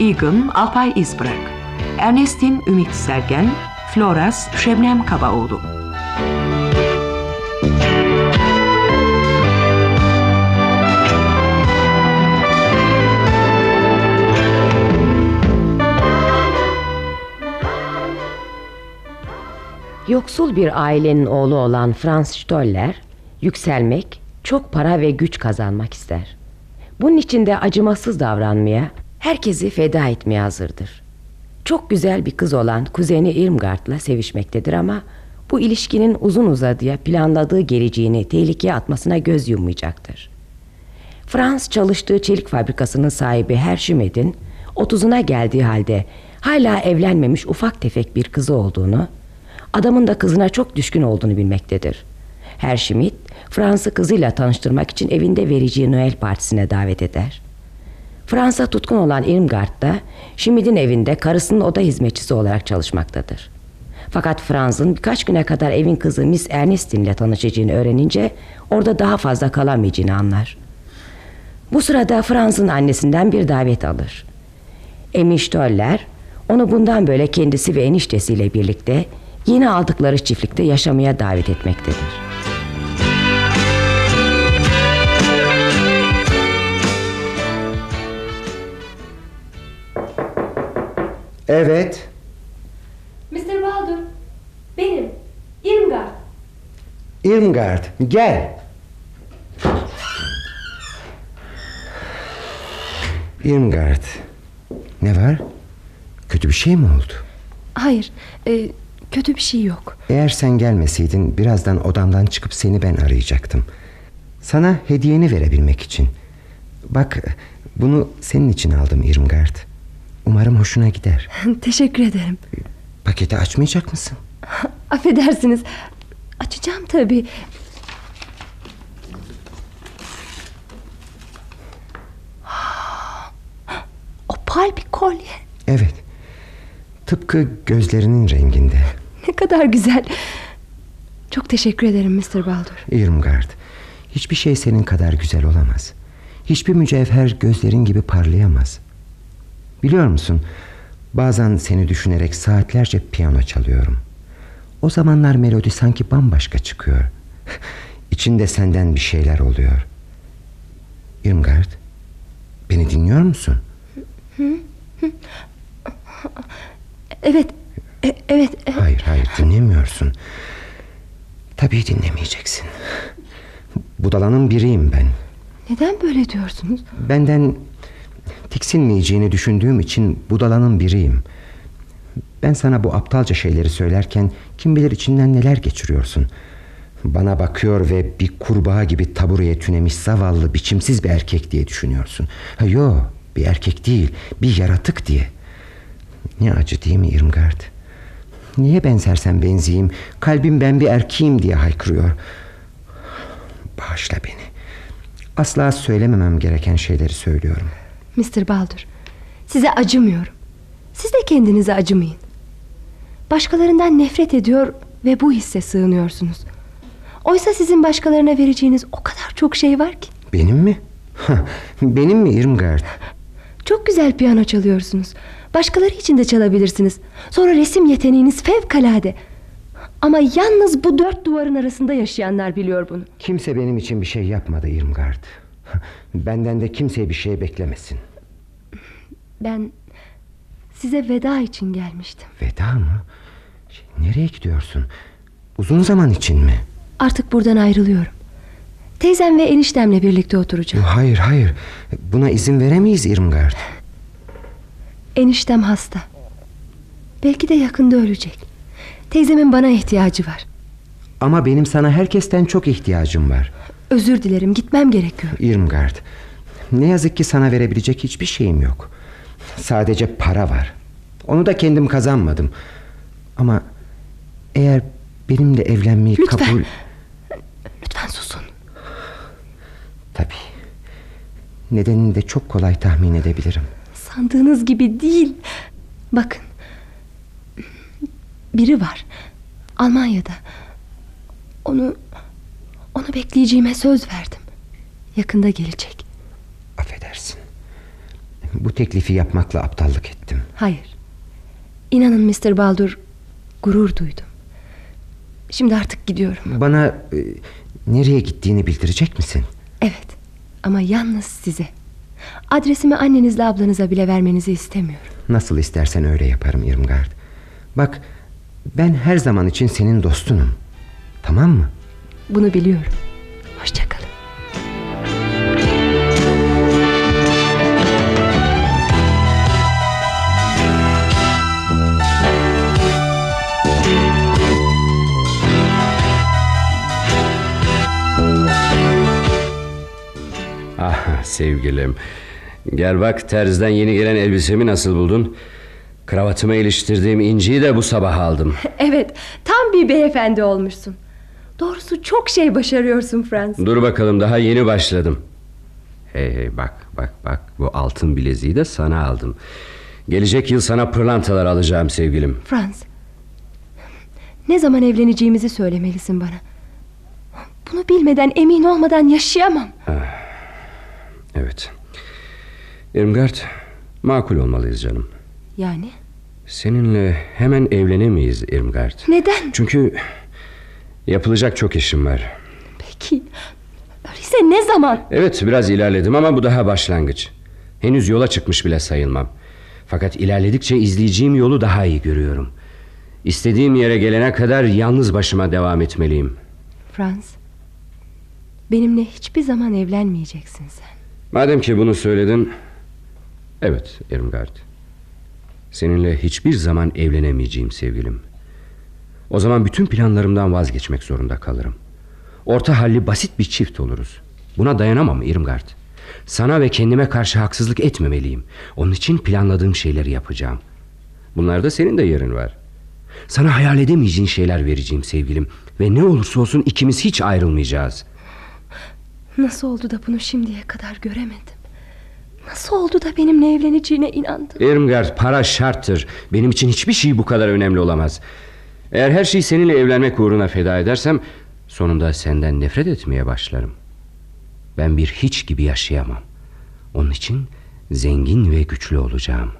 Egan Alpay İzbırak, Ernestin Ümit Sergen, Floras Şebnem Kabaoğlu Yoksul bir ailenin oğlu olan Franz Stoller yükselmek, çok para ve güç kazanmak ister. Bunun için de acımasız davranmaya, herkesi feda etmeye hazırdır. Çok güzel bir kız olan kuzeni Irmgard'la sevişmektedir ama bu ilişkinin uzun uzadıya planladığı geleceğini tehlikeye atmasına göz yummayacaktır. Franz çalıştığı çelik fabrikasının sahibi Herşimed'in 30'una geldiği halde hala evlenmemiş ufak tefek bir kızı olduğunu, adamın da kızına çok düşkün olduğunu bilmektedir. Herşimit, Frans'ı kızıyla tanıştırmak için evinde vereceği Noel partisine davet eder. Fransa tutkun olan Irmgard da Schmidt'in evinde karısının oda hizmetçisi olarak çalışmaktadır. Fakat Franz'ın birkaç güne kadar evin kızı Miss Ernestine ile tanışacağını öğrenince orada daha fazla kalamayacağını anlar. Bu sırada Franz'ın annesinden bir davet alır. Emin Stoller onu bundan böyle kendisi ve eniştesiyle birlikte yeni aldıkları çiftlikte yaşamaya davet etmektedir. Evet. Mr. Baldur, benim, Irmgard. Irmgard gel. Irmgard. Ne var? Kötü bir şey mi oldu? Hayır, e, kötü bir şey yok. Eğer sen gelmeseydin birazdan odamdan çıkıp seni ben arayacaktım. Sana hediyeni verebilmek için. Bak bunu senin için aldım Irmgard. Umarım hoşuna gider. Teşekkür ederim. Paketi açmayacak mısın? Affedersiniz. Açacağım tabii. Opal bir kolye. Evet. Tıpkı gözlerinin renginde. Ne kadar güzel. Çok teşekkür ederim Mr. Baldur. Irmgard. Hiçbir şey senin kadar güzel olamaz. Hiçbir mücevher gözlerin gibi parlayamaz. Biliyor musun? Bazen seni düşünerek saatlerce piyano çalıyorum. O zamanlar melodi sanki bambaşka çıkıyor. İçinde senden bir şeyler oluyor. Irmgard, beni dinliyor musun? Evet, e- evet. e- Hayır, hayır dinlemiyorsun. Tabii dinlemeyeceksin. Budalanın biriyim ben. Neden böyle diyorsunuz? Benden tiksinmeyeceğini düşündüğüm için budalanın biriyim. Ben sana bu aptalca şeyleri söylerken kim bilir içinden neler geçiriyorsun. Bana bakıyor ve bir kurbağa gibi tabureye tünemiş zavallı biçimsiz bir erkek diye düşünüyorsun. Ha, yo bir erkek değil bir yaratık diye. Ne acı değil mi Irmgard? Niye benzersen benzeyeyim kalbim ben bir erkeğim diye haykırıyor. Bağışla beni. Asla söylememem gereken şeyleri söylüyorum. Mr. Baldur, size acımıyorum. Siz de kendinize acımayın. Başkalarından nefret ediyor ve bu hisse sığınıyorsunuz. Oysa sizin başkalarına vereceğiniz o kadar çok şey var ki. Benim mi? Benim mi Irmgard? Çok güzel piyano çalıyorsunuz. Başkaları için de çalabilirsiniz. Sonra resim yeteneğiniz fevkalade. Ama yalnız bu dört duvarın arasında yaşayanlar biliyor bunu. Kimse benim için bir şey yapmadı Irmgard. Benden de kimseye bir şey beklemesin. Ben size veda için gelmiştim. Veda mı? Şey, nereye gidiyorsun? Uzun zaman için mi? Artık buradan ayrılıyorum. Teyzem ve eniştemle birlikte oturacağım. Hayır hayır. Buna izin veremeyiz Irmgard. Eniştem hasta. Belki de yakında ölecek. Teyzemin bana ihtiyacı var. Ama benim sana herkesten çok ihtiyacım var. Özür dilerim gitmem gerekiyor. Irmgard. Ne yazık ki sana verebilecek hiçbir şeyim yok. Sadece para var. Onu da kendim kazanmadım. Ama eğer benimle evlenmeyi Lütfen. kabul... Lütfen susun. Tabii. Nedenini de çok kolay tahmin edebilirim. Sandığınız gibi değil. Bakın. Biri var. Almanya'da. Onu onu bekleyeceğime söz verdim. Yakında gelecek. Affedersin. Bu teklifi yapmakla aptallık ettim. Hayır. İnanın Mr. Baldur Gurur duydum. Şimdi artık gidiyorum. Bana e, nereye gittiğini bildirecek misin? Evet ama yalnız size. Adresimi annenizle ablanıza bile vermenizi istemiyorum. Nasıl istersen öyle yaparım Irmgard. Bak ben her zaman için senin dostunum. Tamam mı? Bunu biliyorum. Hoşçakalın. Ah sevgilim. Gel bak terzden yeni gelen elbisemi nasıl buldun? Kravatıma iliştirdiğim inciyi de bu sabah aldım. Evet tam bir beyefendi olmuşsun. Doğrusu çok şey başarıyorsun Frans. Dur bakalım daha yeni başladım. Hey hey bak bak bak bu altın bileziği de sana aldım. Gelecek yıl sana pırlantalar alacağım sevgilim. Frans. Ne zaman evleneceğimizi söylemelisin bana. Bunu bilmeden emin olmadan yaşayamam. Evet. Irmgard makul olmalıyız canım. Yani Seninle hemen evlenemeyiz Irmgard. neden? Çünkü yapılacak çok işim var. Peki öyleyse ne zaman? Evet biraz ilerledim ama bu daha başlangıç. Henüz yola çıkmış bile sayılmam. Fakat ilerledikçe izleyeceğim yolu daha iyi görüyorum. İstediğim yere gelene kadar yalnız başıma devam etmeliyim. Frans. Benimle hiçbir zaman evlenmeyeceksin sen. Madem ki bunu söyledin... Evet Irmgard. Seninle hiçbir zaman evlenemeyeceğim sevgilim. O zaman bütün planlarımdan vazgeçmek zorunda kalırım. Orta halli basit bir çift oluruz. Buna dayanamam Irmgard. Sana ve kendime karşı haksızlık etmemeliyim. Onun için planladığım şeyleri yapacağım. Bunlarda senin de yerin var. Sana hayal edemeyeceğin şeyler vereceğim sevgilim. Ve ne olursa olsun ikimiz hiç ayrılmayacağız. Nasıl oldu da bunu şimdiye kadar göremedim? Nasıl oldu da benimle evleneceğine inandın? Irmgard para şarttır. Benim için hiçbir şey bu kadar önemli olamaz. Eğer her şeyi seninle evlenmek uğruna feda edersem... ...sonunda senden nefret etmeye başlarım. Ben bir hiç gibi yaşayamam. Onun için zengin ve güçlü olacağım.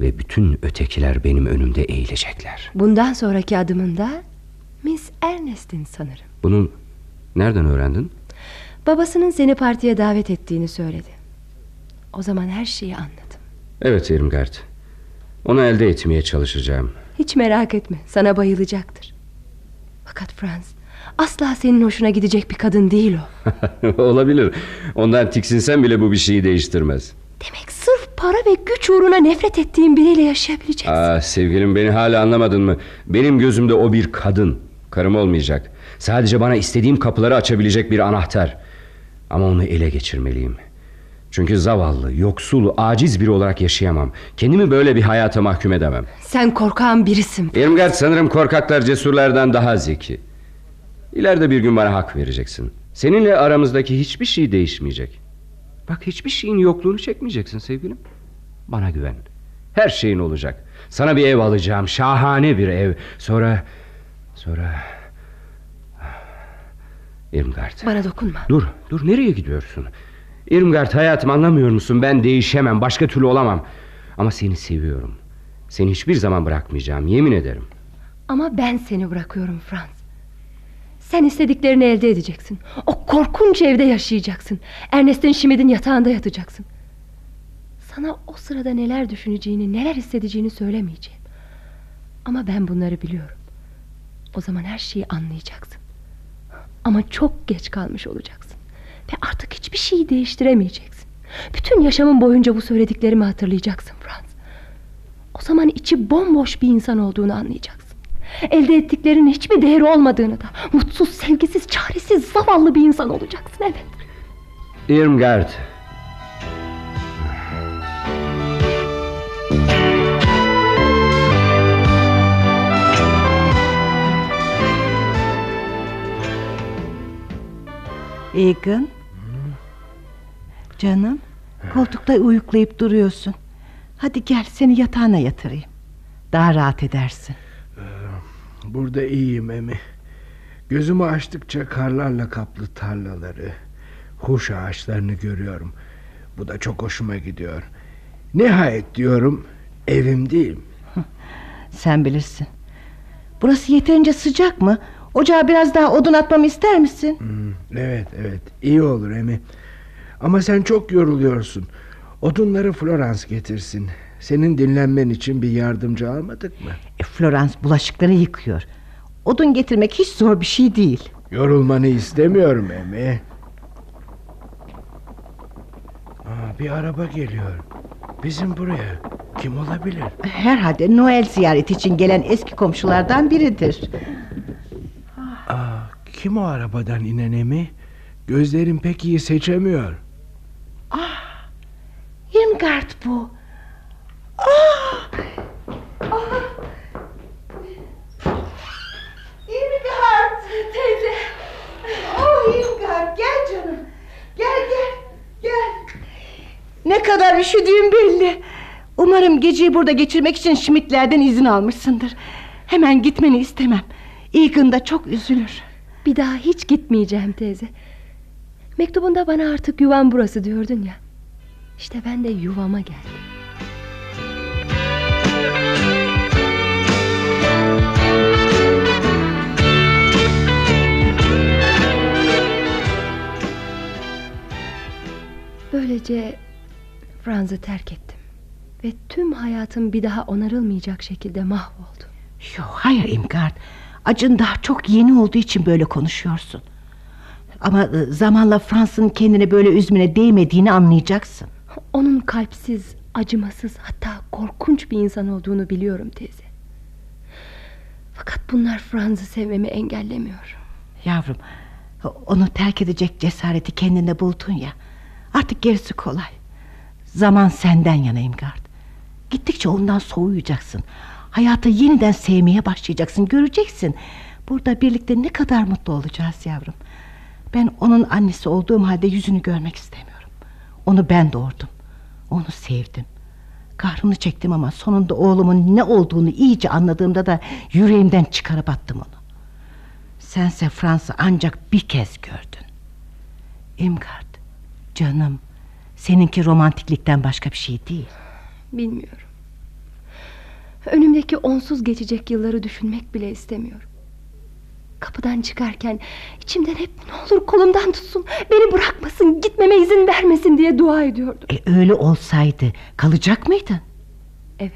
Ve bütün ötekiler benim önümde eğilecekler. Bundan sonraki adımında Miss Ernest'in sanırım. Bunu nereden öğrendin? Babasının seni partiye davet ettiğini söyledi. O zaman her şeyi anladım. Evet Irmgard. Onu elde etmeye çalışacağım. Hiç merak etme sana bayılacaktır. Fakat Frans asla senin hoşuna gidecek bir kadın değil o. Olabilir. Ondan tiksinsen bile bu bir şeyi değiştirmez. Demek sırf para ve güç uğruna nefret ettiğin biriyle yaşayabileceksin. Aa, sevgilim beni hala anlamadın mı? Benim gözümde o bir kadın. Karım olmayacak. Sadece bana istediğim kapıları açabilecek bir anahtar. Ama onu ele geçirmeliyim. Çünkü zavallı, yoksul, aciz biri olarak yaşayamam. Kendimi böyle bir hayata mahkum edemem. Sen korkağın birisin. Irmgard sanırım korkaklar cesurlardan daha zeki. İleride bir gün bana hak vereceksin. Seninle aramızdaki hiçbir şey değişmeyecek. Bak hiçbir şeyin yokluğunu çekmeyeceksin sevgilim. Bana güven. Her şeyin olacak. Sana bir ev alacağım. Şahane bir ev. Sonra... Sonra... Irmgard. Bana dokunma. Dur, dur nereye gidiyorsun? Irmgard hayatım anlamıyor musun? Ben değişemem, başka türlü olamam. Ama seni seviyorum. Seni hiçbir zaman bırakmayacağım, yemin ederim. Ama ben seni bırakıyorum Frans. Sen istediklerini elde edeceksin. O korkunç evde yaşayacaksın. Ernest'in Schmidt'in yatağında yatacaksın. Sana o sırada neler düşüneceğini, neler hissedeceğini söylemeyeceğim. Ama ben bunları biliyorum. O zaman her şeyi anlayacaksın. Ama çok geç kalmış olacaksın. Ve artık hiçbir şeyi değiştiremeyeceksin. Bütün yaşamın boyunca bu söylediklerimi hatırlayacaksın Frans. O zaman içi bomboş bir insan olduğunu anlayacaksın. Elde ettiklerinin hiçbir değeri olmadığını da mutsuz, sevgisiz, çaresiz, zavallı bir insan olacaksın evet. Irmgard. Egan. Canım. Koltukta uyuklayıp duruyorsun. Hadi gel seni yatağına yatırayım. Daha rahat edersin. Burada iyiyim Emi. Gözümü açtıkça karlarla kaplı tarlaları, huş ağaçlarını görüyorum. Bu da çok hoşuma gidiyor. Nihayet diyorum evim değil. Sen bilirsin. Burası yeterince sıcak mı? Ocağa biraz daha odun atmamı ister misin? Evet evet iyi olur Emi. Ama sen çok yoruluyorsun. Odunları Florence getirsin. Senin dinlenmen için bir yardımcı almadık mı? E, Florence bulaşıkları yıkıyor. Odun getirmek hiç zor bir şey değil. Yorulmanı istemiyorum Emi. Aa, bir araba geliyor. Bizim buraya. Kim olabilir? Herhalde Noel ziyareti için gelen eski komşulardan biridir. Aa, kim o arabadan inen Emi? Gözlerim pek iyi seçemiyor. Irmgard bu. Ah! Ah! Irmgard teyze. Oh Irmgard gel canım. Gel gel gel. Ne kadar üşüdüğüm belli. Umarım geceyi burada geçirmek için Schmidtlerden izin almışsındır. Hemen gitmeni istemem. Egan da çok üzülür. Bir daha hiç gitmeyeceğim teyze. Mektubunda bana artık yuvan burası diyordun ya. İşte ben de yuvama geldim. Böylece Franz'ı terk ettim. Ve tüm hayatım bir daha onarılmayacak şekilde mahvoldu. Yok hayır Irmgard. Acın daha çok yeni olduğu için böyle konuşuyorsun. Ama e, zamanla Fransa'nın kendini böyle üzmüne değmediğini anlayacaksın. Onun kalpsiz, acımasız hatta korkunç bir insan olduğunu biliyorum teyze. Fakat bunlar Franz'ı sevmemi engellemiyor. Yavrum onu terk edecek cesareti kendinde buldun ya. Artık gerisi kolay. Zaman senden yana Irmgard. Gittikçe ondan soğuyacaksın. Hayatı yeniden sevmeye başlayacaksın. Göreceksin. Burada birlikte ne kadar mutlu olacağız yavrum. Ben onun annesi olduğum halde yüzünü görmek istemiyorum. Onu ben doğurdum. Onu sevdim. Kahrını çektim ama sonunda oğlumun ne olduğunu iyice anladığımda da yüreğimden çıkarıp attım onu. Sense Fransa ancak bir kez gördün. Imgard, canım, seninki romantiklikten başka bir şey değil. Bilmiyorum. Önümdeki onsuz geçecek yılları düşünmek bile istemiyorum. Kapıdan çıkarken içimden hep ne olur kolumdan tutsun, beni bırakmasın, gitmeme izin vermesin diye dua ediyordum. E, öyle olsaydı kalacak mıydın? Evet,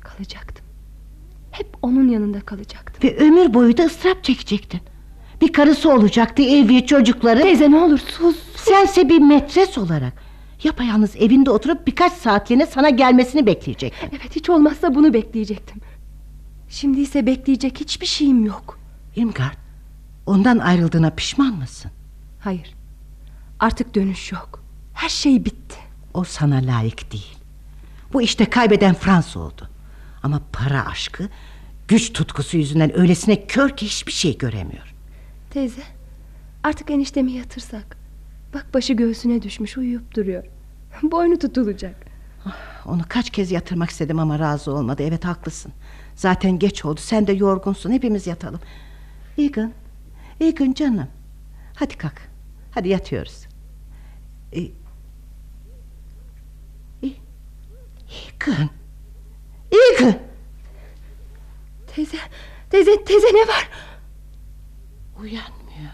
kalacaktım. Hep onun yanında kalacaktım. Ve ömür boyu da ıstırap çekecektin. Bir karısı olacaktı, evi, çocukları. Teyze ne olur sus. Sense bir metres olarak. Yapayalnız evinde oturup birkaç saatliğine sana gelmesini bekleyecektin. Evet hiç olmazsa bunu bekleyecektim. Şimdi ise bekleyecek hiçbir şeyim yok. Irmgard, ondan ayrıldığına pişman mısın? Hayır. Artık dönüş yok. Her şey bitti. O sana layık değil. Bu işte kaybeden Fransa oldu. Ama para aşkı, güç tutkusu yüzünden öylesine kör ki hiçbir şey göremiyor. Teyze, artık eniştemi yatırsak. Bak başı göğsüne düşmüş uyuyup duruyor. Boynu tutulacak. Onu kaç kez yatırmak istedim ama razı olmadı. Evet haklısın. Zaten geç oldu. Sen de yorgunsun. Hepimiz yatalım. Egan. Egan canım. Hadi kalk. Hadi yatıyoruz. E... E... Egan. Egan. Teyze, teyze, teyze ne var? Uyanmıyor.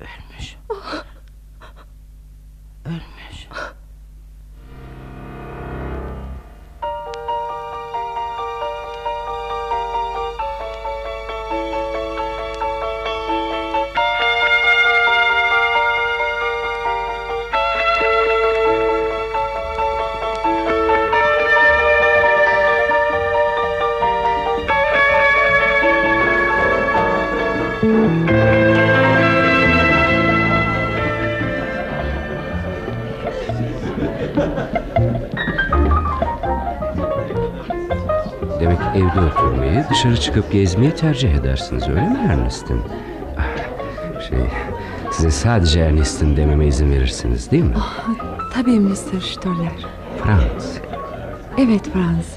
Ölmüş. Ölmüş. Dışarı çıkıp gezmeyi tercih edersiniz öyle mi Ernest'in? Ah, Şey, size sadece Ernest'in dememe izin verirsiniz değil mi? Ah, tabii Mr. Stoller. Franz. Evet Franz.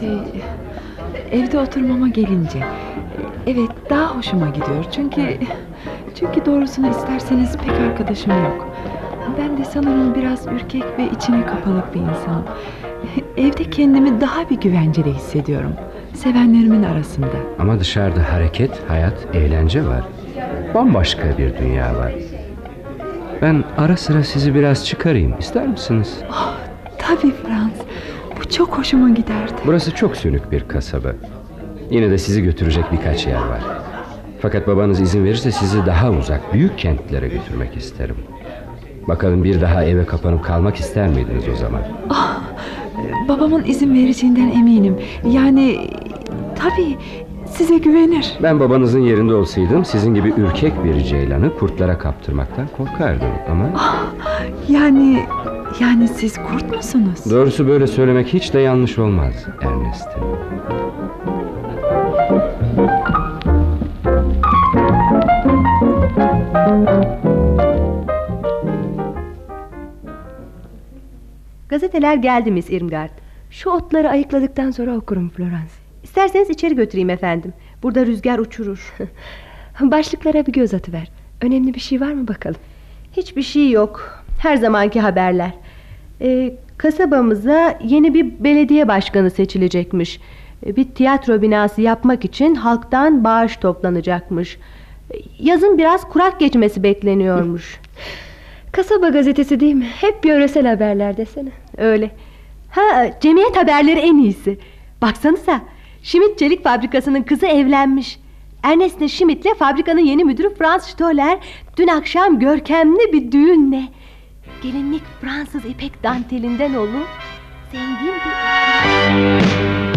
Şey, evde oturmama gelince, evet daha hoşuma gidiyor çünkü çünkü doğrusunu isterseniz pek arkadaşım yok. Ben de sanırım biraz ürkek ve içine kapalık bir insanım. Evde kendimi daha bir güvenceli hissediyorum. Sevenlerimin arasında. Ama dışarıda hareket, hayat, eğlence var. Bambaşka bir dünya var. Ben ara sıra sizi biraz çıkarayım. İster misiniz? Oh, tabii Frans. Bu çok hoşuma giderdi. Burası çok sönük bir kasaba. Yine de sizi götürecek birkaç yer var. Fakat babanız izin verirse sizi daha uzak, büyük kentlere götürmek isterim. Bakalım bir daha eve kapanıp kalmak ister miydiniz o zaman? Oh, babamın izin vereceğinden eminim. Yani tabii size güvenir. Ben babanızın yerinde olsaydım sizin gibi ürkek bir ceylanı kurtlara kaptırmaktan korkardım ama... Oh, yani yani siz kurt musunuz? Doğrusu böyle söylemek hiç de yanlış olmaz Ernest'im. Gazeteler geldi Miss Irmgard. Şu otları ayıkladıktan sonra okurum Florence. İsterseniz içeri götüreyim efendim. Burada rüzgar uçurur. Başlıklara bir göz atıver. Önemli bir şey var mı bakalım? Hiçbir şey yok. Her zamanki haberler. Ee, kasabamıza yeni bir belediye başkanı seçilecekmiş. Ee, bir tiyatro binası yapmak için halktan bağış toplanacakmış. Ee, yazın biraz kurak geçmesi bekleniyormuş. Kasaba gazetesi değil mi? Hep yöresel haberler desene. Öyle. Ha, cemiyet haberleri en iyisi. Baksanıza. Schmidt Çelik Fabrikası'nın kızı evlenmiş. Ernestine Schmidt'le fabrikanın yeni müdürü Franz Stoller dün akşam görkemli bir düğünle gelinlik Fransız ipek dantelinden olup zengin bir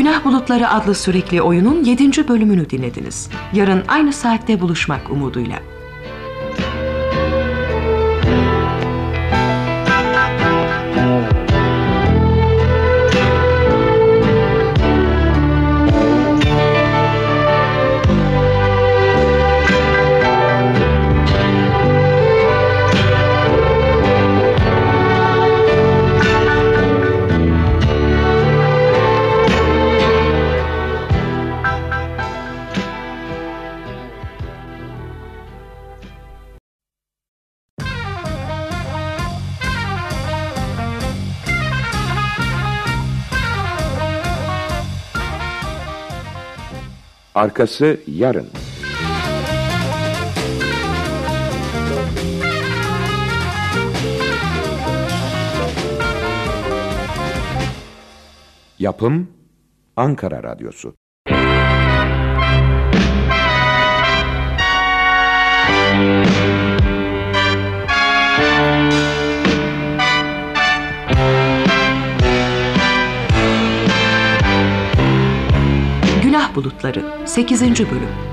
Günah Bulutları adlı sürekli oyunun 7. bölümünü dinlediniz. Yarın aynı saatte buluşmak umuduyla. Arkası yarın. Yapım Ankara Radyosu. Bulutları 8. Bölüm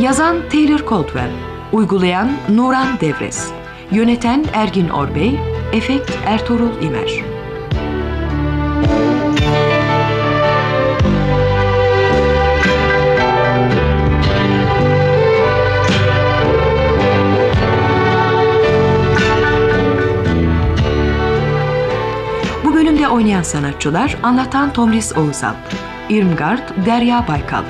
Yazan Taylor Caldwell Uygulayan Nuran Devres Yöneten Ergin Orbey Efekt Ertuğrul İmer oynayan sanatçılar anlatan Tomris Oğuzal, Irmgard Derya Baykal,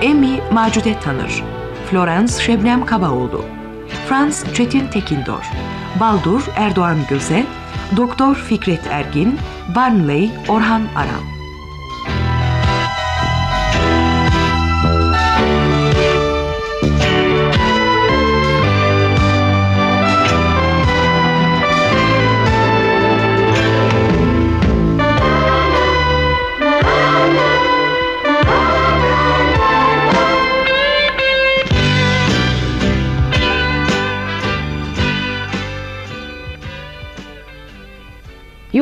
Emmy Macude Tanır, Florence Şebnem Kabaoğlu, Franz Çetin Tekindor, Baldur Erdoğan Göze, Doktor Fikret Ergin, Barnley Orhan Aral.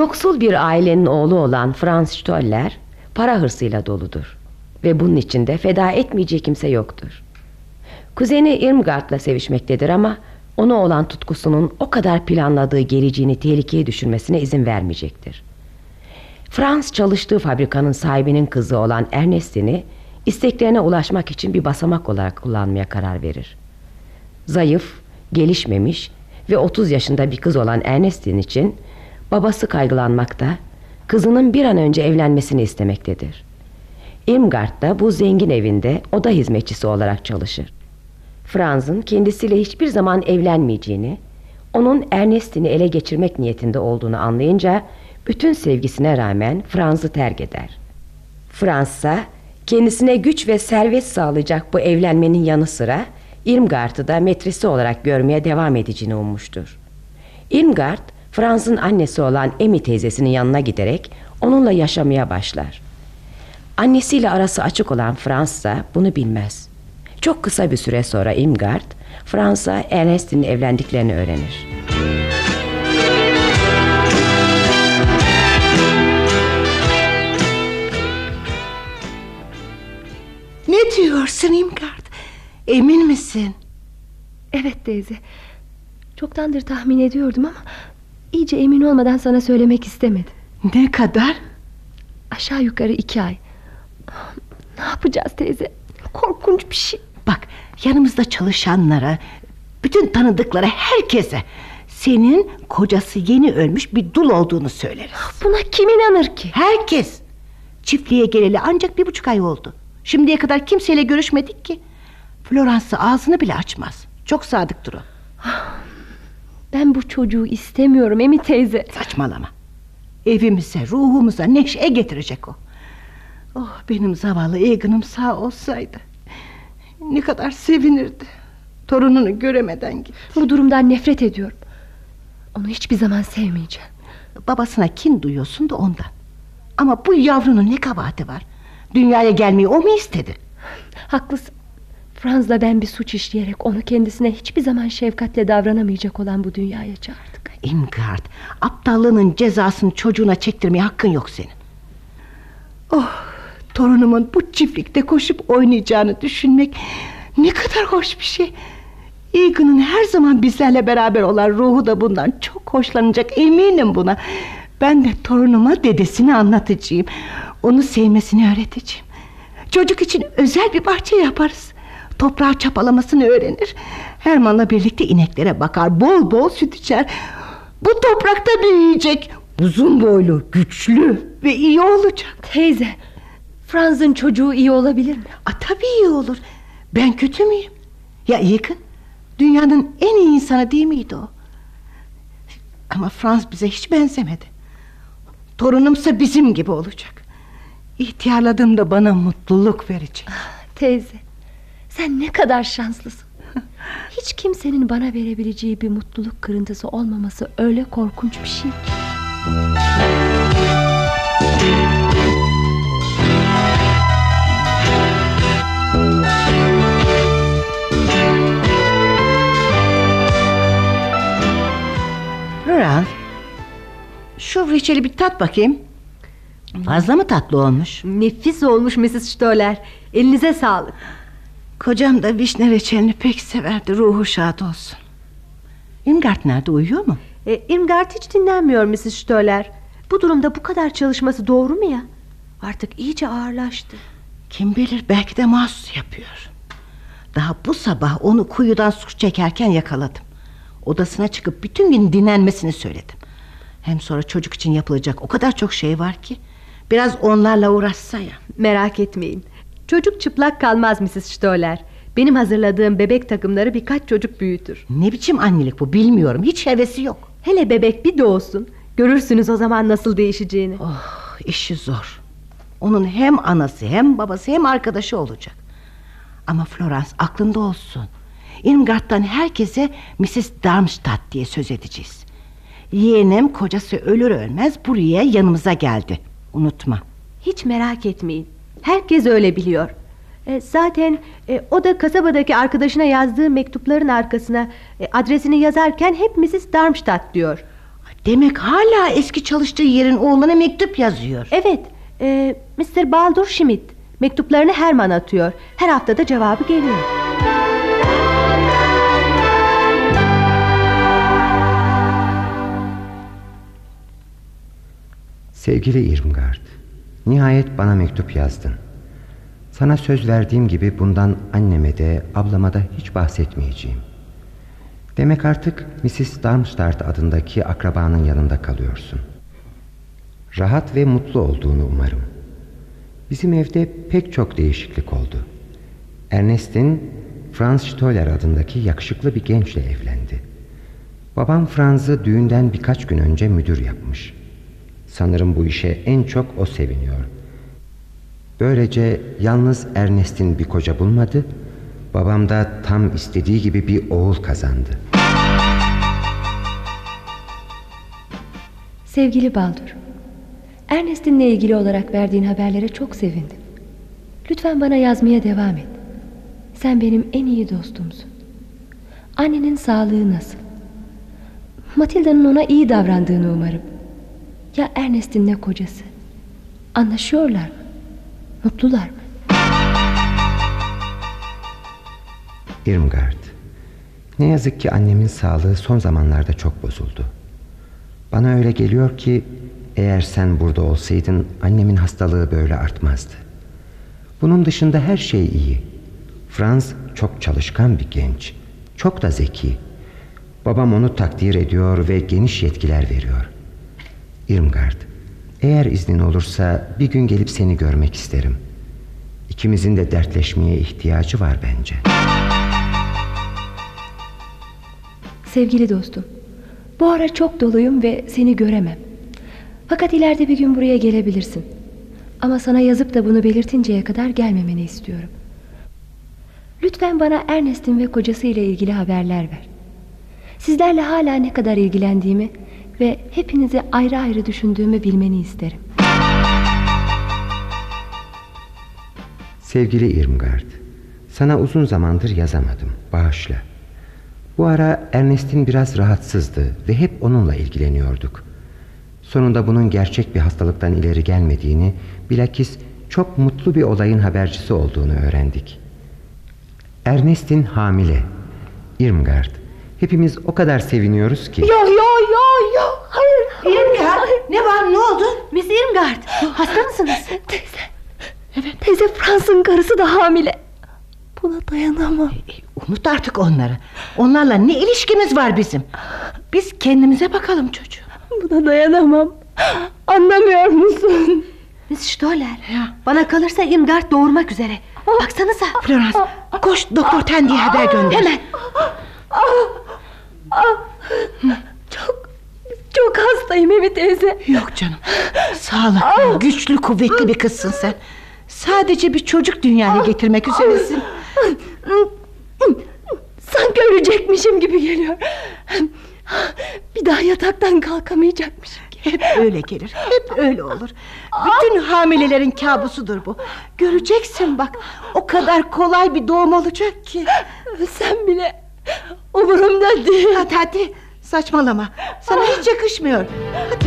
Yoksul bir ailenin oğlu olan Franz Stoller para hırsıyla doludur. Ve bunun içinde feda etmeyeceği kimse yoktur. Kuzeni Irmgard'la sevişmektedir ama ona olan tutkusunun o kadar planladığı geleceğini tehlikeye düşürmesine izin vermeyecektir. Frans çalıştığı fabrikanın sahibinin kızı olan Ernestini isteklerine ulaşmak için bir basamak olarak kullanmaya karar verir. Zayıf, gelişmemiş ve 30 yaşında bir kız olan Ernestine için babası kaygılanmakta, kızının bir an önce evlenmesini istemektedir. Irmgard da bu zengin evinde oda hizmetçisi olarak çalışır. Franz'ın kendisiyle hiçbir zaman evlenmeyeceğini, onun Ernestini ele geçirmek niyetinde olduğunu anlayınca bütün sevgisine rağmen Franz'ı terk eder. Fransa kendisine güç ve servet sağlayacak bu evlenmenin yanı sıra Irmgard'ı da metresi olarak görmeye devam edeceğini ummuştur. Irmgard, Franz'ın annesi olan Emi teyzesinin yanına giderek onunla yaşamaya başlar. Annesiyle arası açık olan Fransa bunu bilmez. Çok kısa bir süre sonra Irmgard, Fransa Ernest'in evlendiklerini öğrenir. Ne diyorsun İmgard? Emin misin? Evet teyze. Çoktandır tahmin ediyordum ama iyice emin olmadan sana söylemek istemedim. Ne kadar? Aşağı yukarı iki ay. Ne yapacağız teyze? Korkunç bir şey. Bak yanımızda çalışanlara, bütün tanıdıklara, herkese senin kocası yeni ölmüş bir dul olduğunu söyleriz. Buna kim inanır ki? Herkes. Çiftliğe geleli ancak bir buçuk ay oldu. Şimdiye kadar kimseyle görüşmedik ki. Florence ağzını bile açmaz. Çok sadıktır o. Ben bu çocuğu istemiyorum Emi teyze. Saçmalama. Evimize, ruhumuza neşe getirecek o. Oh benim zavallı Egan'ım sağ olsaydı. Ne kadar sevinirdi. Torununu göremeden gitti. Bu durumdan nefret ediyorum. Onu hiçbir zaman sevmeyeceğim. Babasına kin duyuyorsun da ondan. Ama bu yavrunun ne kabahati var? Dünyaya gelmeyi o mu istedi? Haklısın. Franz'la ben bir suç işleyerek onu kendisine hiçbir zaman şefkatle davranamayacak olan bu dünyaya çağırdık. Imgard, aptallığının cezasını çocuğuna çektirmeye hakkın yok senin. Oh, torunumun bu çiftlikte koşup oynayacağını düşünmek ne kadar hoş bir şey. Egan'ın her zaman bizlerle beraber olan ruhu da bundan çok hoşlanacak eminim buna. Ben de torunuma dedesini anlatacağım. Onu sevmesini öğreteceğim. Çocuk için özel bir bahçe yaparız. Toprağı çapalamasını öğrenir. Herman'la birlikte ineklere bakar. Bol bol süt içer. Bu toprakta büyüyecek. Uzun boylu, güçlü ve iyi olacak. Teyze, Franz'ın çocuğu iyi olabilir mi? A, tabii iyi olur. Ben kötü müyüm? Ya yakın. Dünyanın en iyi insanı değil miydi o? Ama Franz bize hiç benzemedi. Torunumsa bizim gibi olacak. İhtiyarladığımda bana mutluluk verecek. Teyze, sen ne kadar şanslısın. Hiç kimsenin bana verebileceği bir mutluluk kırıntısı olmaması öyle korkunç bir şey ki. Florence, şu reçeli bir tat bakayım. Fazla mı tatlı olmuş? Nefis olmuş Mrs. Stoller. Elinize sağlık. Kocam da vişne reçelini pek severdi. Ruhu şad olsun. Irmgard nerede uyuyor mu? E, Irmgard hiç dinlenmiyor Mrs. Stoller. Bu durumda bu kadar çalışması doğru mu ya? Artık iyice ağırlaştı. Kim bilir belki de mahsus yapıyor. Daha bu sabah onu kuyudan su çekerken yakaladım. Odasına çıkıp bütün gün dinlenmesini söyledim. Hem sonra çocuk için yapılacak o kadar çok şey var ki. Biraz onlarla uğraşsa ya. Merak etmeyin. Çocuk çıplak kalmaz Mrs. Stoller. Benim hazırladığım bebek takımları birkaç çocuk büyütür. Ne biçim annelik bu bilmiyorum. Hiç hevesi yok. Hele bebek bir doğsun. Görürsünüz o zaman nasıl değişeceğini. Oh, işi zor. Onun hem anası hem babası hem arkadaşı olacak. Ama Florence aklında olsun. Irmgard'dan herkese Mrs. Darmstadt diye söz edeceğiz. Yeğenim kocası ölür ölmez buraya yanımıza geldi. Unutma. Hiç merak etmeyin. Herkes öyle biliyor. E, zaten e, o da kasabadaki arkadaşına yazdığı mektupların arkasına e, adresini yazarken hep Mrs. Darmstadt diyor. Demek hala eski çalıştığı yerin oğluna mektup yazıyor. Evet. E, Mr. Baldur Schmidt. Mektuplarını Herman atıyor. Her haftada cevabı geliyor. Sevgili Irmgard, nihayet bana mektup yazdın. Sana söz verdiğim gibi bundan anneme de ablama da hiç bahsetmeyeceğim. Demek artık Mrs. Darmstadt adındaki akrabanın yanında kalıyorsun. Rahat ve mutlu olduğunu umarım. Bizim evde pek çok değişiklik oldu. Ernest'in Franz Stoller adındaki yakışıklı bir gençle evlendi. Babam Franz'ı düğünden birkaç gün önce müdür yapmış. Sanırım bu işe en çok o seviniyor. Böylece yalnız Ernest'in bir koca bulmadı, babam da tam istediği gibi bir oğul kazandı. Sevgili Baldur, Ernest'inle ilgili olarak verdiğin haberlere çok sevindim. Lütfen bana yazmaya devam et. Sen benim en iyi dostumsun. Annenin sağlığı nasıl? Matilda'nın ona iyi davrandığını umarım. Ya Ernest'in ne kocası? Anlaşıyorlar mı? Mutlular mı? Irmgard, ne yazık ki annemin sağlığı son zamanlarda çok bozuldu. Bana öyle geliyor ki eğer sen burada olsaydın annemin hastalığı böyle artmazdı. Bunun dışında her şey iyi. Franz çok çalışkan bir genç. Çok da zeki. Babam onu takdir ediyor ve geniş yetkiler veriyor. Irmgard, eğer iznin olursa bir gün gelip seni görmek isterim. İkimizin de dertleşmeye ihtiyacı var bence. Sevgili dostum, bu ara çok doluyum ve seni göremem. Fakat ileride bir gün buraya gelebilirsin. Ama sana yazıp da bunu belirtinceye kadar gelmemeni istiyorum. Lütfen bana Ernest'in ve kocası ile ilgili haberler ver. Sizlerle hala ne kadar ilgilendiğimi ve hepinizi ayrı ayrı düşündüğümü bilmeni isterim. Sevgili Irmgard, sana uzun zamandır yazamadım. Bağışla. Bu ara Ernest'in biraz rahatsızdı ve hep onunla ilgileniyorduk. Sonunda bunun gerçek bir hastalıktan ileri gelmediğini, bilakis çok mutlu bir olayın habercisi olduğunu öğrendik. Ernest'in hamile. Irmgard, hepimiz o kadar seviniyoruz ki... Yo yo yo yo. Hayır. Irmgard ne var ne oldu? Miss Irmgard hasta mısınız? Teyze. Evet. Teyze Frans'ın karısı da hamile. Buna dayanamam. Unut artık onları. Onlarla ne ilişkimiz var bizim? Biz kendimize bakalım çocuğum. Buna dayanamam. Anlamıyor musun? Miss Stoller. Bana kalırsa Irmgard doğurmak üzere. Baksanıza. Florence koş doktor Tendi'ye haber gönder. Hemen. Çok çok hastayım Emi teyze. Yok canım. Sağlıklı, güçlü, kuvvetli bir kızsın sen. Sadece bir çocuk dünyaya getirmek üzeresin. Sanki ölecekmişim gibi geliyor. Bir daha yataktan kalkamayacakmışım. Hep öyle gelir. Hep öyle olur. Bütün hamilelerin kabusudur bu. Göreceksin bak. O kadar kolay bir doğum olacak ki. Sen bile umurumda değil. Hadi hadi saçmalama. Sana hiç yakışmıyor. Hadi.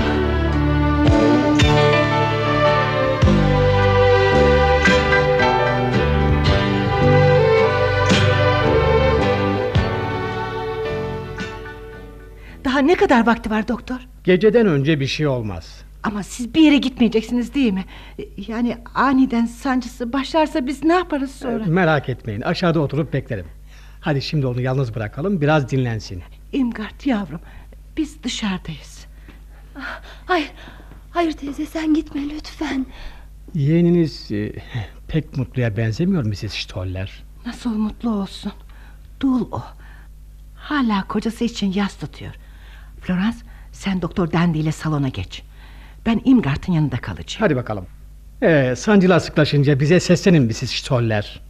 Daha ne kadar vakti var doktor? Geceden önce bir şey olmaz. Ama siz bir yere gitmeyeceksiniz değil mi? Yani aniden sancısı başlarsa biz ne yaparız sonra? Merak etmeyin aşağıda oturup beklerim. Hadi şimdi onu yalnız bırakalım biraz dinlensin. İmgard yavrum biz dışarıdayız. Hayır, hayır teyze sen gitme lütfen. Yeğeniniz e, pek mutluya benzemiyor Mrs. Stoller. Nasıl mutlu olsun? Dul o. Hala kocası için yas tutuyor. Florence sen doktor Dandy ile salona geç. Ben Imgard'ın yanında kalacağım. Hadi bakalım. Ee, sancılar sıklaşınca bize seslenin Mrs. Stoller.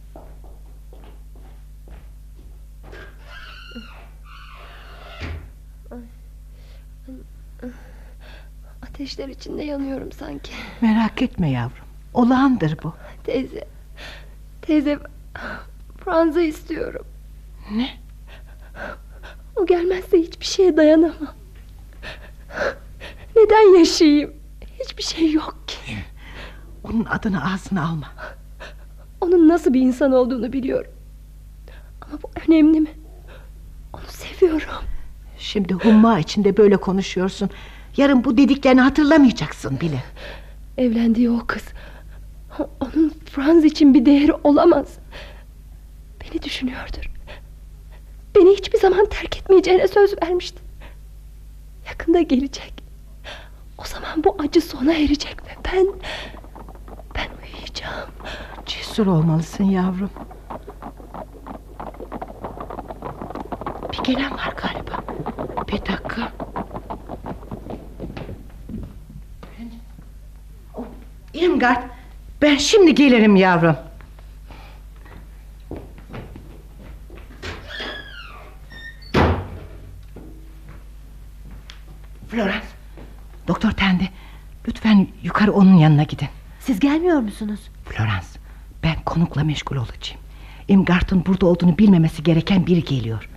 Ateşler içinde yanıyorum sanki. Merak etme yavrum. Olağandır bu. Teyze. Teyze Franz'ı istiyorum. Ne? O gelmezse hiçbir şeye dayanamam. Neden yaşayayım? Hiçbir şey yok ki. Onun adını ağzına alma. Onun nasıl bir insan olduğunu biliyorum. Ama bu önemli mi? Onu seviyorum. Şimdi humma içinde böyle konuşuyorsun. Yarın bu dediklerini hatırlamayacaksın bile. Evlendiği o kız. Onun Franz için bir değeri olamaz. Beni düşünüyordur. Beni hiçbir zaman terk etmeyeceğine söz vermişti. Yakında gelecek. O zaman bu acı sona erecek ve ben... Ben uyuyacağım. Cesur olmalısın yavrum. Bir gelen var galiba. Bir dakika. Irmgard, ben şimdi gelirim yavrum. Florence, Doktor Tendi, lütfen yukarı onun yanına gidin. Siz gelmiyor musunuz? Florence, ben konukla meşgul olacağım. Imgart'ın burada olduğunu bilmemesi gereken biri geliyor.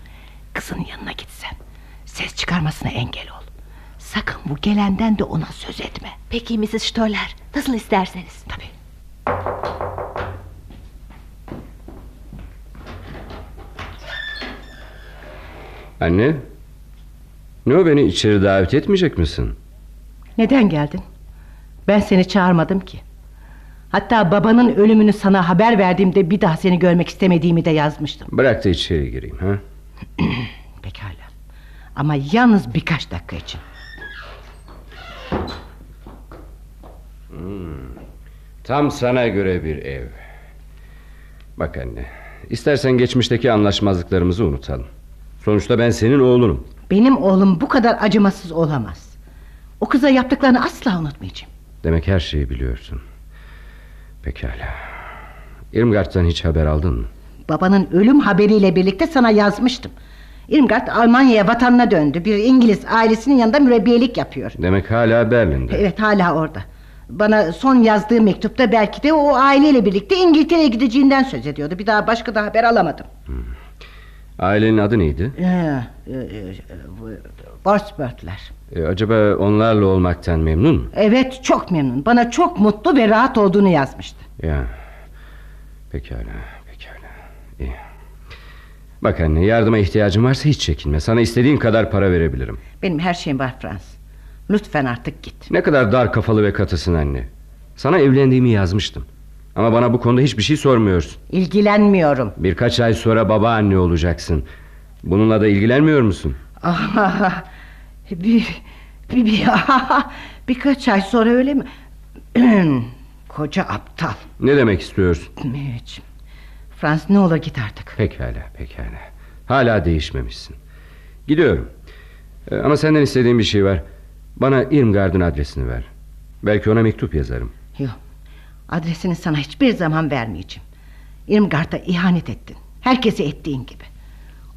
Kızın yanına gitsen. Ses çıkarmasına engel ol. Sakın bu gelenden de ona söz etme. Peki Mrs. Stoller, nasıl isterseniz. Tabii. Anne. Ne o beni içeri davet etmeyecek misin? Neden geldin? Ben seni çağırmadım ki. Hatta babanın ölümünü sana haber verdiğimde bir daha seni görmek istemediğimi de yazmıştım. Bırak da içeri gireyim ha. Pekala. Ama yalnız birkaç dakika için. Hmm. Tam sana göre bir ev. Bak anne. İstersen geçmişteki anlaşmazlıklarımızı unutalım. Sonuçta ben senin oğlunum. Benim oğlum bu kadar acımasız olamaz. O kıza yaptıklarını asla unutmayacağım. Demek her şeyi biliyorsun. Pekala. Irmgard'dan hiç haber aldın mı? Babanın ölüm haberiyle birlikte sana yazmıştım. Irmgard Almanya'ya vatanına döndü. Bir İngiliz ailesinin yanında mürebbiyelik yapıyor. Demek hala Berlin'de. Evet hala orada. Bana son yazdığı mektupta belki de o aileyle birlikte İngiltere'ye gideceğinden söz ediyordu. Bir daha başka da haber alamadım. Ailenin adı neydi? Ee, e, e, Borsbertler. Ee, acaba onlarla olmaktan memnun mu? Evet çok memnun. Bana çok mutlu ve rahat olduğunu yazmıştı. Ya. Pekala, pekala. İyi. Bak anne yardıma ihtiyacın varsa hiç çekinme. Sana istediğin kadar para verebilirim. Benim her şeyim var Frans. Lütfen artık git. Ne kadar dar kafalı ve katısın anne. Sana evlendiğimi yazmıştım. Ama bana bu konuda hiçbir şey sormuyorsun. İlgilenmiyorum. Birkaç ay sonra babaanne olacaksın. Bununla da ilgilenmiyor musun? Ah, bir, bir, bir, birkaç ay sonra öyle mi? Koca aptal. Ne demek istiyorsun? Hiç. Frans ne olur git artık. Pekala, pekala. Hala değişmemişsin. Gidiyorum. Ee, ama senden istediğim bir şey var. Bana Irmgard'ın adresini ver. Belki ona mektup yazarım. Yok. Adresini sana hiçbir zaman vermeyeceğim. Irmgard'a ihanet ettin. Herkese ettiğin gibi.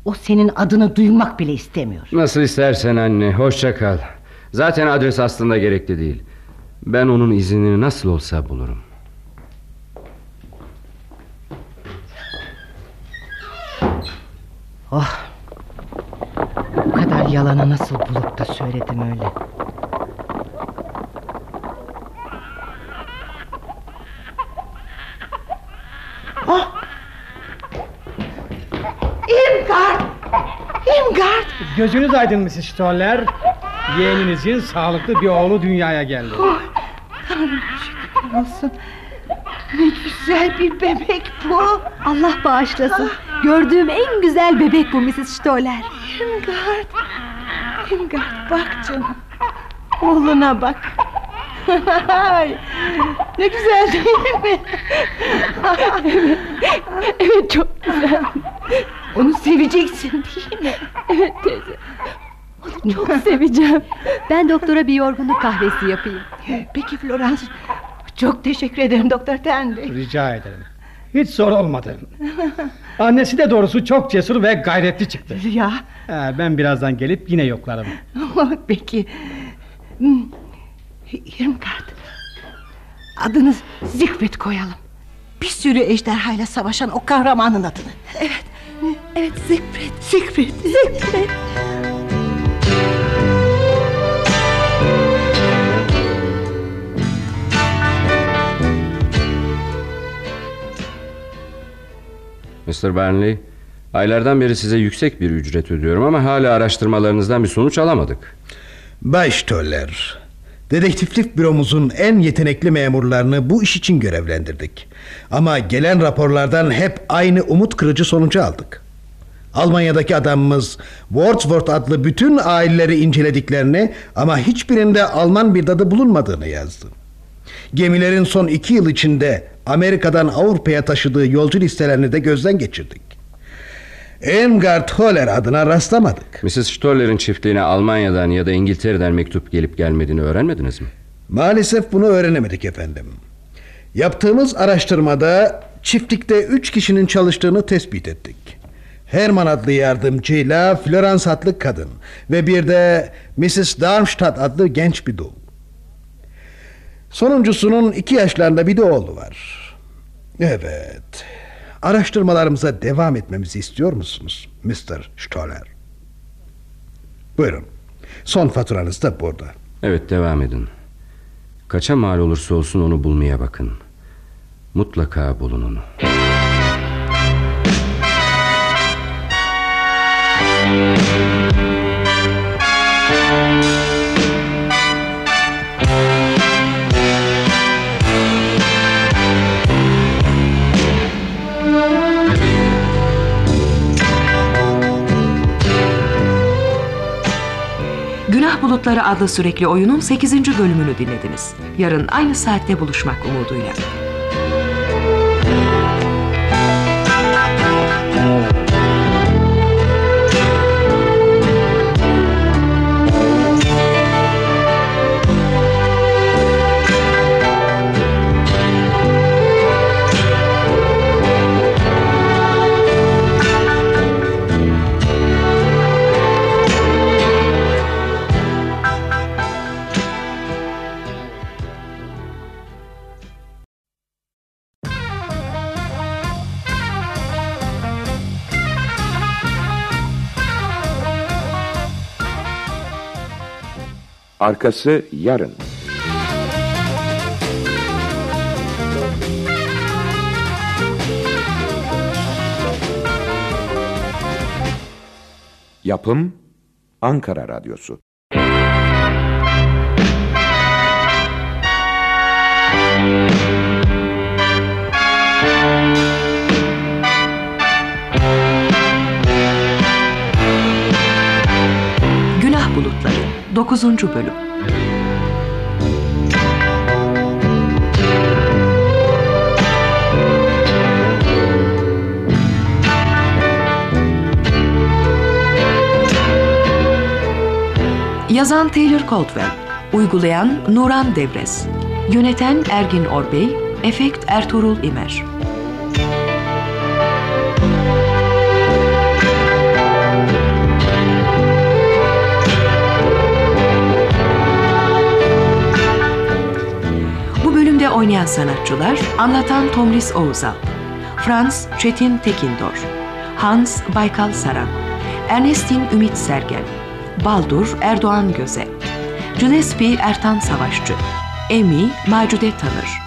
O senin adını duymak bile istemiyor. Nasıl istersen anne. Hoşça kal. Zaten adres aslında gerekli değil. Ben onun iznini nasıl olsa bulurum. Oh. Yalanı nasıl bulup da söyledim öyle. Oh. İmgard! İmgard! Gözünüz aydın Mrs. Stoller. Yeğeninizin sağlıklı bir oğlu dünyaya geldi. Oh, Tanrım şükür olsun. Ne güzel bir bebek bu. Allah bağışlasın. Gördüğüm en güzel bebek bu Mrs. Stoller. Irmgard. Irmgard bak canım. Oğluna bak. ne güzel değil mi? evet, evet çok güzel. Onu seveceksin değil mi? Evet teyze. Onu çok seveceğim. Ben doktora bir yorgunluk kahvesi yapayım. Peki Florence. Çok teşekkür ederim Doktor Tendi. Rica ederim. Hiç zor olmadı. Annesi de doğrusu çok cesur ve gayretli çıktı. Ya. Ee, ben birazdan gelip yine yoklarım. Peki. Hmm. Irmgard. Adını Siegfried koyalım. Bir sürü ejderhayla savaşan o kahramanın adını. Evet. Evet Siegfried. Siegfried. Siegfried. Mr. Burnley, aylardan beri size yüksek bir ücret ödüyorum ama hala araştırmalarınızdan bir sonuç alamadık. Bay Stoller, dedektiflik büromuzun en yetenekli memurlarını bu iş için görevlendirdik. Ama gelen raporlardan hep aynı umut kırıcı sonucu aldık. Almanya'daki adamımız Wordsworth adlı bütün aileleri incelediklerini ama hiçbirinde Alman bir dadı bulunmadığını yazdı. Gemilerin son iki yıl içinde Amerika'dan Avrupa'ya taşıdığı yolcu listelerini de gözden geçirdik. Engard Holler adına rastlamadık. Mrs. Stoller'in çiftliğine Almanya'dan ya da İngiltere'den mektup gelip gelmediğini öğrenmediniz mi? Maalesef bunu öğrenemedik efendim. Yaptığımız araştırmada çiftlikte üç kişinin çalıştığını tespit ettik. Herman adlı yardımcıyla Florence adlı kadın ve bir de Mrs. Darmstadt adlı genç bir dul. Sonuncusunun iki yaşlarında bir de oğlu var. Evet. Araştırmalarımıza devam etmemizi istiyor musunuz Mr. Stoller? Buyurun. Son faturanız da burada. Evet devam edin. Kaça mal olursa olsun onu bulmaya bakın. Mutlaka bulun onu. Bulutları adlı sürekli oyunun 8. bölümünü dinlediniz. Yarın aynı saatte buluşmak umuduyla. Arkası yarın. Yapım Ankara Radyosu. Günah 9. bölüm. Yazan Taylor Caldwell, uygulayan Nuran Devrez, yöneten Ergin Orbey, efekt Ertuğrul İmer. Oynayan sanatçılar anlatan Tomris Oğuzal, Franz Çetin Tekindor, Hans Baykal Saran, Ernestin Ümit Sergen, Baldur Erdoğan Göze, Gillespie Ertan Savaşçı, Emi Macude Tanır,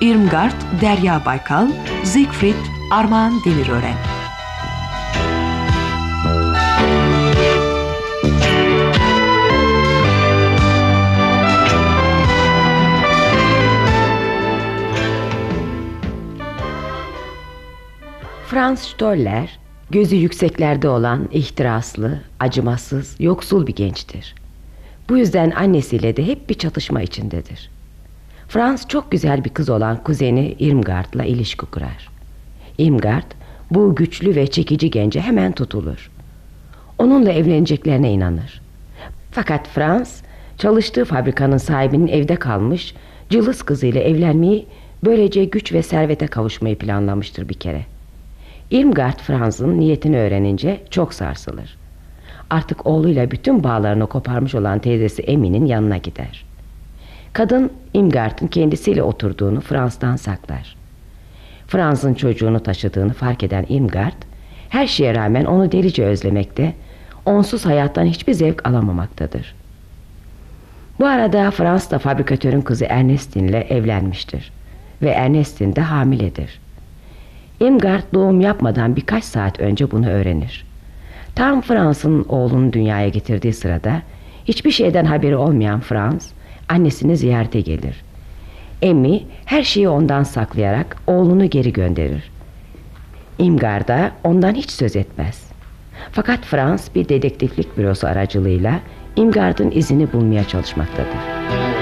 Irmgard Derya Baykal, Siegfried Armağan Demirören. Franz Stoller, gözü yükseklerde olan ihtiraslı, acımasız, yoksul bir gençtir. Bu yüzden annesiyle de hep bir çatışma içindedir. Franz çok güzel bir kız olan kuzeni Irmgard'la ilişki kurar. Irmgard, bu güçlü ve çekici gence hemen tutulur. Onunla evleneceklerine inanır. Fakat Franz, çalıştığı fabrikanın sahibinin evde kalmış, cılız kızıyla evlenmeyi, böylece güç ve servete kavuşmayı planlamıştır bir kere. Irmgard Franz'ın niyetini öğrenince çok sarsılır. Artık oğluyla bütün bağlarını koparmış olan teyzesi Emi'nin yanına gider. Kadın Irmgard'ın kendisiyle oturduğunu Franz'dan saklar. Franz'ın çocuğunu taşıdığını fark eden Irmgard, her şeye rağmen onu delice özlemekte, onsuz hayattan hiçbir zevk alamamaktadır. Bu arada Frans da fabrikatörün kızı Ernestine ile evlenmiştir ve Ernestine de hamiledir. Irmgard doğum yapmadan birkaç saat önce bunu öğrenir. Tam Frans'ın oğlunu dünyaya getirdiği sırada Hiçbir şeyden haberi olmayan Franz annesini ziyarete gelir. Emmy her şeyi ondan saklayarak oğlunu geri gönderir. Imgar da ondan hiç söz etmez. Fakat Frans bir dedektiflik bürosu aracılığıyla Imgard'ın izini bulmaya çalışmaktadır.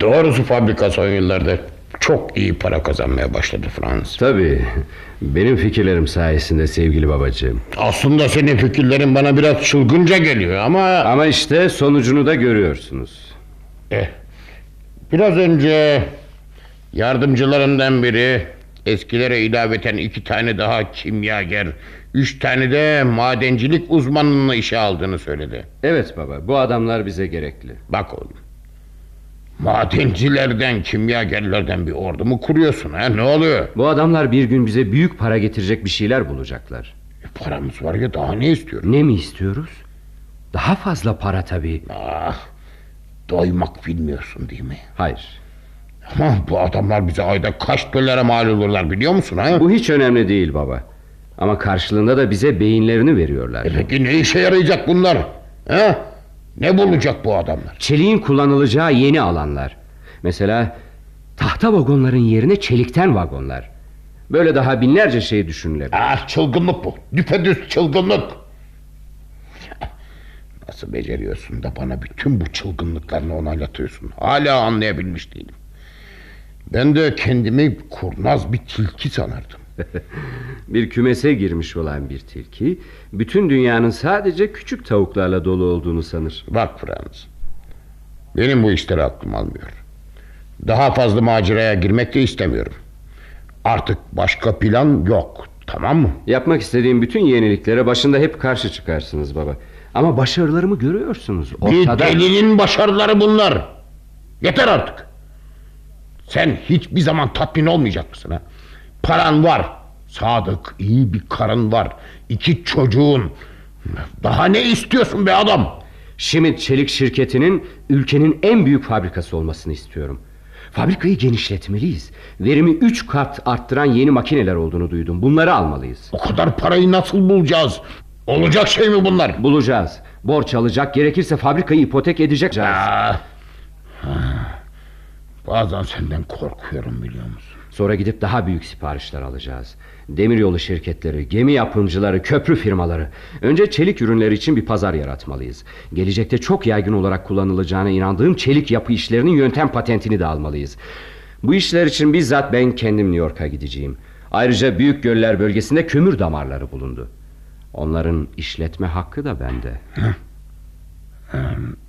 Doğrusu fabrika son yıllarda çok iyi para kazanmaya başladı Frans. Tabii. Benim fikirlerim sayesinde sevgili babacığım. Aslında senin fikirlerin bana biraz çılgınca geliyor ama... Ama işte sonucunu da görüyorsunuz. Eh, biraz önce yardımcılarından biri eskilere ilaveten iki tane daha kimyager, üç tane de madencilik uzmanını işe aldığını söyledi. Evet baba bu adamlar bize gerekli. Bak oğlum. Madencilerden, kimyagerlerden bir ordu mu kuruyorsun ha? Ne oluyor? Bu adamlar bir gün bize büyük para getirecek bir şeyler bulacaklar. E, paramız var ya daha ne istiyoruz? Ne mi istiyoruz? Daha fazla para tabii. Ah, doymak bilmiyorsun değil mi? Hayır. Ama bu adamlar bize ayda kaç dolara mal olurlar biliyor musun ha? Bu hiç önemli değil baba. Ama karşılığında da bize beyinlerini veriyorlar. E peki ne işe yarayacak bunlar? He? Ne bulacak bu adamlar? Çeliğin kullanılacağı yeni alanlar. Mesela tahta vagonların yerine çelikten vagonlar. Böyle daha binlerce şey düşünülebilir. Ah çılgınlık bu. Düpedüz çılgınlık. Nasıl beceriyorsun da bana bütün bu çılgınlıklarını onaylatıyorsun? Hala anlayabilmiş değilim. Ben de kendimi kurnaz bir tilki sanırdım. bir kümese girmiş olan bir tilki bütün dünyanın sadece küçük tavuklarla dolu olduğunu sanır. Bak Frans. Benim bu işleri aklım almıyor. Daha fazla maceraya girmek de istemiyorum. Artık başka plan yok. Tamam mı? Yapmak istediğim bütün yeniliklere başında hep karşı çıkarsınız baba. Ama başarılarımı görüyorsunuz. Ortada... Bir delinin başarıları bunlar. Yeter artık. Sen hiçbir zaman tatmin olmayacak mısın ha? Paran var. Sadık, iyi bir karın var. İki çocuğun. Daha ne istiyorsun be adam? Şimit Çelik şirketinin ülkenin en büyük fabrikası olmasını istiyorum. Fabrikayı genişletmeliyiz. Verimi üç kat arttıran yeni makineler olduğunu duydum. Bunları almalıyız. O kadar parayı nasıl bulacağız? Olacak şey mi bunlar? Bulacağız. Borç alacak, gerekirse fabrikayı ipotek edecek. Ha. Bazen senden korkuyorum biliyor musun? Sonra gidip daha büyük siparişler alacağız. Demiryolu şirketleri, gemi yapımcıları, köprü firmaları. Önce çelik ürünleri için bir pazar yaratmalıyız. Gelecekte çok yaygın olarak kullanılacağına inandığım çelik yapı işlerinin yöntem patentini de almalıyız. Bu işler için bizzat ben kendim New York'a gideceğim. Ayrıca Büyük Göller bölgesinde kömür damarları bulundu. Onların işletme hakkı da bende.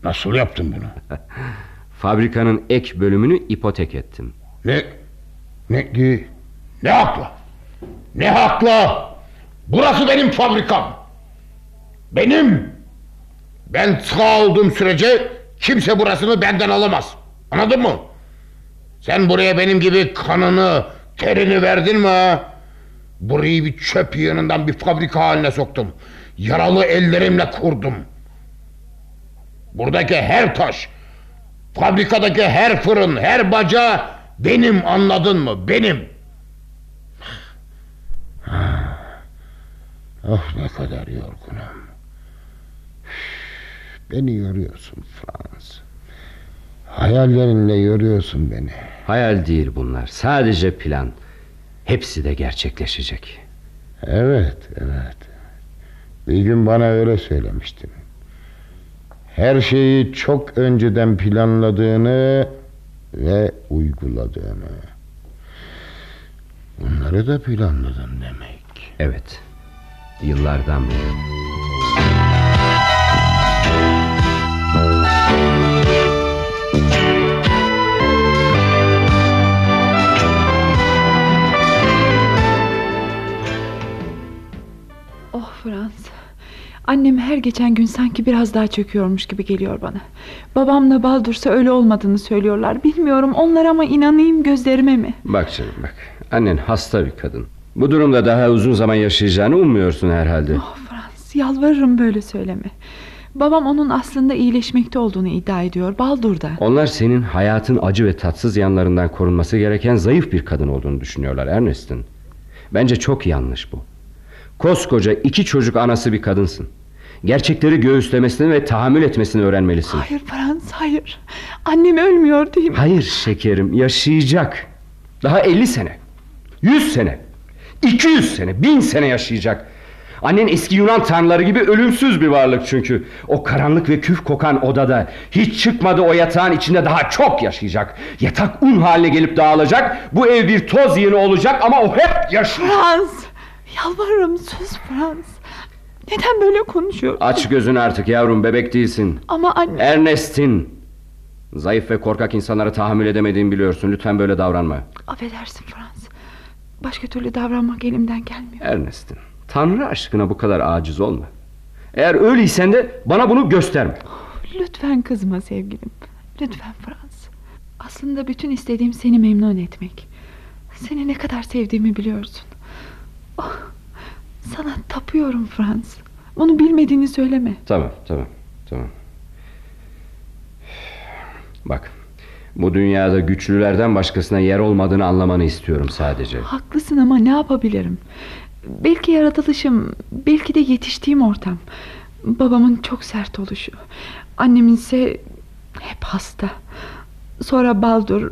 Nasıl yaptın bunu? Fabrikanın ek bölümünü ipotek ettim. Ne? Ne? Ne hakla? Ne hakla? Burası benim fabrikam. Benim. Ben sağ olduğum sürece kimse burasını benden alamaz. Anladın mı? Sen buraya benim gibi kanını, terini verdin mi? Burayı bir çöp yanından bir fabrika haline soktum. Yaralı ellerimle kurdum. Buradaki her taş, fabrikadaki her fırın, her baca benim anladın mı? Benim. Ah ne kadar yorgunum. Beni yoruyorsun Frans. Hayallerinle yoruyorsun beni. Hayal değil bunlar. Sadece plan. Hepsi de gerçekleşecek. Evet, evet. Bir gün bana öyle söylemiştin. Her şeyi çok önceden planladığını ve uyguladığını. Bunları da planladın demek. Evet. Yıllardan beri. Annem her geçen gün sanki biraz daha çöküyormuş gibi geliyor bana. Babamla Baldur'sa öyle olmadığını söylüyorlar. Bilmiyorum onlar ama inanayım gözlerime mi? Bak canım bak. Annen hasta bir kadın. Bu durumda daha uzun zaman yaşayacağını ummuyorsun herhalde. Oh Frans yalvarırım böyle söyleme. Babam onun aslında iyileşmekte olduğunu iddia ediyor. Baldur da. Onlar senin hayatın acı ve tatsız yanlarından korunması gereken zayıf bir kadın olduğunu düşünüyorlar Ernest'in. Bence çok yanlış bu. Koskoca iki çocuk anası bir kadınsın. Gerçekleri göğüslemesini ve tahammül etmesini öğrenmelisin. Hayır Frans hayır. Annem ölmüyor değil mi? Hayır şekerim yaşayacak. Daha 50 sene. 100 sene. 200 sene. 1000 sene yaşayacak. Annen eski Yunan tanrıları gibi ölümsüz bir varlık çünkü. O karanlık ve küf kokan odada hiç çıkmadı o yatağın içinde daha çok yaşayacak. Yatak un haline gelip dağılacak. Bu ev bir toz yığını olacak ama o hep yaşayacak. Frans yalvarırım sus Frans. Neden böyle konuşuyorsun? Aç gözünü artık yavrum bebek değilsin. Ama anne... Ernestin. Zayıf ve korkak insanlara tahammül edemediğimi biliyorsun. Lütfen böyle davranma. Affedersin Frans. Başka türlü davranmak elimden gelmiyor. Ernestin. Tanrı aşkına bu kadar aciz olma. Eğer öyleysen de bana bunu gösterme. Lütfen kızma sevgilim. Lütfen Frans. Aslında bütün istediğim seni memnun etmek. Seni ne kadar sevdiğimi biliyorsun. Oh, sana tapıyorum Frans. Onu bilmediğini söyleme. Tamam, tamam, tamam. Bak, bu dünyada güçlülerden başkasına yer olmadığını anlamanı istiyorum sadece. Haklısın ama ne yapabilirim? Belki yaratılışım, belki de yetiştiğim ortam. Babamın çok sert oluşu. Annemin ise hep hasta. Sonra Baldur.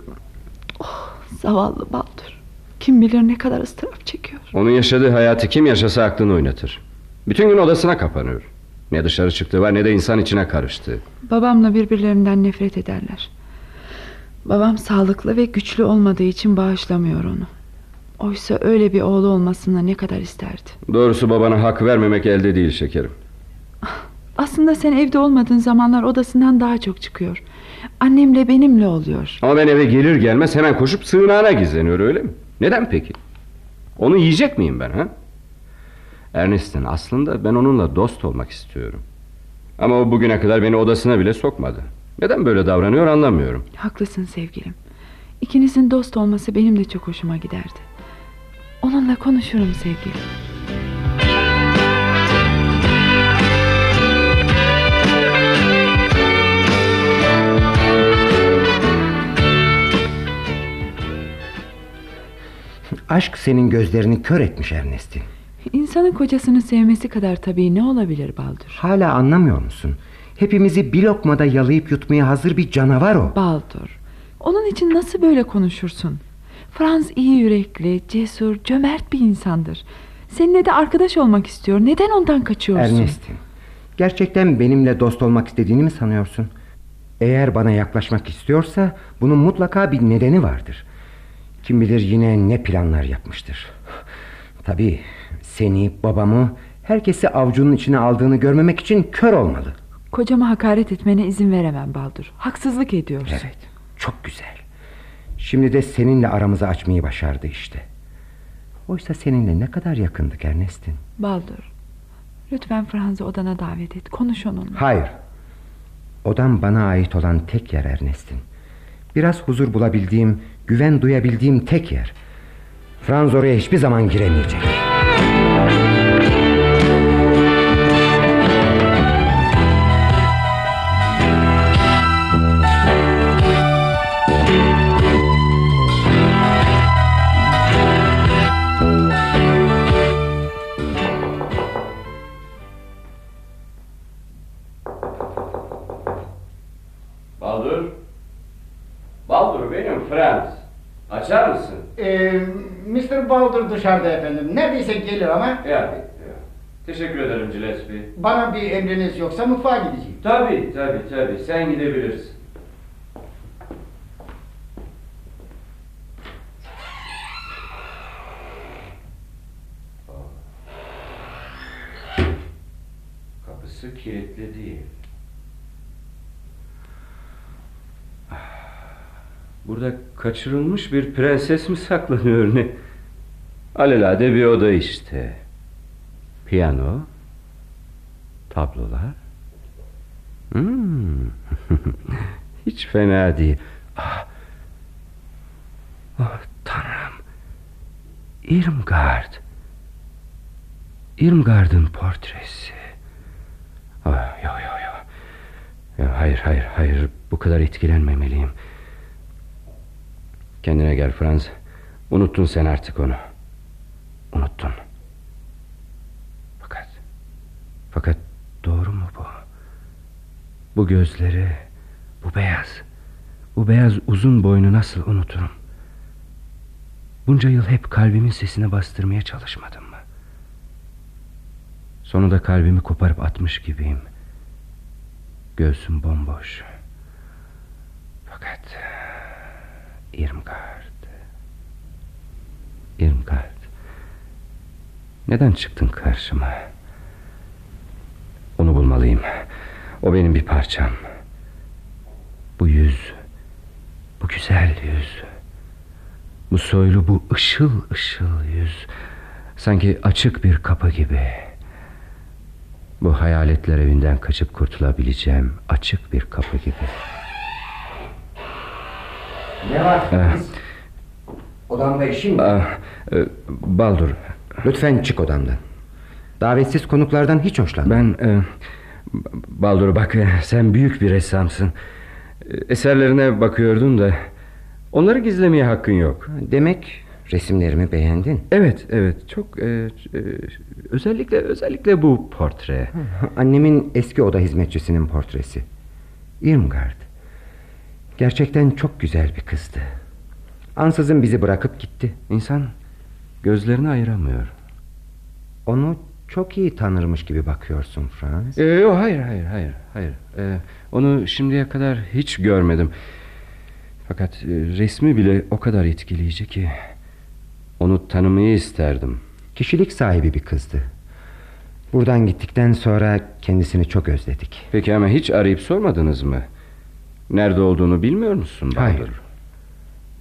Oh, zavallı Baldur. Kim bilir ne kadar ıstırap çekiyor. Onun yaşadığı hayatı kim yaşasa aklını oynatır. Bütün gün odasına kapanıyor. Ne dışarı çıktığı var ne de insan içine karıştı. Babamla birbirlerinden nefret ederler. Babam sağlıklı ve güçlü olmadığı için bağışlamıyor onu. Oysa öyle bir oğlu olmasına ne kadar isterdi. Doğrusu babana hak vermemek elde değil şekerim. Aslında sen evde olmadığın zamanlar odasından daha çok çıkıyor. Annemle benimle oluyor. Ama ben eve gelir gelmez hemen koşup sığınağına gizleniyor öyle mi? Neden peki? Onu yiyecek miyim ben ha? Ernest'in aslında ben onunla dost olmak istiyorum. Ama o bugüne kadar beni odasına bile sokmadı. Neden böyle davranıyor anlamıyorum. Haklısın sevgilim. İkinizin dost olması benim de çok hoşuma giderdi. Onunla konuşurum sevgilim. Aşk senin gözlerini kör etmiş Ernest'in. İnsanın kocasını sevmesi kadar tabii ne olabilir Baldur? Hala anlamıyor musun? Hepimizi bir lokmada yalayıp yutmaya hazır bir canavar o. Baldur, onun için nasıl böyle konuşursun? Franz iyi yürekli, cesur, cömert bir insandır. Seninle de arkadaş olmak istiyor. Neden ondan kaçıyorsun? Ernestin, gerçekten benimle dost olmak istediğini mi sanıyorsun? Eğer bana yaklaşmak istiyorsa bunun mutlaka bir nedeni vardır. Kim bilir yine ne planlar yapmıştır. Tabii seni, babamı, herkesi avcunun içine aldığını görmemek için kör olmalı. Kocama hakaret etmene izin veremem Baldur. Haksızlık ediyorsun. Evet, çok güzel. Şimdi de seninle aramızı açmayı başardı işte. Oysa seninle ne kadar yakındık Ernestin. Baldur, lütfen Franz'ı odana davet et. Konuş onunla. Hayır. Odam bana ait olan tek yer Ernestin. Biraz huzur bulabildiğim, güven duyabildiğim tek yer. Franz oraya hiçbir zaman giremeyecek. Franz. Açar mısın? Ee, Mr. Baldur dışarıda efendim. Neredeyse gelir ama Ya. Teşekkür ederim Gillespie. bana bir emriniz yoksa mutfağa gideceğim. Tabii tabii tabii sen gidebilirsin. Kapısı kilitli değil. Burada kaçırılmış bir prenses mi saklanıyor ne? Alelade bir oda işte. Piyano, tablolar. Hmm. Hiç fena değil. Ah. Oh, tanrım. Irmgard. Irmgard'ın portresi. Oh, yo, yo, yo. yo. Hayır, hayır, hayır. Bu kadar etkilenmemeliyim. Kendine gel Franz. Unuttun sen artık onu. unuttun. Fakat fakat doğru mu bu? Bu gözleri, bu beyaz, bu beyaz uzun boynu nasıl unuturum? Bunca yıl hep kalbimin sesine bastırmaya çalışmadım mı? Sonunda kalbimi koparıp atmış gibiyim. Göğsüm bomboş. Fakat Irmgard. Irmgard. Neden çıktın karşıma? Onu bulmalıyım. O benim bir parçam. Bu yüz, bu güzel yüz. Bu soylu, bu ışıl ışıl yüz. Sanki açık bir kapı gibi. Bu hayaletler evinden kaçıp kurtulabileceğim açık bir kapı gibi. Ne var? Ee, Odamda işim mi? E, Baldur. Lütfen çık odamdan. Davetsiz konuklardan hiç hoşlanmam. Ben... E, Baldur bak e, sen büyük bir ressamsın. E, eserlerine bakıyordun da... Onları gizlemeye hakkın yok. Demek resimlerimi beğendin. Evet, evet. Çok... E, e, özellikle özellikle bu portre. Annemin eski oda hizmetçisinin portresi. Irmgard. Gerçekten çok güzel bir kızdı. Ansızın bizi bırakıp gitti. İnsan gözlerini ayıramıyor. Onu çok iyi tanırmış gibi bakıyorsun Frans. Ee, hayır hayır hayır hayır. Ee, onu şimdiye kadar hiç görmedim. Fakat e, resmi bile o kadar etkileyici ki onu tanımayı isterdim. Kişilik sahibi bir kızdı. Buradan gittikten sonra kendisini çok özledik. Peki ama hiç arayıp sormadınız mı? Nerede olduğunu bilmiyor musun? Bahadır? Hayır.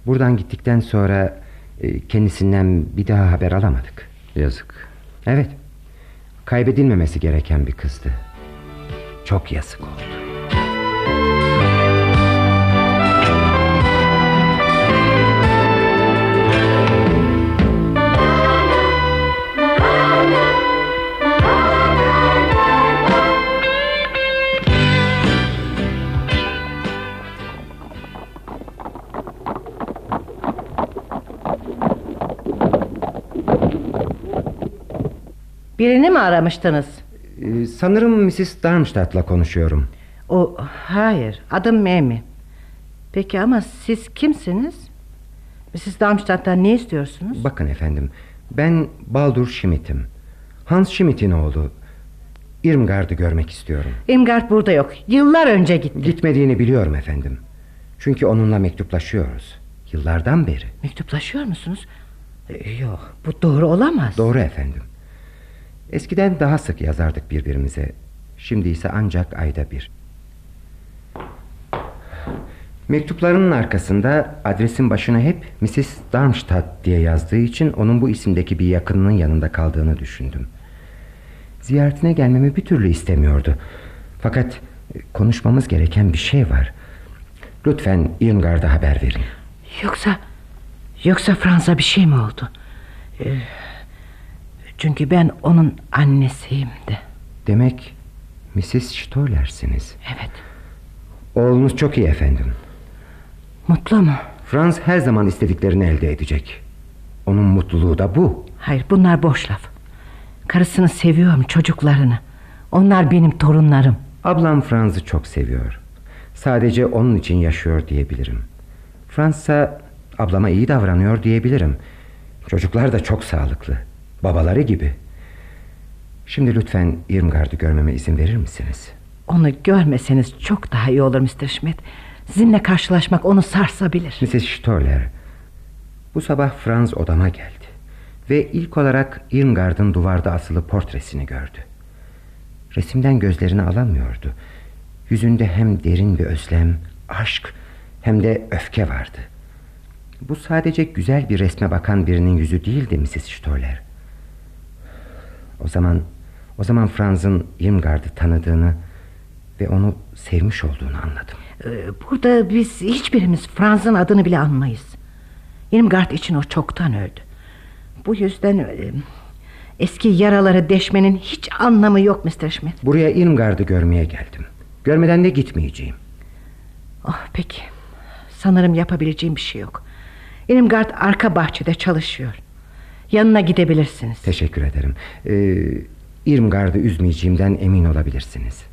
Buradan gittikten sonra e, kendisinden bir daha haber alamadık. Yazık. Evet. Kaybedilmemesi gereken bir kızdı. Çok yazık oldu. Birini mi aramıştınız? Ee, sanırım Mrs. Darmstadt'la konuşuyorum. O hayır adım Memi. Peki ama siz kimsiniz? Mrs. Darmstadt'tan ne istiyorsunuz? Bakın efendim ben Baldur Schmidt'im. Hans Schmidt'in oğlu. Irmgard'ı görmek istiyorum. Irmgard burada yok. Yıllar önce gitti. Gitmediğini biliyorum efendim. Çünkü onunla mektuplaşıyoruz. Yıllardan beri. Mektuplaşıyor musunuz? Ee, yok bu doğru olamaz. Doğru efendim. Eskiden daha sık yazardık birbirimize. Şimdi ise ancak ayda bir. Mektuplarının arkasında adresin başına hep Mrs. Darmstadt diye yazdığı için onun bu isimdeki bir yakınının yanında kaldığını düşündüm. Ziyaretine gelmemi bir türlü istemiyordu. Fakat e, konuşmamız gereken bir şey var. Lütfen Irmgard'a haber verin. Yoksa yoksa Fransa bir şey mi oldu? Ee, çünkü ben onun annesiyim de. Demek Mrs. Stoller'siniz. Evet. Oğlunuz çok iyi efendim. Mutlu mu? Franz her zaman istediklerini elde edecek. Onun mutluluğu da bu. Hayır bunlar boş laf. Karısını seviyorum çocuklarını. Onlar benim torunlarım. Ablam Franz'ı çok seviyor. Sadece onun için yaşıyor diyebilirim. Fransa ablama iyi davranıyor diyebilirim. Çocuklar da çok sağlıklı. Babaları gibi. Şimdi lütfen Irmgard'ı görmeme izin verir misiniz? Onu görmeseniz çok daha iyi olur Mr. Schmidt. Sizinle karşılaşmak onu sarsabilir. Mrs. Stoller, bu sabah Franz odama geldi. Ve ilk olarak Irmgard'ın duvarda asılı portresini gördü. Resimden gözlerini alamıyordu. Yüzünde hem derin bir özlem, aşk hem de öfke vardı. Bu sadece güzel bir resme bakan birinin yüzü değildi Mrs. Stoller. O zaman o zaman Franz'ın Irmgard'ı tanıdığını ve onu sevmiş olduğunu anladım. Ee, burada biz hiçbirimiz Franz'ın adını bile anmayız. Irmgard için o çoktan öldü. Bu yüzden e, eski yaraları deşmenin hiç anlamı yok Mr. Schmidt. Buraya Irmgard'ı görmeye geldim. Görmeden de gitmeyeceğim. Oh peki. Sanırım yapabileceğim bir şey yok. Irmgard arka bahçede çalışıyor. Yanına gidebilirsiniz. Teşekkür ederim. Ee, İrmgard'ı üzmeyeceğimden emin olabilirsiniz.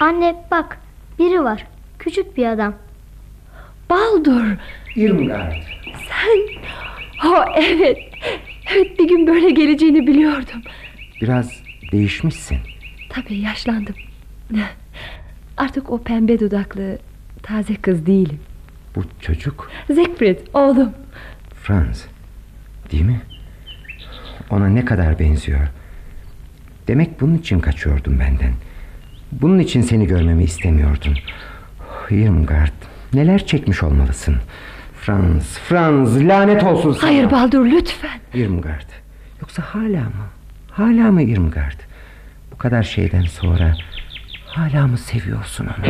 Anne bak biri var. Küçük bir adam. Baldur. İrmgard. Sen. Oh evet. Evet bir gün böyle geleceğini biliyordum. Biraz değişmişsin. Tabii yaşlandım. Artık o pembe dudaklı taze kız değilim. Bu çocuk Zekfried oğlum. Franz. Değil mi? Ona ne kadar benziyor. Demek bunun için kaçıyordun benden. Bunun için seni görmemi istemiyordun. Irmgard neler çekmiş olmalısın. Franz, Franz lanet olsun sana. Hayır Baldur lütfen. Irmgard. Yoksa hala mı? Hala mı Irmgard? Bu kadar şeyden sonra hala mı seviyorsun onu?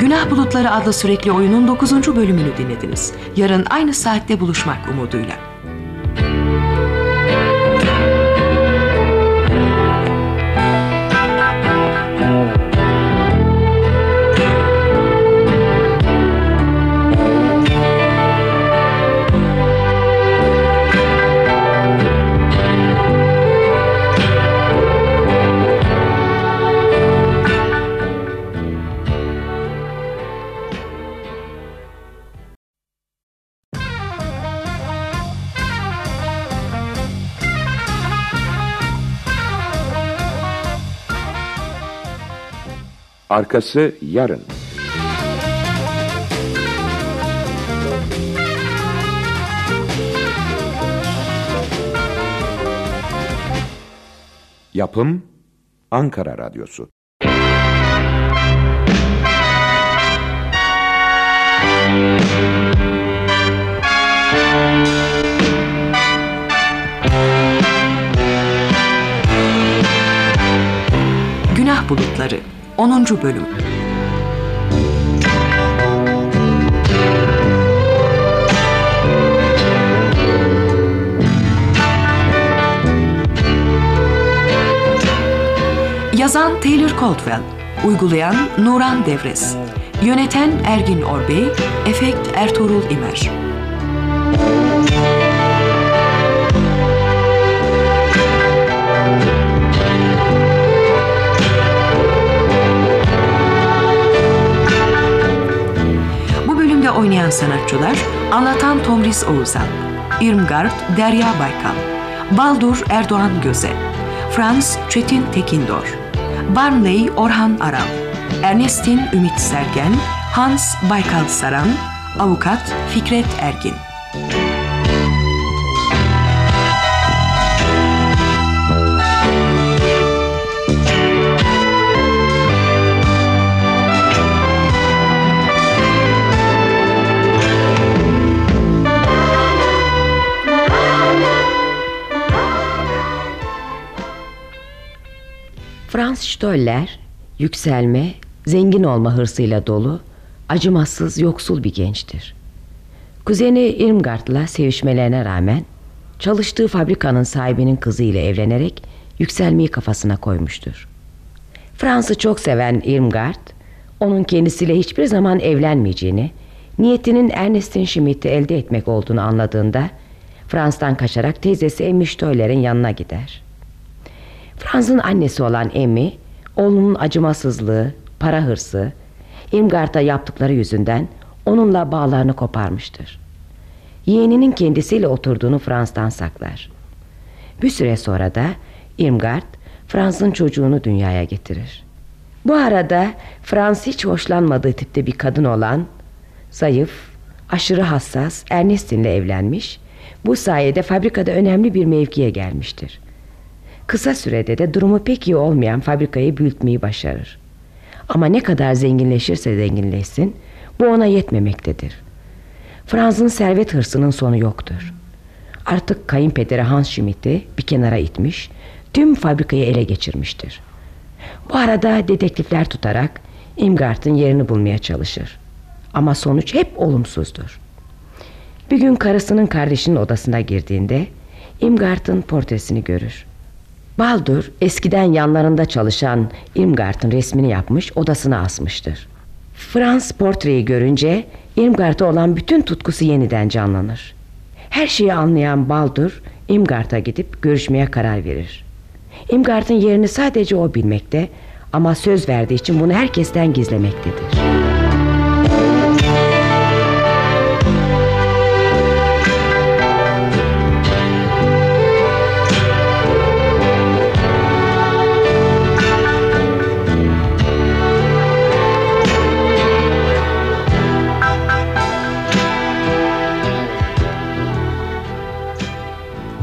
Günah Bulutları adlı sürekli oyunun 9. bölümünü dinlediniz. Yarın aynı saatte buluşmak umuduyla. Arkası yarın. Yapım Ankara Radyosu. Günah Bulutları 10. bölüm. Yazan Taylor Caldwell, uygulayan Nuran Devres, yöneten Ergin Orbey, efekt Ertuğrul İmer. Oynayan sanatçılar Anlatan Tomris Oğuzhan, Irmgard Derya Baykal, Baldur Erdoğan Göze, Franz Çetin Tekindor, Barnley Orhan Aral, Ernestin Ümit Sergen, Hans Baykal Saran, Avukat Fikret Ergin. Stoller yükselme, zengin olma hırsıyla dolu, acımasız, yoksul bir gençtir. Kuzeni Irmgard'la sevişmelerine rağmen çalıştığı fabrikanın sahibinin kızıyla evlenerek yükselmeyi kafasına koymuştur. Frans'ı çok seven Irmgard, onun kendisiyle hiçbir zaman evlenmeyeceğini, niyetinin Ernest'in Schmidt'i elde etmek olduğunu anladığında Frans'tan kaçarak teyzesi Emmy Stoller'in yanına gider. Franz'ın annesi olan Emmy, oğlunun acımasızlığı, para hırsı, Irmgard'a yaptıkları yüzünden onunla bağlarını koparmıştır. Yeğeninin kendisiyle oturduğunu Frans'tan saklar. Bir süre sonra da Irmgard, Frans'ın çocuğunu dünyaya getirir. Bu arada Frans hiç hoşlanmadığı tipte bir kadın olan, zayıf, aşırı hassas Ernestin'le evlenmiş, bu sayede fabrikada önemli bir mevkiye gelmiştir. Kısa sürede de durumu pek iyi olmayan fabrikayı büyütmeyi başarır. Ama ne kadar zenginleşirse zenginleşsin bu ona yetmemektedir. Franz'ın servet hırsının sonu yoktur. artık kayınpederi Hans Schmidt'i bir kenara itmiş, tüm fabrikayı ele geçirmiştir. Bu arada dedektifler tutarak Imgart'ın yerini bulmaya çalışır. Ama sonuç hep olumsuzdur. Bir gün karısının kardeşinin odasına girdiğinde Imgart'ın portresini görür. Baldur eskiden yanlarında çalışan Irmgard'ın resmini yapmış odasına asmıştır. Frans portreyi görünce Irmgard'a olan bütün tutkusu yeniden canlanır. Her şeyi anlayan Baldur Irmgard'a gidip görüşmeye karar verir. Irmgard'ın yerini sadece o bilmekte ama söz verdiği için bunu herkesten gizlemektedir.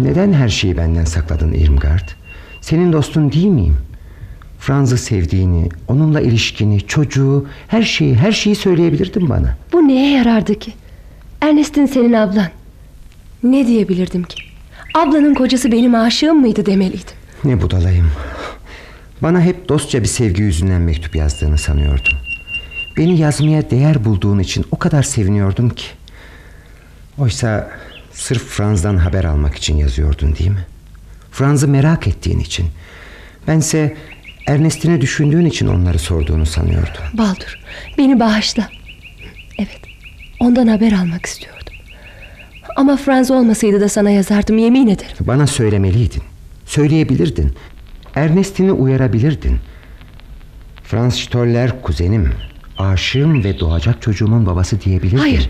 Neden her şeyi benden sakladın Irmgard? Senin dostun değil miyim? Franz'ı sevdiğini, onunla ilişkini, çocuğu, her şeyi, her şeyi söyleyebilirdin bana. Bu neye yarardı ki? Ernest'in senin ablan. Ne diyebilirdim ki? Ablanın kocası benim aşığım mıydı demeliydim. Ne budalayım. Bana hep dostça bir sevgi yüzünden mektup yazdığını sanıyordum. Beni yazmaya değer bulduğun için o kadar seviniyordum ki. Oysa sırf Franz'dan haber almak için yazıyordun değil mi? Franz'ı merak ettiğin için. Bense Ernest'ini düşündüğün için onları sorduğunu sanıyordum. Baldur beni bağışla. Evet ondan haber almak istiyordum. Ama Franz olmasaydı da sana yazardım yemin ederim. Bana söylemeliydin. Söyleyebilirdin. Ernest'ini uyarabilirdin. Franz Stoller kuzenim. Aşığım ve doğacak çocuğumun babası diyebilirdin. Hayır.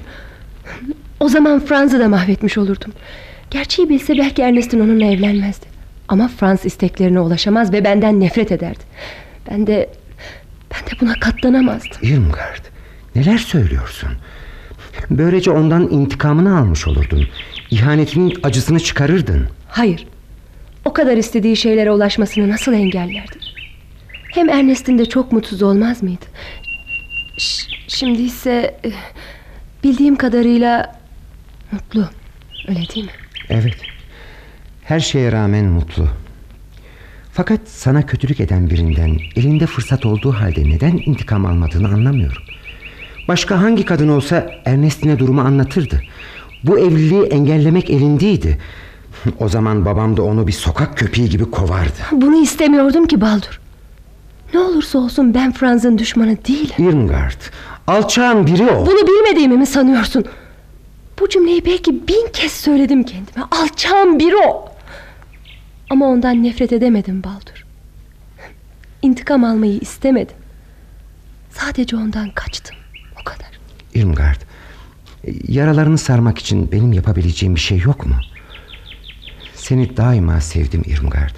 O zaman Franz'ı da mahvetmiş olurdum. Gerçeği bilse belki Ernest'in onunla evlenmezdi. Ama Franz isteklerine ulaşamaz ve benden nefret ederdi. Ben de ben de buna katlanamazdım. Irmgard, neler söylüyorsun? Böylece ondan intikamını almış olurdun. İhanetinin acısını çıkarırdın. Hayır. O kadar istediği şeylere ulaşmasını nasıl engellerdim? Hem Ernest'in de çok mutsuz olmaz mıydı? Ş- şimdi ise eh, bildiğim kadarıyla mutlu. Öyle değil mi? Evet. Her şeye rağmen mutlu. Fakat sana kötülük eden birinden elinde fırsat olduğu halde neden intikam almadığını anlamıyorum. Başka hangi kadın olsa Ernestine durumu anlatırdı. Bu evliliği engellemek elindeydi. O zaman babam da onu bir sokak köpeği gibi kovardı. Bunu istemiyordum ki Baldur. Ne olursa olsun ben Franz'ın düşmanı değilim. Irmgard, alçağın biri o. Bunu bilmediğimi mi sanıyorsun? Bu cümleyi belki bin kez söyledim kendime. Alçağın biri o. Ama ondan nefret edemedim Baldur. İntikam almayı istemedim. Sadece ondan kaçtım. O kadar. Irmgard, yaralarını sarmak için benim yapabileceğim bir şey yok mu? Seni daima sevdim Irmgard.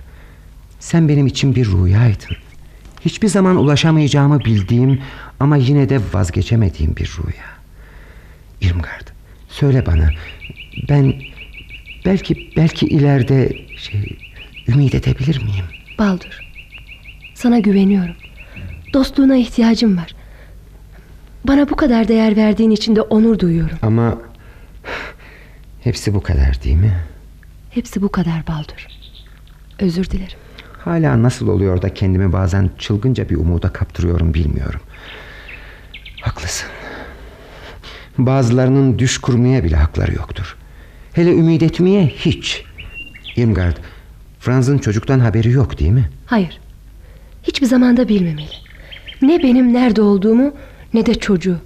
Sen benim için bir rüyaydın. Hiçbir zaman ulaşamayacağımı bildiğim ama yine de vazgeçemediğim bir rüya. Irmgard, söyle bana. Ben belki belki ileride şey ümit edebilir miyim? Baldur. Sana güveniyorum. Dostluğuna ihtiyacım var. Bana bu kadar değer verdiğin için de onur duyuyorum. Ama hepsi bu kadar değil mi? Hepsi bu kadar Baldur. Özür dilerim. Hala nasıl oluyor da kendimi bazen çılgınca bir umuda kaptırıyorum bilmiyorum. Haklısın. Bazılarının düş kurmaya bile hakları yoktur. Hele ümit etmeye hiç. Irmgard, Franz'ın çocuktan haberi yok değil mi? Hayır. Hiçbir zamanda bilmemeli. Ne benim nerede olduğumu ne de çocuğu.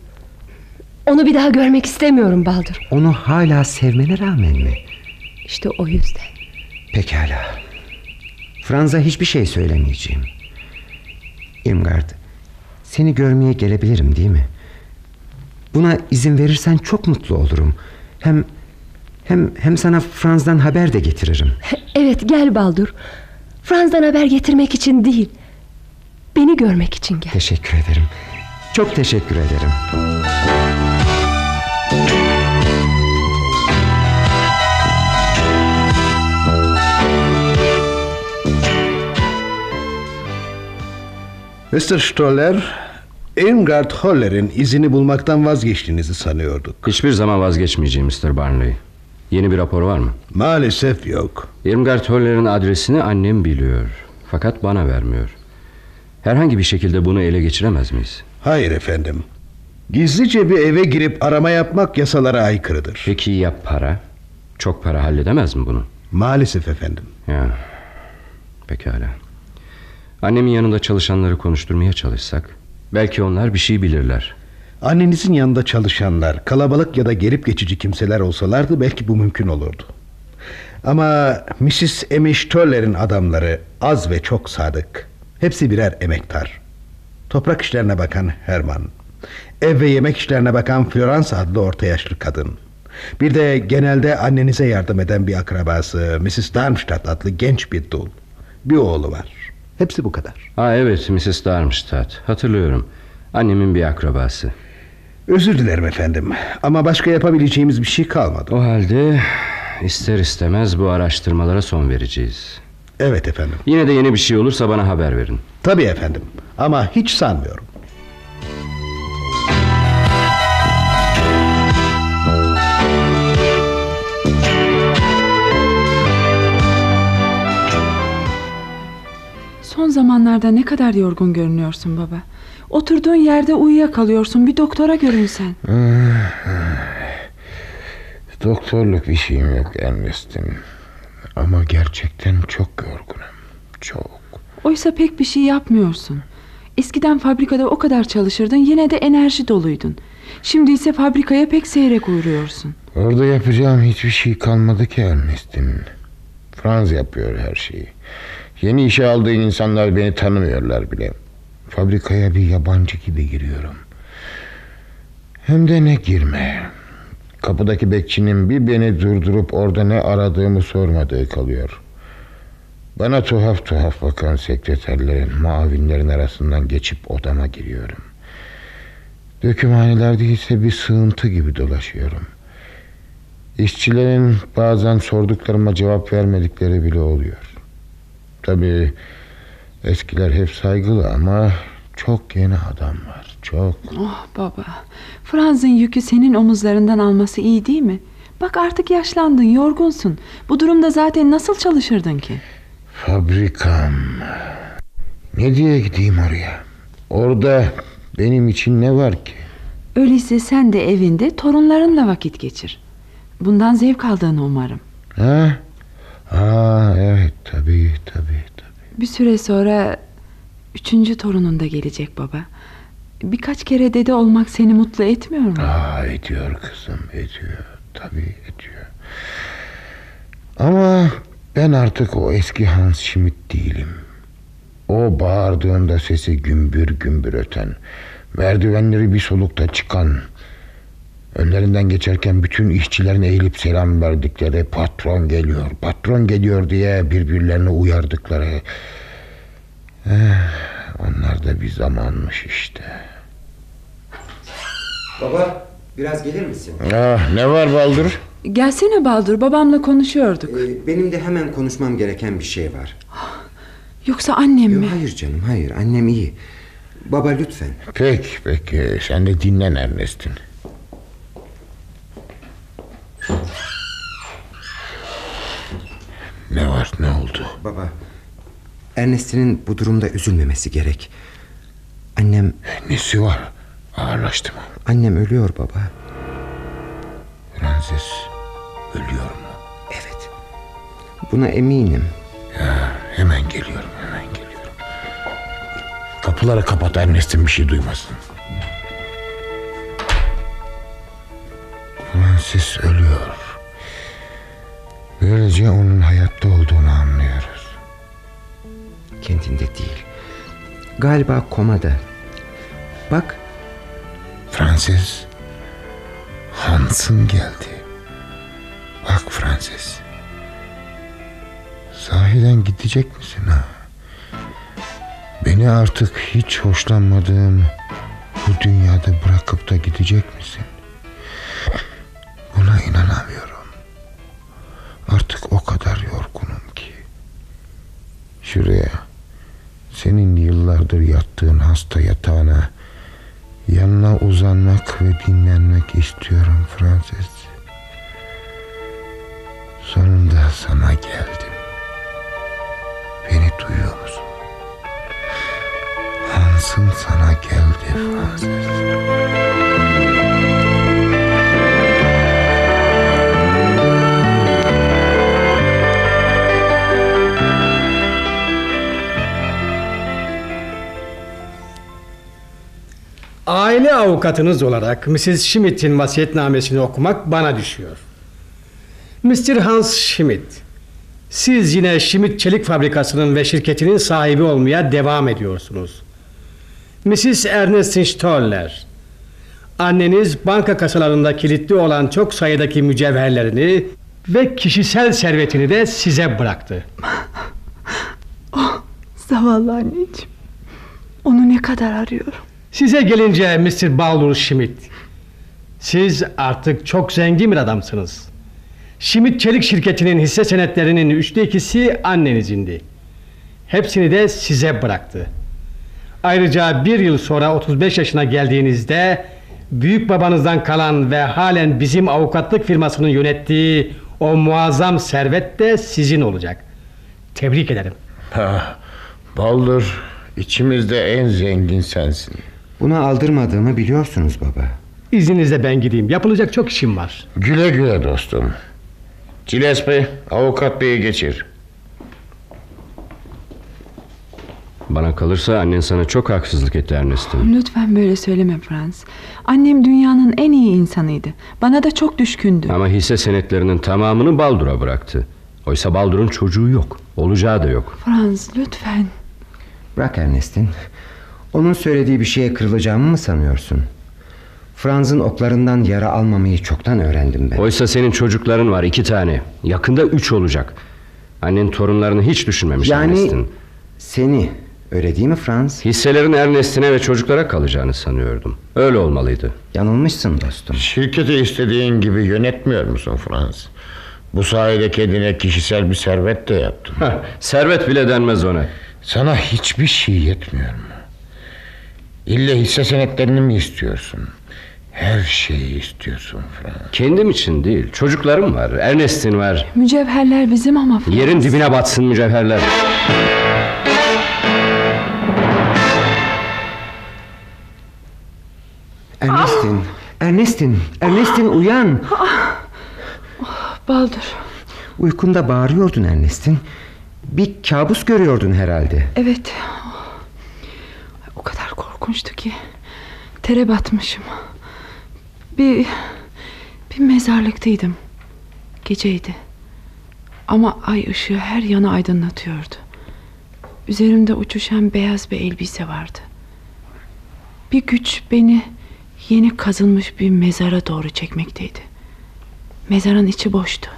Onu bir daha görmek istemiyorum Baldur. Onu hala sevmene rağmen mi? İşte o yüzden. Pekala. Franz'a hiçbir şey söylemeyeceğim. Irmgard, seni görmeye gelebilirim değil mi? Buna izin verirsen çok mutlu olurum. Hem hem hem sana Franz'dan haber de getiririm. Evet gel Baldur. Franz'dan haber getirmek için değil. Beni görmek için gel. Teşekkür ederim. Çok teşekkür ederim. Mr. Stoller, Irmgard Holler'in izini bulmaktan vazgeçtiğinizi sanıyorduk. Hiçbir zaman vazgeçmeyeceğim Mr. Barnley. Yeni bir rapor var mı? Maalesef yok. Irmgard Toller'in adresini annem biliyor. Fakat bana vermiyor. Herhangi bir şekilde bunu ele geçiremez miyiz? Hayır efendim. Gizlice bir eve girip arama yapmak yasalara aykırıdır. Peki ya para? Çok para halledemez mi bunu? Maalesef efendim. Ya. Pekala. Annemin yanında çalışanları konuşturmaya çalışsak belki onlar bir şey bilirler. Annenizin yanında çalışanlar kalabalık ya da gelip geçici kimseler olsalardı belki bu mümkün olurdu. Ama Mrs. Amy Stoller'in adamları az ve çok sadık. Hepsi birer emektar. Toprak işlerine bakan Herman. Ev ve yemek işlerine bakan Florence adlı orta yaşlı kadın. Bir de genelde annenize yardım eden bir akrabası Mrs. Darmstadt adlı genç bir dul. Bir oğlu var. Hepsi bu kadar. Ha evet Mrs. Darmstadt. Hatırlıyorum. Annemin bir akrabası. Özür dilerim efendim. Ama başka yapabileceğimiz bir şey kalmadı. O halde ister istemez bu araştırmalara son vereceğiz. Evet efendim. Yine de yeni bir şey olursa bana haber verin. Tabii efendim. Ama hiç sanmıyorum. Zamanlarda ne kadar yorgun görünüyorsun baba. Oturduğun yerde uyuyakalıyorsun. Bir doktora görünsen. Doktorluk bir şeyim yok Ernest'in. Ama gerçekten çok yorgunum. Çok. Oysa pek bir şey yapmıyorsun. Eskiden fabrikada o kadar çalışırdın yine de enerji doluydun. Şimdi ise fabrikaya pek seyrek uğruyorsun. Orada yapacağım hiçbir şey kalmadı ki Ernest'in. Franz yapıyor her şeyi. Yeni işe aldığı insanlar beni tanımıyorlar bile. Fabrikaya bir yabancı gibi giriyorum. Hem de ne girme. Kapıdaki bekçinin bir beni durdurup orada ne aradığımı sormadığı kalıyor. Bana tuhaf tuhaf bakan sekreterlerin, muavinlerin arasından geçip odama giriyorum. Dökümhanelerde ise bir sığıntı gibi dolaşıyorum. İşçilerin bazen sorduklarıma cevap vermedikleri bile oluyor. Tabii eskiler hep saygılı ama çok yeni adam var. Çok. Oh baba. Franz'ın yükü senin omuzlarından alması iyi değil mi? Bak artık yaşlandın, yorgunsun. Bu durumda zaten nasıl çalışırdın ki? Fabrikam. Ne diye gideyim oraya? Orada benim için ne var ki? Öyleyse sen de evinde torunlarınla vakit geçir. Bundan zevk aldığını umarım. Ha? Aa, evet tabii tabii. Bir süre sonra üçüncü torunun da gelecek baba. Birkaç kere dede olmak seni mutlu etmiyor mu? Aa, ediyor kızım ediyor. Tabii ediyor. Ama ben artık o eski Hans Schmidt değilim. O bağırdığında sesi gümbür gümbür öten, merdivenleri bir solukta çıkan, önlerinden geçerken bütün işçilerin eğilip selam verdikleri patron geliyor, patron geliyor diye birbirlerini uyardıkları. Eh, onlar da bir zamanmış işte. Baba biraz gelir misin? Ah, ne var Baldur? Gelsene Baldur babamla konuşuyorduk. Ee, benim de hemen konuşmam gereken bir şey var. Yoksa annem mi? Hayır canım hayır annem iyi. Baba lütfen. Peki peki sen de dinlen Ernest'in. Ne var ne oldu? Baba Ernest'in bu durumda üzülmemesi gerek. Annem... Nesi var? Ağırlaştı mı? Annem ölüyor baba. Francis ölüyor mu? Evet. Buna eminim. Ya, hemen geliyorum hemen geliyorum. Kapıları kapat Ernest'in bir şey duymasın. Francis ölüyor. Böylece onun hayatta olduğunu anlıyoruz. Kendinde değil. Galiba komada. Bak. Francis. Hans'ın geldi. Bak Francis. Sahiden gidecek misin ha? Beni artık hiç hoşlanmadığım bu dünyada bırakıp da gidecek misin? Ona inanamıyorum. Artık o kadar yorgunum ki. Şuraya, senin yıllardır yattığın hasta yatağına yanına uzanmak ve dinlenmek istiyorum Frances. Sonunda sana geldim. Beni duyuyor musun? Hans'ın sana geldi Frances. Aile avukatınız olarak Mrs. Schmidt'in vasiyetnamesini okumak bana düşüyor. Mr. Hans Schmidt, siz yine Schmidt Çelik Fabrikası'nın ve şirketinin sahibi olmaya devam ediyorsunuz. Mrs. Ernestine Stoller, anneniz banka kasalarında kilitli olan çok sayıdaki mücevherlerini ve kişisel servetini de size bıraktı. Oh, zavallı anneciğim. Onu ne kadar arıyorum. Size gelince Mr. Baldur Schmidt. Siz artık çok zengin bir adamsınız. Schmidt Çelik şirketinin hisse senetlerinin üçte ikisi annenizindi. Hepsini de size bıraktı. Ayrıca bir yıl sonra 35 yaşına geldiğinizde büyük babanızdan kalan ve halen bizim avukatlık firmasının yönettiği o muazzam servet de sizin olacak. Tebrik ederim. Ha, Baldur içimizde en zengin sensin. Buna aldırmadığımı biliyorsunuz baba. İzninizle ben gideyim. Yapılacak çok işim var. Güle güle dostum. Gillespie avukat beyi geçir. Bana kalırsa annen sana çok haksızlık etti Ernest'in. Lütfen böyle söyleme Frans. Annem dünyanın en iyi insanıydı. Bana da çok düşkündü. Ama hisse senetlerinin tamamını Baldur'a bıraktı. Oysa Baldur'un çocuğu yok. Olacağı da yok. Frans lütfen. Bırak Ernest'in. Onun söylediği bir şeye kırılacağımı mı sanıyorsun? Franz'ın oklarından yara almamayı çoktan öğrendim ben. Oysa senin çocukların var iki tane. Yakında üç olacak. Annen torunlarını hiç düşünmemiş Yani Ernest'in. seni öyle değil mi Franz? Hisselerin Ernest'ine ve çocuklara kalacağını sanıyordum. Öyle olmalıydı. Yanılmışsın dostum. Şirketi istediğin gibi yönetmiyor musun Frans? Bu sayede kendine kişisel bir servet de yaptın. servet bile denmez ona. Sana hiçbir şey yetmiyor mu? İlle hisse senetlerini mi istiyorsun? Her şeyi istiyorsun Frans. Kendim için değil. Çocuklarım var. Ernest'in var. Mücevherler bizim ama Frans. Yerin dibine batsın mücevherler. Ernestin, Ernestin, Ernestin uyan. Baldur. Uykunda bağırıyordun Ernestin. Bir kabus görüyordun herhalde. Evet. Kadar korkunçtu ki. Tere batmışım. Bir, bir mezarlıktaydım. Geceydi. Ama ay ışığı her yanı aydınlatıyordu. Üzerimde uçuşan beyaz bir elbise vardı. Bir güç beni yeni kazılmış bir mezara doğru çekmekteydi. Mezarın içi boştu.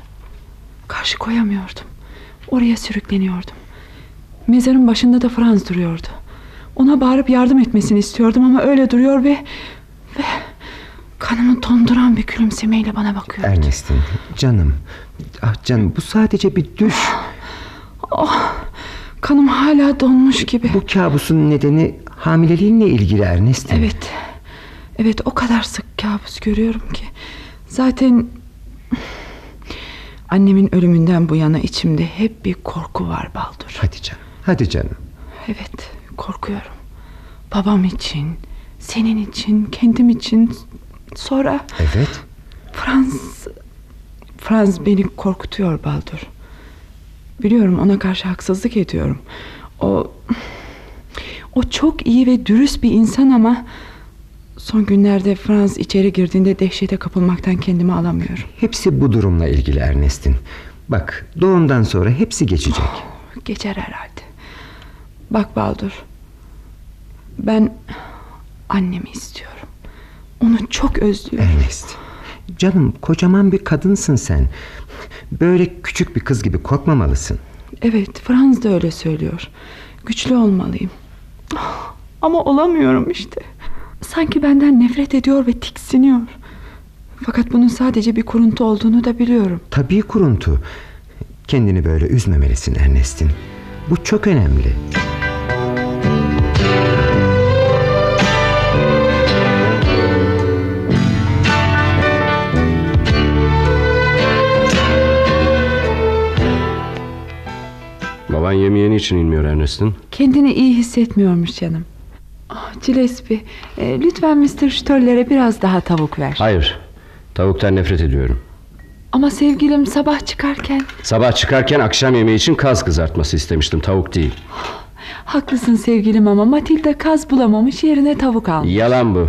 Karşı koyamıyordum. Oraya sürükleniyordum. Mezarın başında da Franz duruyordu. Ona bağırıp yardım etmesini istiyordum ama öyle duruyor ve... ve kanımı donduran bir gülümsemeyle bana bakıyordu. Ernestin, canım. Ah canım bu sadece bir düş. Oh, kanım hala donmuş gibi. Bu kabusun nedeni hamileliğinle ilgili Ernestin. Evet. Evet o kadar sık kabus görüyorum ki. Zaten annemin ölümünden bu yana içimde hep bir korku var Baldur. Hadi canım. Hadi canım. Evet korkuyorum. Babam için, senin için, kendim için. Sonra Evet. Franz Franz beni korkutuyor Baldur. Biliyorum ona karşı haksızlık ediyorum. O o çok iyi ve dürüst bir insan ama son günlerde Franz içeri girdiğinde dehşete kapılmaktan kendimi alamıyorum. Hepsi bu durumla ilgili Ernestin. Bak doğumdan sonra hepsi geçecek. Geçer herhalde. Bak Baldur. Ben annemi istiyorum. Onu çok özlüyorum. Ernest. Canım kocaman bir kadınsın sen. Böyle küçük bir kız gibi korkmamalısın. Evet Franz da öyle söylüyor. Güçlü olmalıyım. Ama olamıyorum işte. Sanki benden nefret ediyor ve tiksiniyor. Fakat bunun sadece bir kuruntu olduğunu da biliyorum. Tabii kuruntu. Kendini böyle üzmemelisin Ernest'in. Bu çok önemli. Baban yemeğini için inmiyor Ernest'in. Kendini iyi hissetmiyormuş canım. Oh, Gillespie, e, lütfen Mr. Stoller'e biraz daha tavuk ver. Hayır. Tavuktan nefret ediyorum. Ama sevgilim sabah çıkarken... Sabah çıkarken akşam yemeği için kaz kızartması istemiştim. Tavuk değil. Haklısın sevgilim ama Matilda kaz bulamamış yerine tavuk almış. Yalan bu.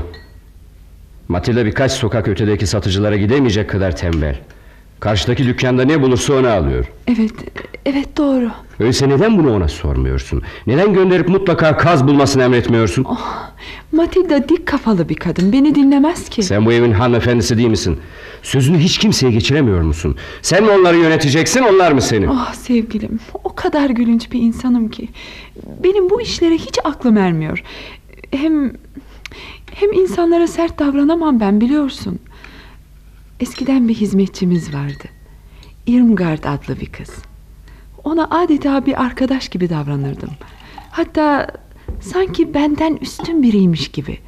Matilda birkaç sokak ötedeki satıcılara gidemeyecek kadar tembel. Karşıdaki dükkanda ne bulursa onu alıyor. Evet, evet doğru. Öyleyse neden bunu ona sormuyorsun? Neden gönderip mutlaka kaz bulmasını emretmiyorsun? Oh, Matilda dik kafalı bir kadın. Beni dinlemez ki. Sen bu evin hanımefendisi değil misin? Sözünü hiç kimseye geçiremiyor musun? Sen mi onları yöneteceksin, onlar mı seni? Oh sevgilim, o kadar gülünç bir insanım ki. Benim bu işlere hiç aklım ermiyor. Hem hem insanlara sert davranamam ben biliyorsun. Eskiden bir hizmetçimiz vardı. Irmgard adlı bir kız. Ona adeta bir arkadaş gibi davranırdım. Hatta sanki benden üstün biriymiş gibi.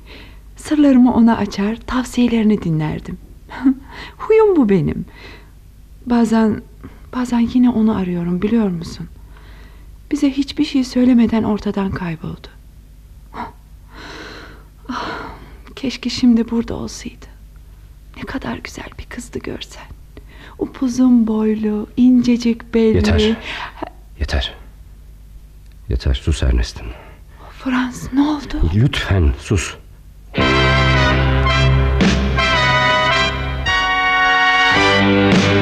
Sırlarımı ona açar, tavsiyelerini dinlerdim. Huyum bu benim. Bazen bazen yine onu arıyorum biliyor musun? Bize hiçbir şey söylemeden ortadan kayboldu. Ah, keşke şimdi burada olsaydı. Ne kadar güzel bir kızdı görsen. Upuzun boylu, incecik belli. Yeter. Yeter. Yeter sus Ernestin. Frans ne oldu? Lütfen sus. Günah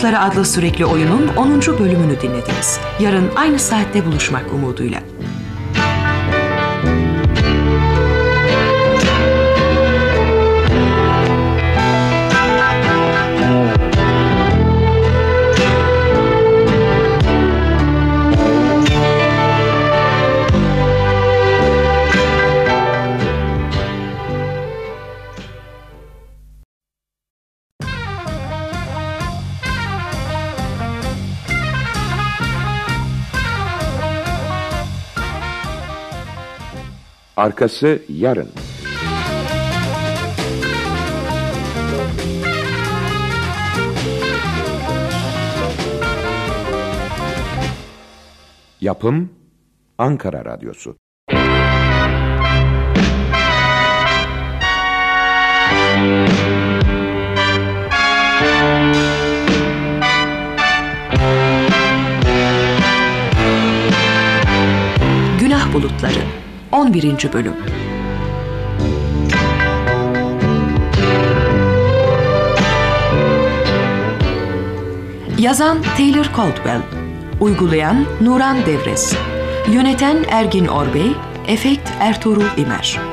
Bulutları adlı sürekli oyunun 10. bölümünü dinlediniz. Yarın aynı saatte buluşmak umuduyla. Arkası yarın. Yapım Ankara Radyosu. Günah Bulutları 11. Bölüm Yazan Taylor Caldwell Uygulayan Nuran Devres Yöneten Ergin Orbey Efekt Ertuğrul İmer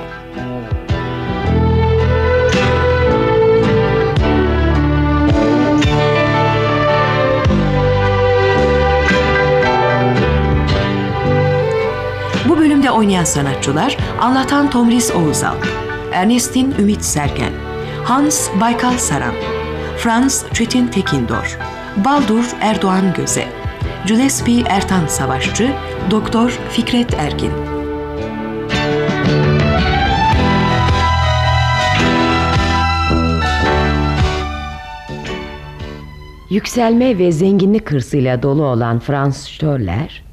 Bölümde oynayan sanatçılar Anlatan Tomris Oğuzal, Ernestin Ümit Sergen, Hans Baykal Saran, Franz Çetin Tekindor, Baldur Erdoğan Göze, Gillespie Ertan Savaşçı, Doktor Fikret Ergin. Yükselme ve zenginlik hırsıyla dolu olan Franz Stoller,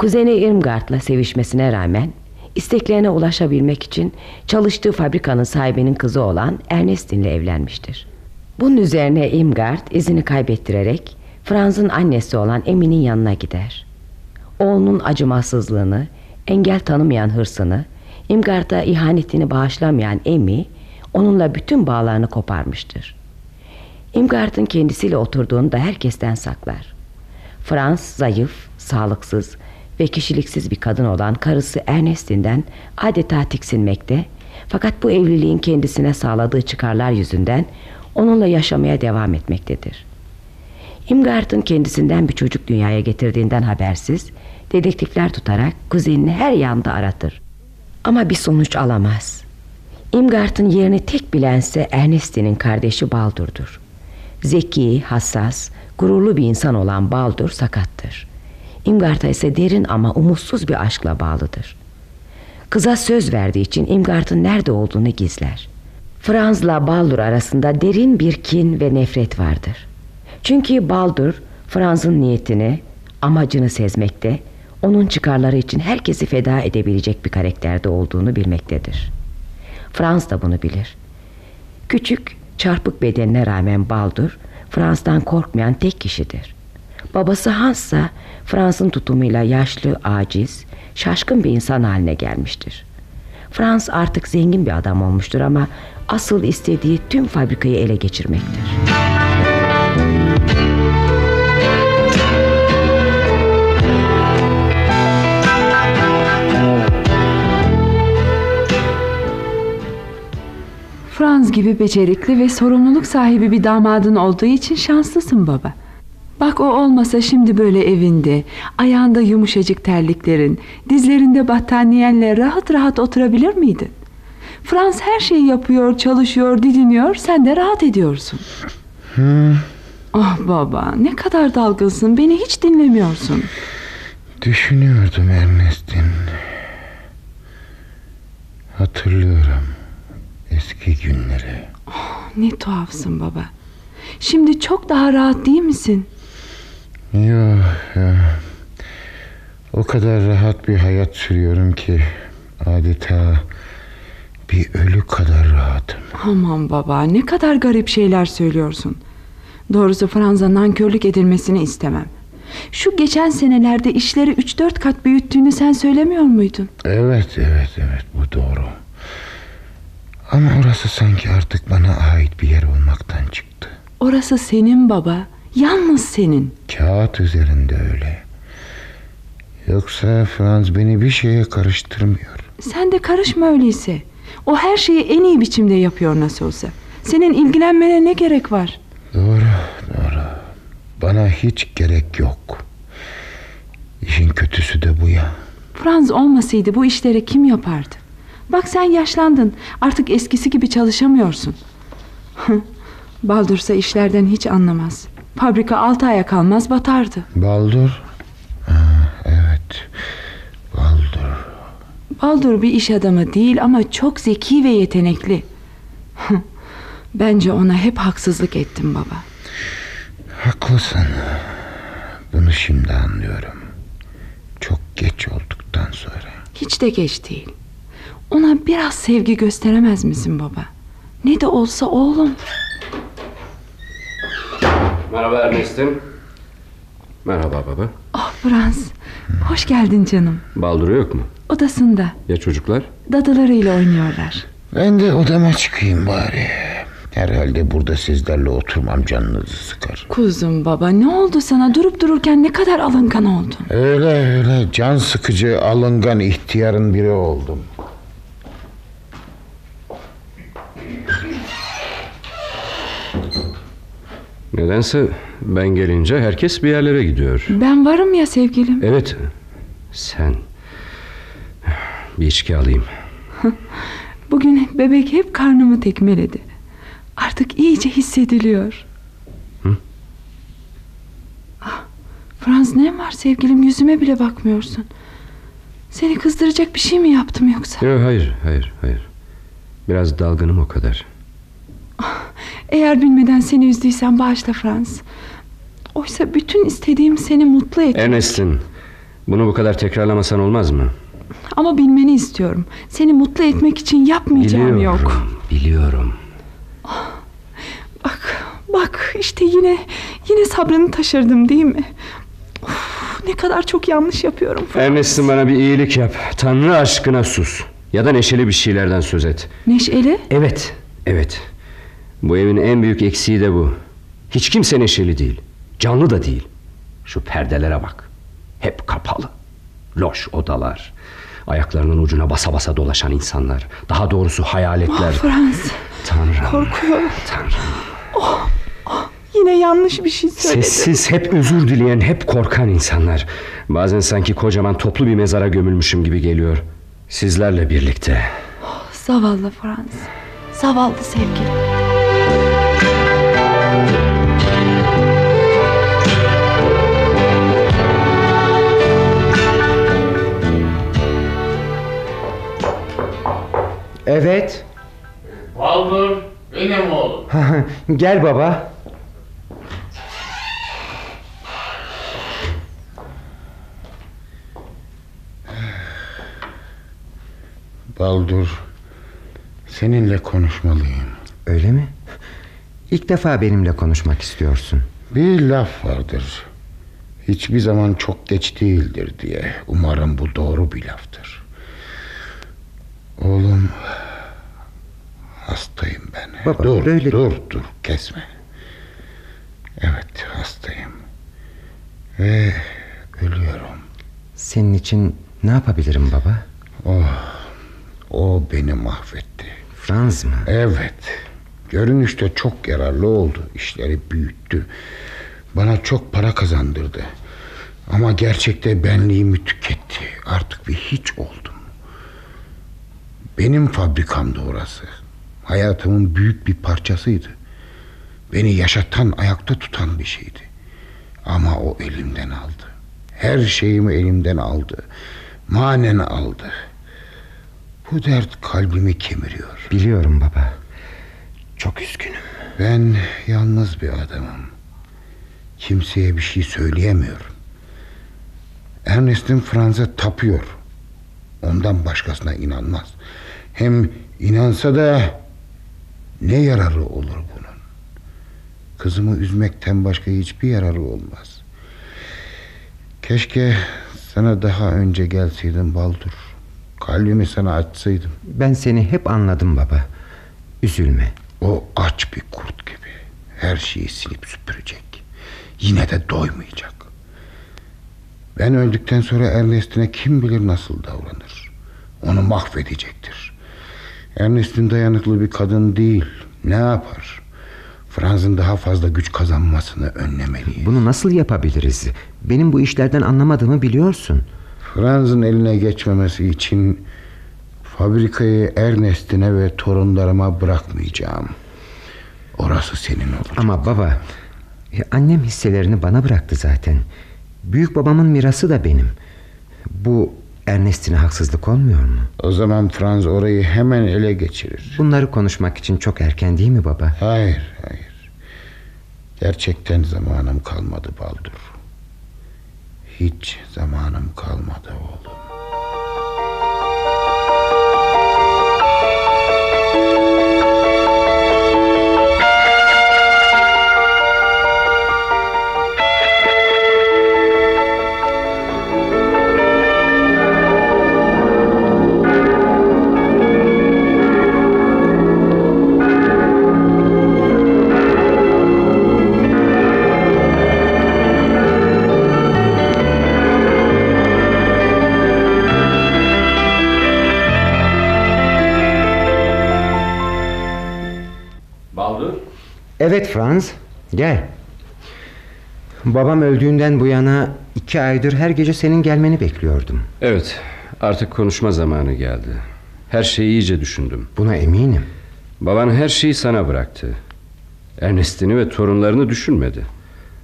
kuzeni Irmgard'la sevişmesine rağmen isteklerine ulaşabilmek için çalıştığı fabrikanın sahibinin kızı olan Ernestin'le evlenmiştir. Bunun üzerine Irmgard izini kaybettirerek Franz'ın annesi olan Emi'nin yanına gider. Oğlunun acımasızlığını, engel tanımayan hırsını, Irmgard'a ihanetini bağışlamayan Emi, onunla bütün bağlarını koparmıştır. Imgard'ın kendisiyle oturduğunu da herkesten saklar. Frans zayıf, sağlıksız ve kişiliksiz bir kadın olan karısı Ernestin'den adeta tiksinmekte fakat bu evliliğin kendisine sağladığı çıkarlar yüzünden onunla yaşamaya devam etmektedir. Imgard'ın kendisinden bir çocuk dünyaya getirdiğinden habersiz dedektifler tutarak kuzenini her yanda aratır. Ama bir sonuç alamaz. Imgard'ın yerini tek bilense Ernestin'in kardeşi Baldur'dur. Zeki, hassas, gururlu bir insan olan Baldur sakattır. Imgard'a ise derin ama umutsuz bir aşkla bağlıdır. Kıza söz verdiği için Imgard'ın nerede olduğunu gizler. Franz'la Baldur arasında derin bir kin ve nefret vardır. Çünkü Baldur Franz'ın niyetini, amacını sezmekte, onun çıkarları için herkesi feda edebilecek bir karakterde olduğunu bilmektedir. Franz da bunu bilir. Küçük, Çarpık bedenine rağmen Baldur Frans'tan korkmayan tek kişidir. Babası Hans ise Frans'ın tutumuyla yaşlı, aciz, şaşkın bir insan haline gelmiştir. Frans artık zengin bir adam olmuştur ama asıl istediği tüm fabrikayı ele geçirmektir. Franz gibi becerikli ve sorumluluk sahibi bir damadın olduğu için şanslısın baba. Bak o olmasa şimdi böyle evinde, ayağında yumuşacık terliklerin, dizlerinde battaniyenle rahat rahat oturabilir miydin? Frans her şeyi yapıyor, çalışıyor, didiniyor, sen de rahat ediyorsun. Hı, Ah baba, ne kadar dalgınsın, beni hiç dinlemiyorsun. düşünüyordum Ernest'in. Hatırlıyorum eski günleri. Ne tuhafsın baba. Şimdi çok daha rahat değil misin? Yok ya. O kadar rahat bir hayat sürüyorum ki adeta bir ölü kadar rahatım. Aman baba ne kadar garip şeyler söylüyorsun. Doğrusu Franz'a nankörlük edilmesini istemem. Şu geçen senelerde işleri 3-4 kat büyüttüğünü sen söylemiyor muydun? Evet evet evet bu doğru. Ama orası sanki artık bana ait bir yer olmaktan çıktı. Orası senin baba. Yalnız senin. Kağıt üzerinde öyle. Yoksa Franz beni bir şeye karıştırmıyor. Sen de karışma öyleyse. O her şeyi en iyi biçimde yapıyor nasıl olsa. Senin ilgilenmene ne gerek var? Doğru doğru. Bana hiç gerek yok. İşin kötüsü de bu ya. Franz olmasaydı bu işleri kim yapardı? Bak sen yaşlandın. Artık eskisi gibi çalışamıyorsun. Baldursa işlerden hiç anlamaz. Fabrika altı aya kalmaz batardı. Baldur? Ha, evet. Baldur. Baldur bir iş adamı değil ama çok zeki ve yetenekli. Bence ona hep haksızlık ettim baba. Haklısın. Bunu şimdi anlıyorum. Çok geç olduktan sonra. Hiç de geç değil. Ona biraz sevgi gösteremez misin baba? Ne de olsa oğlum. Merhaba Ernest'im. Merhaba baba. Oh Frans. Hoş geldin canım. Balduru yok mu? Odasında. Ya çocuklar? Dadılarıyla oynuyorlar. Ben de odama çıkayım bari. Herhalde burada sizlerle oturmam canınızı sıkar. Kuzum baba ne oldu sana durup dururken ne kadar alıngan oldun. Öyle öyle can sıkıcı alıngan ihtiyarın biri oldum. Nedense ben gelince herkes bir yerlere gidiyor. Ben varım ya sevgilim. Evet. Sen. Bir içki alayım. Bugün bebek hep karnımı tekmeledi. Artık iyice hissediliyor. Hı? Ah, Franz ne var sevgilim yüzüme bile bakmıyorsun. Seni kızdıracak bir şey mi yaptım yoksa? Yok hayır hayır hayır. Biraz dalgınım o kadar. Eğer bilmeden seni üzdüysem bağışla Franz. Oysa bütün istediğim seni mutlu etmek. Ernest'in bunu bu kadar tekrarlamasan olmaz mı? Ama bilmeni istiyorum. Seni mutlu etmek için yapmayacağım Biliyorum, yok. Biliyorum. Bak, bak işte yine yine sabrını taşırdım değil mi? Of, ne kadar çok yanlış yapıyorum. Ernest'in bana bir iyilik yap. Tanrı aşkına sus. Ya da neşeli bir şeylerden söz et. Neşeli? Evet, evet. Bu evin en büyük eksiği de bu. Hiç kimse neşeli değil. Canlı da değil. Şu perdelere bak. Hep kapalı. Loş odalar. Ayaklarının ucuna basa basa dolaşan insanlar. Daha doğrusu hayaletler. Ah Franz. Tanrım. Korkuyorum. Tanrım. Oh, oh, yine yanlış bir şey söyledim. Sessiz, hep özür dileyen, hep korkan insanlar. Bazen sanki kocaman toplu bir mezara gömülmüşüm gibi geliyor. Sizlerle birlikte. Oh, zavallı Franz. Zavallı sevgilim. Evet. Baldur benim oğlum. Gel baba. Baldur seninle konuşmalıyım. Öyle mi? İlk defa benimle konuşmak istiyorsun. Bir laf vardır. Hiçbir zaman çok geç değildir diye. Umarım bu doğru bir laftır. Oğlum hastayım ben. Baba, dur, böyle- dur, dur, kesme. Evet, hastayım. Ve ölüyorum. Senin için ne yapabilirim baba? Oh, o beni mahvetti. Franz mı? Evet. Görünüşte çok yararlı oldu. İşleri büyüttü. Bana çok para kazandırdı. Ama gerçekte benliğimi tüketti. Artık bir hiç oldum. Benim fabrikamdı orası. Hayatımın büyük bir parçasıydı. Beni yaşatan, ayakta tutan bir şeydi. Ama o elimden aldı. Her şeyimi elimden aldı. Manen aldı. Bu dert kalbimi kemiriyor. Biliyorum baba. Çok üzgünüm. Ben yalnız bir adamım. Kimseye bir şey söyleyemiyorum. Ernest'in Franz'a tapıyor. Ondan başkasına inanmaz. Hem inansa da ne yararı olur bunun? Kızımı üzmekten başka hiçbir yararı olmaz. Keşke sana daha önce gelseydim Baldur. Kalbimi sana açsaydım. Ben seni hep anladım baba. Üzülme. O aç bir kurt gibi. Her şeyi silip süpürecek. Yine de doymayacak. Ben öldükten sonra Ernest'ine kim bilir nasıl davranır. Onu mahvedecektir. Ernest'in dayanıklı bir kadın değil. Ne yapar? Franz'ın daha fazla güç kazanmasını önlemeliyiz. Bunu nasıl yapabiliriz? Benim bu işlerden anlamadığımı biliyorsun. Franz'ın eline geçmemesi için fabrikayı Ernest'ine ve torunlarıma bırakmayacağım. Orası senin olur. Ama baba, e, annem hisselerini bana bıraktı zaten. Büyük babamın mirası da benim. Bu Ernest'ine haksızlık olmuyor mu? O zaman Franz orayı hemen ele geçirir. Bunları konuşmak için çok erken değil mi baba? Hayır, hayır. Gerçekten zamanım kalmadı Baldur. Hiç zamanım kalmadı oğlum. Evet Franz, gel. Babam öldüğünden bu yana iki aydır her gece senin gelmeni bekliyordum. Evet artık konuşma zamanı geldi. Her şeyi iyice düşündüm. Buna eminim. Baban her şeyi sana bıraktı. Ernest'ini ve torunlarını düşünmedi.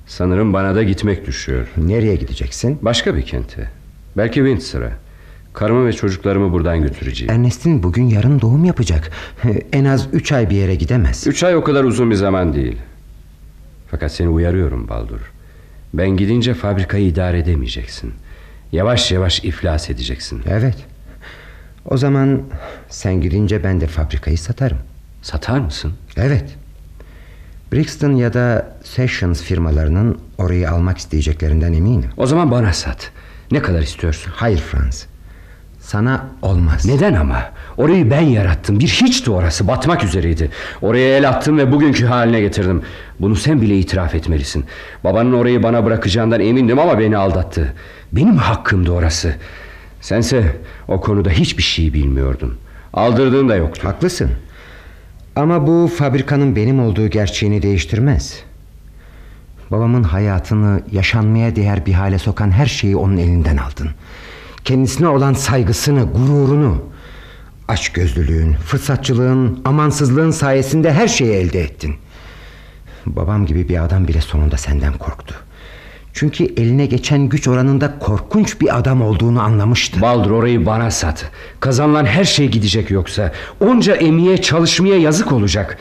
Sanırım bana da gitmek düşüyor. Nereye gideceksin? Başka bir kente. Belki Windsor'a. Karımı ve çocuklarımı buradan götüreceğim. Ernest'in bugün yarın doğum yapacak. En az üç ay bir yere gidemez. Üç ay o kadar uzun bir zaman değil. Fakat seni uyarıyorum Baldur. Ben gidince fabrikayı idare edemeyeceksin. Yavaş yavaş iflas edeceksin. Evet. O zaman sen gidince ben de fabrikayı satarım. Satar mısın? Evet. Brixton ya da Sessions firmalarının orayı almak isteyeceklerinden eminim. O zaman bana sat. Ne kadar istiyorsun? Hayır Franz. Sana olmaz. Neden ama? Orayı ben yarattım. Bir hiçti orası. Batmak üzereydi. Oraya el attım ve bugünkü haline getirdim. Bunu sen bile itiraf etmelisin. Babanın orayı bana bırakacağından emindim ama beni aldattı. Benim hakkımdı orası. Sense o konuda hiçbir şey bilmiyordun. Aldırdığın da yoktu. Haklısın. Ama bu fabrikanın benim olduğu gerçeğini değiştirmez. Babamın hayatını yaşanmaya değer bir hale sokan her şeyi onun elinden aldın. Kendisine olan saygısını, gururunu, açgözlülüğün, fırsatçılığın, amansızlığın sayesinde her şeyi elde ettin. Babam gibi bir adam bile sonunda senden korktu. Çünkü eline geçen güç oranında korkunç bir adam olduğunu anlamıştı. Baldur orayı bana sat. Kazanılan her şey gidecek yoksa. Onca emeğe çalışmaya yazık olacak.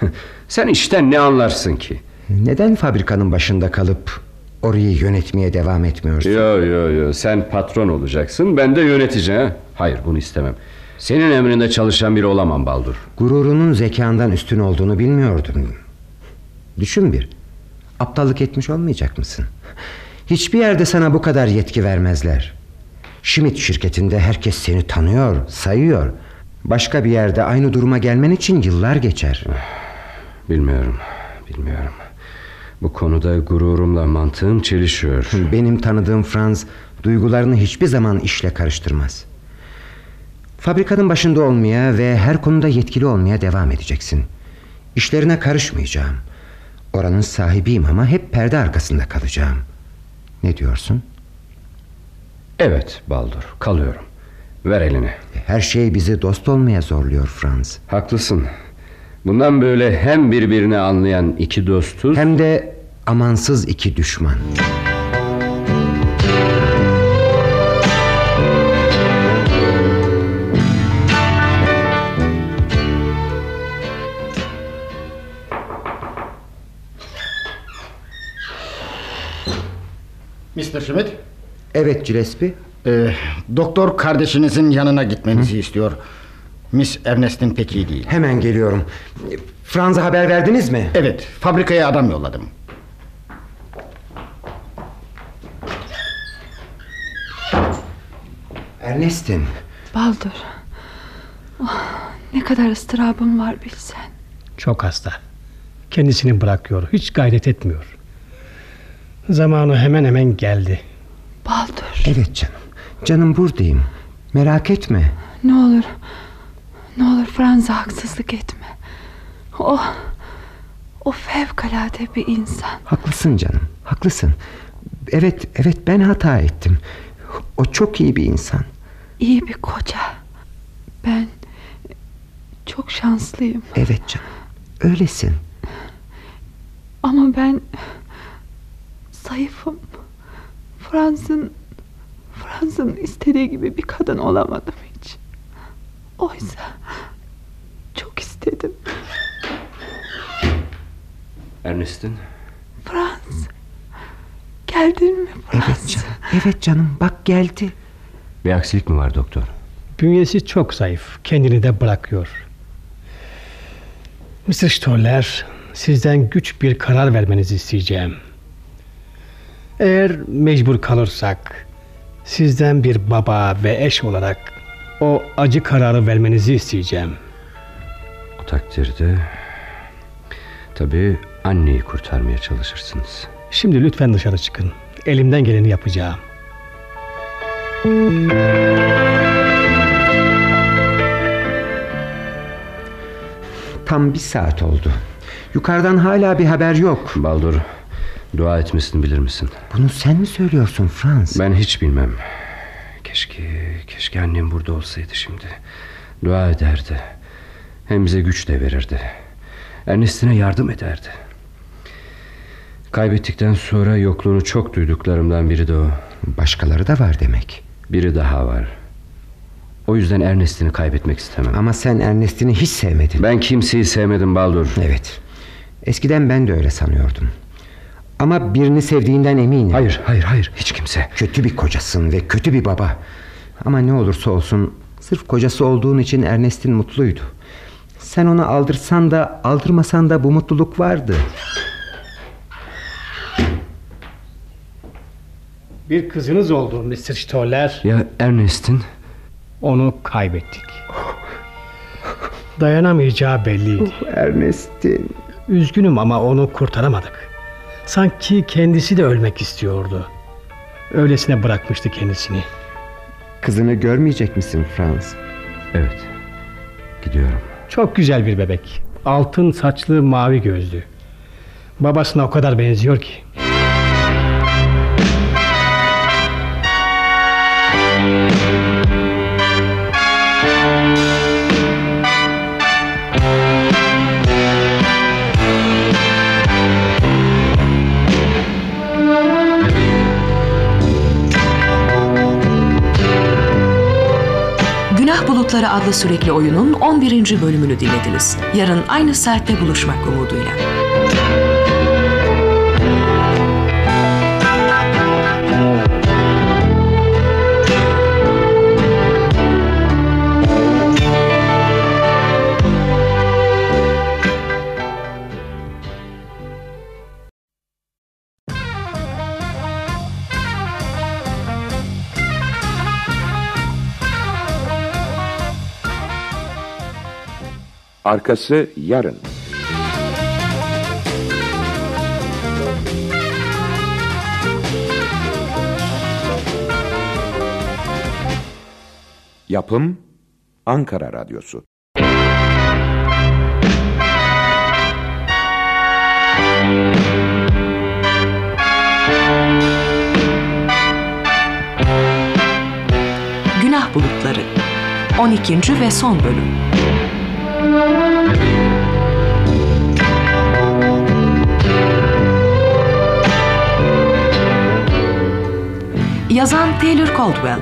Sen işten ne anlarsın ki? Neden fabrikanın başında kalıp orayı yönetmeye devam etmiyorsun? Yo yo yo sen patron olacaksın ben de yöneteceğim. Hayır bunu istemem. Senin emrinde çalışan biri olamam Baldur. Gururunun zekandan üstün olduğunu bilmiyordum. Düşün bir. Aptallık etmiş olmayacak mısın? Hiçbir yerde sana bu kadar yetki vermezler. Schmidt şirketinde herkes seni tanıyor, sayıyor. Başka bir yerde aynı duruma gelmen için yıllar geçer. Bilmiyorum, bilmiyorum. Bu konuda gururumla mantığım çelişiyor. Benim tanıdığım Franz duygularını hiçbir zaman işle karıştırmaz. Fabrikanın başında olmaya ve her konuda yetkili olmaya devam edeceksin. İşlerine karışmayacağım. Oranın sahibiyim ama hep perde arkasında kalacağım. Ne diyorsun? Evet Baldur kalıyorum Ver elini Her şey bizi dost olmaya zorluyor Franz Haklısın Bundan böyle hem birbirini anlayan iki dostuz Hem de amansız iki düşman Mr. Schmidt Evet Gillespie ee, Doktor kardeşinizin yanına gitmenizi Hı? istiyor Miss Ernest'in pek iyi değil. Hemen geliyorum. Franz'a haber verdiniz mi? Evet fabrikaya adam yolladım. Ernest'in. Baldur. Oh, Ne kadar ıstırabım var bilsen. Çok hasta. Kendisini bırakıyor hiç gayret etmiyor. Zamanı hemen hemen geldi. Baldur. Evet canım Canım buradayım. Merak etme. Ne olur Ne olur Franz'a haksızlık etme. O O fevkalade bir insan. Haklısın canım haklısın. Evet evet ben hata ettim. O çok iyi bir insan. İyi bir koca. Ben Çok şanslıyım. Evet canım öylesin. Ama ben Zayıfım. Fransın Fransın istediği gibi bir kadın olamadım. Oysa çok istedim. Ernest'in? Frans. Geldin mi Frans? Evet canım. Evet canım bak geldi. Bir aksilik mi var doktor? Bünyesi çok zayıf. Kendini de bırakıyor. Mr. Stoller sizden güç bir karar vermenizi isteyeceğim. Eğer mecbur kalırsak Sizden bir baba ve eş olarak o acı kararı vermenizi isteyeceğim. O takdirde tabii anneyi kurtarmaya çalışırsınız. Şimdi lütfen dışarı çıkın. Elimden geleni yapacağım. Tam bir saat oldu. Yukarıdan hala bir haber yok. Baldur Dua etmesini bilir misin? Bunu sen mi söylüyorsun Frans? Ben hiç bilmem. Keşke, keşke annem burada olsaydı şimdi. Dua ederdi. Hem bize güç de verirdi. Ernestine yardım ederdi. Kaybettikten sonra yokluğunu çok duyduklarımdan biri de o. Başkaları da var demek. Biri daha var. O yüzden Ernest'ini kaybetmek istemem. Ama sen Ernest'ini hiç sevmedin. Ben kimseyi sevmedim Baldur. Evet. Eskiden ben de öyle sanıyordum. Ama birini sevdiğinden eminim. Hayır, hayır, hayır. Hiç kimse. Kötü bir kocasın ve kötü bir baba. Ama ne olursa olsun sırf kocası olduğun için Ernest'in mutluydu. Sen onu aldırsan da aldırmasan da bu mutluluk vardı. Bir kızınız oldu Mr. Stoller. Ya Ernest'in? Onu kaybettik. Dayanamayacağı belliydi. Oh, Ernest'in. Üzgünüm ama onu kurtaramadık. Sanki kendisi de ölmek istiyordu. Öylesine bırakmıştı kendisini. Kızını görmeyecek misin Frans? Evet. Gidiyorum. Çok güzel bir bebek. Altın saçlı mavi gözlü. Babasına o kadar benziyor ki. Bulutları adlı sürekli oyunun 11. bölümünü dinlediniz. Yarın aynı saatte buluşmak umuduyla. Arkası yarın. Yapım Ankara Radyosu Günah Bulutları 12. ve son bölüm Yazan Taylor Caldwell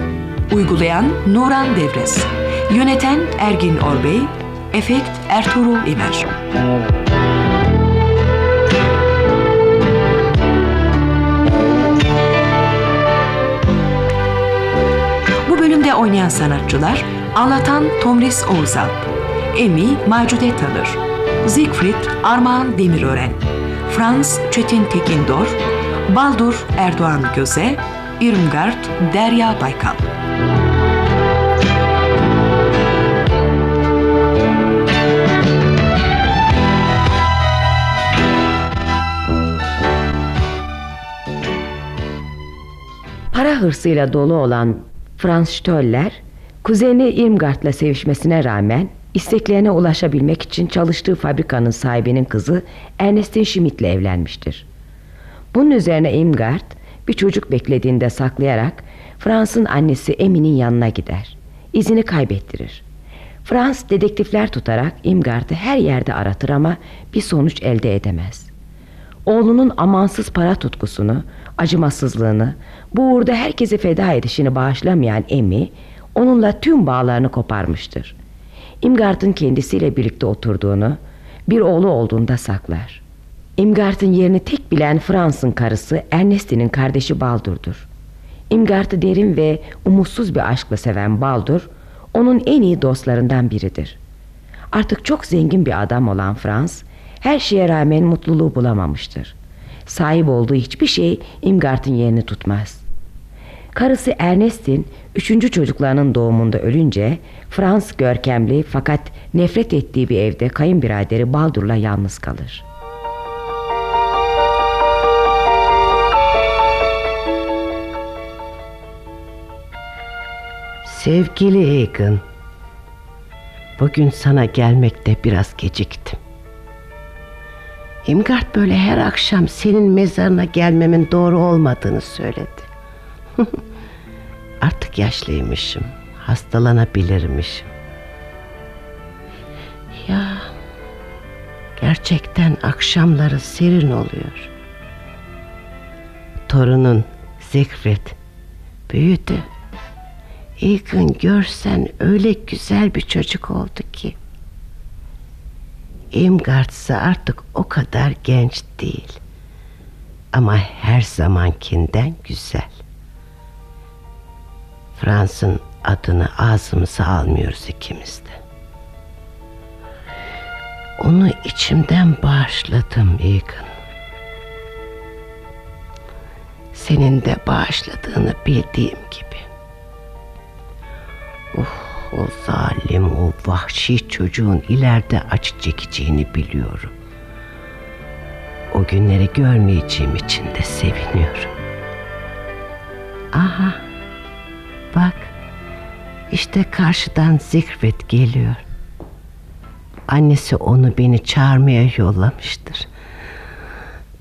Uygulayan Nuran Devres Yöneten Ergin Orbey Efekt Ertuğrul İmer. Bu bölümde oynayan sanatçılar Anlatan Tomris Oğuzalp Emi Macude Tanır. Siegfried Armağan Demirören. Franz Çetin Tekindor Baldur Erdoğan Göze. Irmgard Derya Baykal. Para hırsıyla dolu olan Franz Stoller, kuzeni Irmgard'la sevişmesine rağmen isteklerine ulaşabilmek için çalıştığı fabrikanın sahibinin kızı Ernestine Schmidt'le evlenmiştir. Bunun üzerine Irmgard bir çocuk beklediğinde saklayarak Frans'ın annesi Emi'nin yanına gider. İzini kaybettirir. Frans dedektifler tutarak Irmgard'ı her yerde aratır ama bir sonuç elde edemez. Oğlunun amansız para tutkusunu, acımasızlığını, bu uğurda herkesi feda edişini bağışlamayan Emi, onunla tüm bağlarını koparmıştır. Imgard'ın kendisiyle birlikte oturduğunu, bir oğlu olduğunda saklar. Imgard'ın yerini tek bilen Frans'ın karısı Ernestine'in kardeşi Baldur'dur. Imgard'ı derin ve umutsuz bir aşkla seven Baldur, onun en iyi dostlarından biridir. Artık çok zengin bir adam olan Frans, her şeye rağmen mutluluğu bulamamıştır. Sahip olduğu hiçbir şey Imgard'ın yerini tutmaz. Karısı Ernest'in üçüncü çocuklarının doğumunda ölünce Frans görkemli fakat nefret ettiği bir evde kayınbiraderi Baldur'la yalnız kalır. Sevgili Egan Bugün sana gelmekte biraz geciktim İmgard böyle her akşam senin mezarına gelmemin doğru olmadığını söyledi Artık yaşlıymışım Hastalanabilirmişim Ya Gerçekten akşamları serin oluyor Torunun Siegfried Büyüdü Egan görsen öyle güzel bir çocuk oldu ki. Imgard ise artık o kadar genç değil. Ama her zamankinden güzel. Frans'ın adını ağzımıza almıyoruz ikimiz de. Onu içimden bağışladım Egan. Senin de bağışladığını bildiğim gibi. Oh, o zalim, o vahşi çocuğun ileride acı çekeceğini biliyorum. O günleri görmeyeceğim için de seviniyorum. Aha, bak, işte karşıdan Siegfried geliyor. Annesi onu beni çağırmaya yollamıştır.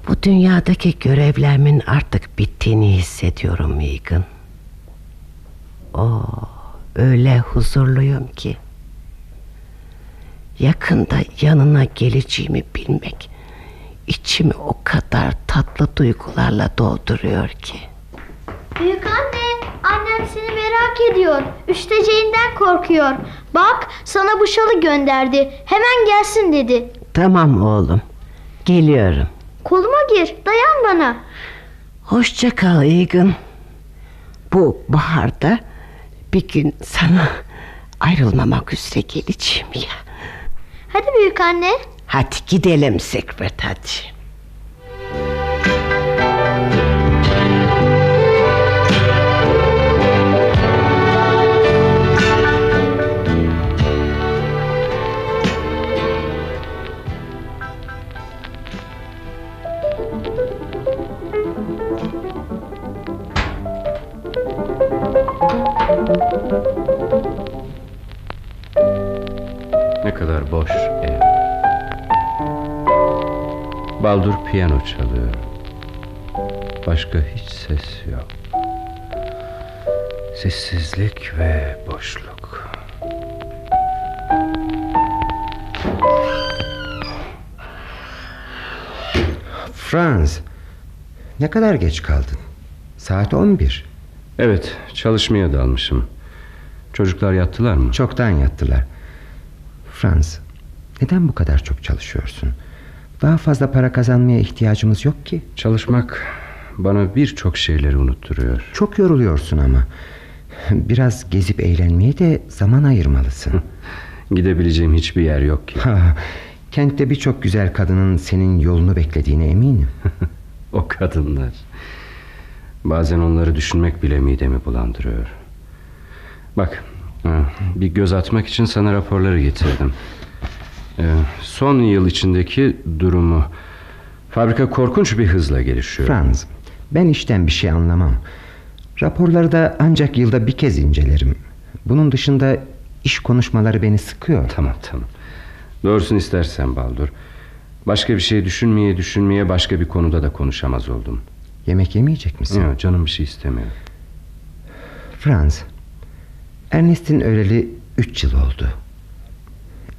Bu dünyadaki görevlerimin artık bittiğini hissediyorum Megan. Oh öyle huzurluyum ki. Yakında yanına geleceğimi bilmek içimi o kadar tatlı duygularla dolduruyor ki. Büyük anne, annem seni merak ediyor. Üşüteceğinden korkuyor. Bak, sana bu şalı gönderdi. Hemen gelsin dedi. Tamam oğlum, geliyorum. Koluma gir, dayan bana. Hoşça kal Egan. Bu baharda bir gün sana ayrılmamak üzere geleceğim ya. Hadi büyük anne. Hadi gidelim Sekret kadar boş ev. Baldur piyano çalıyor. Başka hiç ses yok. Sessizlik ve boşluk. Franz, ne kadar geç kaldın? Saat 11. Evet, çalışmaya dalmışım. Çocuklar yattılar mı? Çoktan yattılar. Franz, neden bu kadar çok çalışıyorsun? Daha fazla para kazanmaya ihtiyacımız yok ki. Çalışmak bana birçok şeyleri unutturuyor. Çok yoruluyorsun ama. Biraz gezip eğlenmeye de zaman ayırmalısın. Gidebileceğim hiçbir yer yok ki. Ha, kentte birçok güzel kadının senin yolunu beklediğine eminim. o kadınlar. Bazen onları düşünmek bile midemi bulandırıyor. Bak, bir göz atmak için sana raporları getirdim. Son yıl içindeki durumu. Fabrika korkunç bir hızla gelişiyor. Franz, ben işten bir şey anlamam. Raporları da ancak yılda bir kez incelerim. Bunun dışında iş konuşmaları beni sıkıyor. Tamam tamam. Doğrusunu istersen Baldur. Başka bir şey düşünmeye düşünmeye başka bir konuda da konuşamaz oldum. Yemek yemeyecek misin? Yok canım bir şey istemiyor. Franz, Ernest'in öleli üç yıl oldu.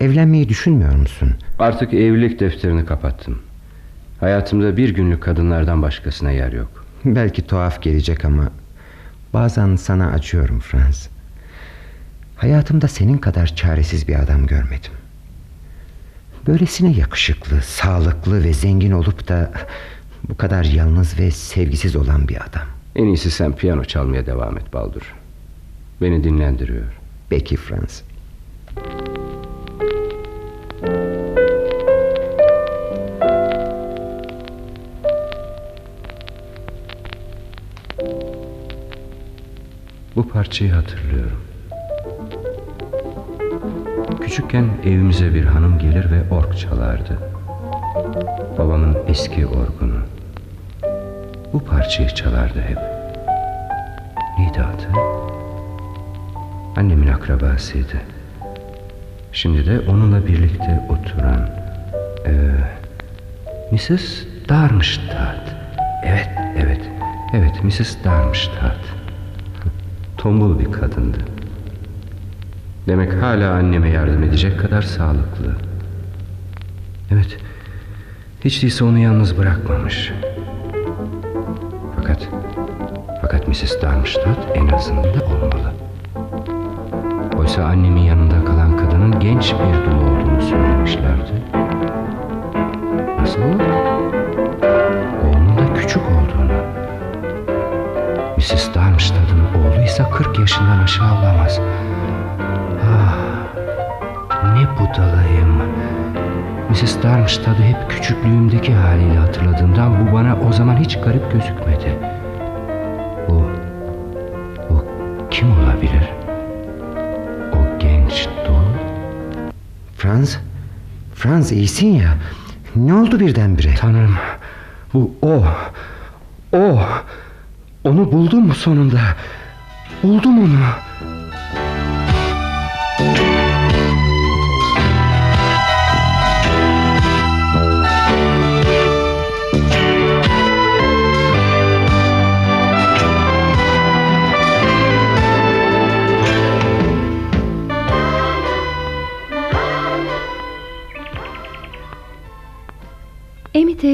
Evlenmeyi düşünmüyor musun? Artık evlilik defterini kapattım. Hayatımda bir günlük kadınlardan başkasına yer yok. Belki tuhaf gelecek ama bazen sana acıyorum Franz. Hayatımda senin kadar çaresiz bir adam görmedim. Böylesine yakışıklı, sağlıklı ve zengin olup da bu kadar yalnız ve sevgisiz olan bir adam. En iyisi sen piyano çalmaya devam et Baldur. Beni dinlendiriyor. Peki Franz. Bu parçayı hatırlıyorum. Küçükken evimize bir hanım gelir ve org çalardı. Babamın eski orgunu. Bu parçayı çalardı hep. Neydi adı? Annemin akrabasıydı. Şimdi de onunla birlikte oturan e, Mrs. Darmstadt. Evet, evet, evet Mrs. Darmstadt. Tombul bir kadındı. Demek hala anneme yardım edecek kadar sağlıklı. Evet, hiç değilse onu yalnız bırakmamış. Fakat, fakat Mrs. Darmstadt en azından olmalı. Oysa annemin yanında kalan kadının genç bir dul olduğunu söylemişlerdi. Nasıl? Oğlunun da küçük olduğunu. Mrs. Darmstadt'ın oğluysa 40 yaşından aşağı olamaz. Ah, ne budalayım. Mrs. Darmstadt'ı hep küçüklüğümdeki haliyle hatırladığımdan bu bana o zaman hiç garip gözükmedi. Franz, Franz iyisin ya. Ne oldu birdenbire? Tanrım, bu o, o. Onu buldum mu sonunda? Buldum onu.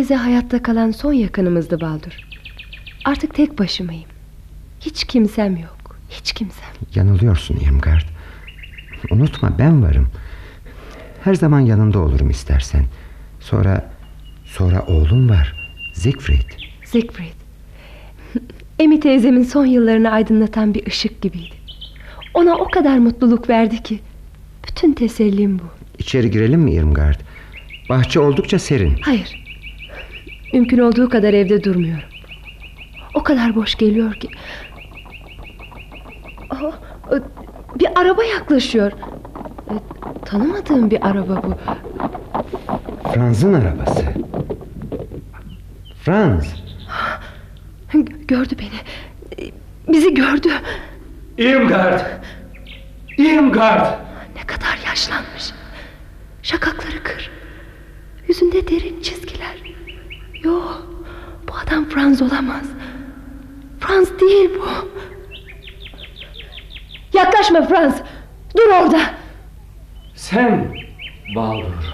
Teyze hayatta kalan son yakınımızdı Baldur. Artık tek başımayım. Hiç kimsem yok. Hiç kimsem. Yanılıyorsun Irmgard. Unutma ben varım. Her zaman yanında olurum istersen. Sonra sonra oğlum var. Siegfried. Siegfried. Emi teyzemin son yıllarını aydınlatan bir ışık gibiydi. Ona o kadar mutluluk verdi ki. Bütün tesellim bu. İçeri girelim mi Irmgard? Bahçe oldukça serin. Hayır. Mümkün olduğu kadar evde durmuyorum. O kadar boş geliyor ki. Aa, bir araba yaklaşıyor. E, tanımadığım bir araba bu. Franz'ın arabası. Franz. Gördü beni. Bizi gördü. Irmgard. Irmgard. Ne kadar yaşlanmış. Şakakları kır. Yüzünde derin çizgiler. Yo, bu adam Franz olamaz. Franz değil bu. Yaklaşma Franz. Dur orada. Sen Baldur.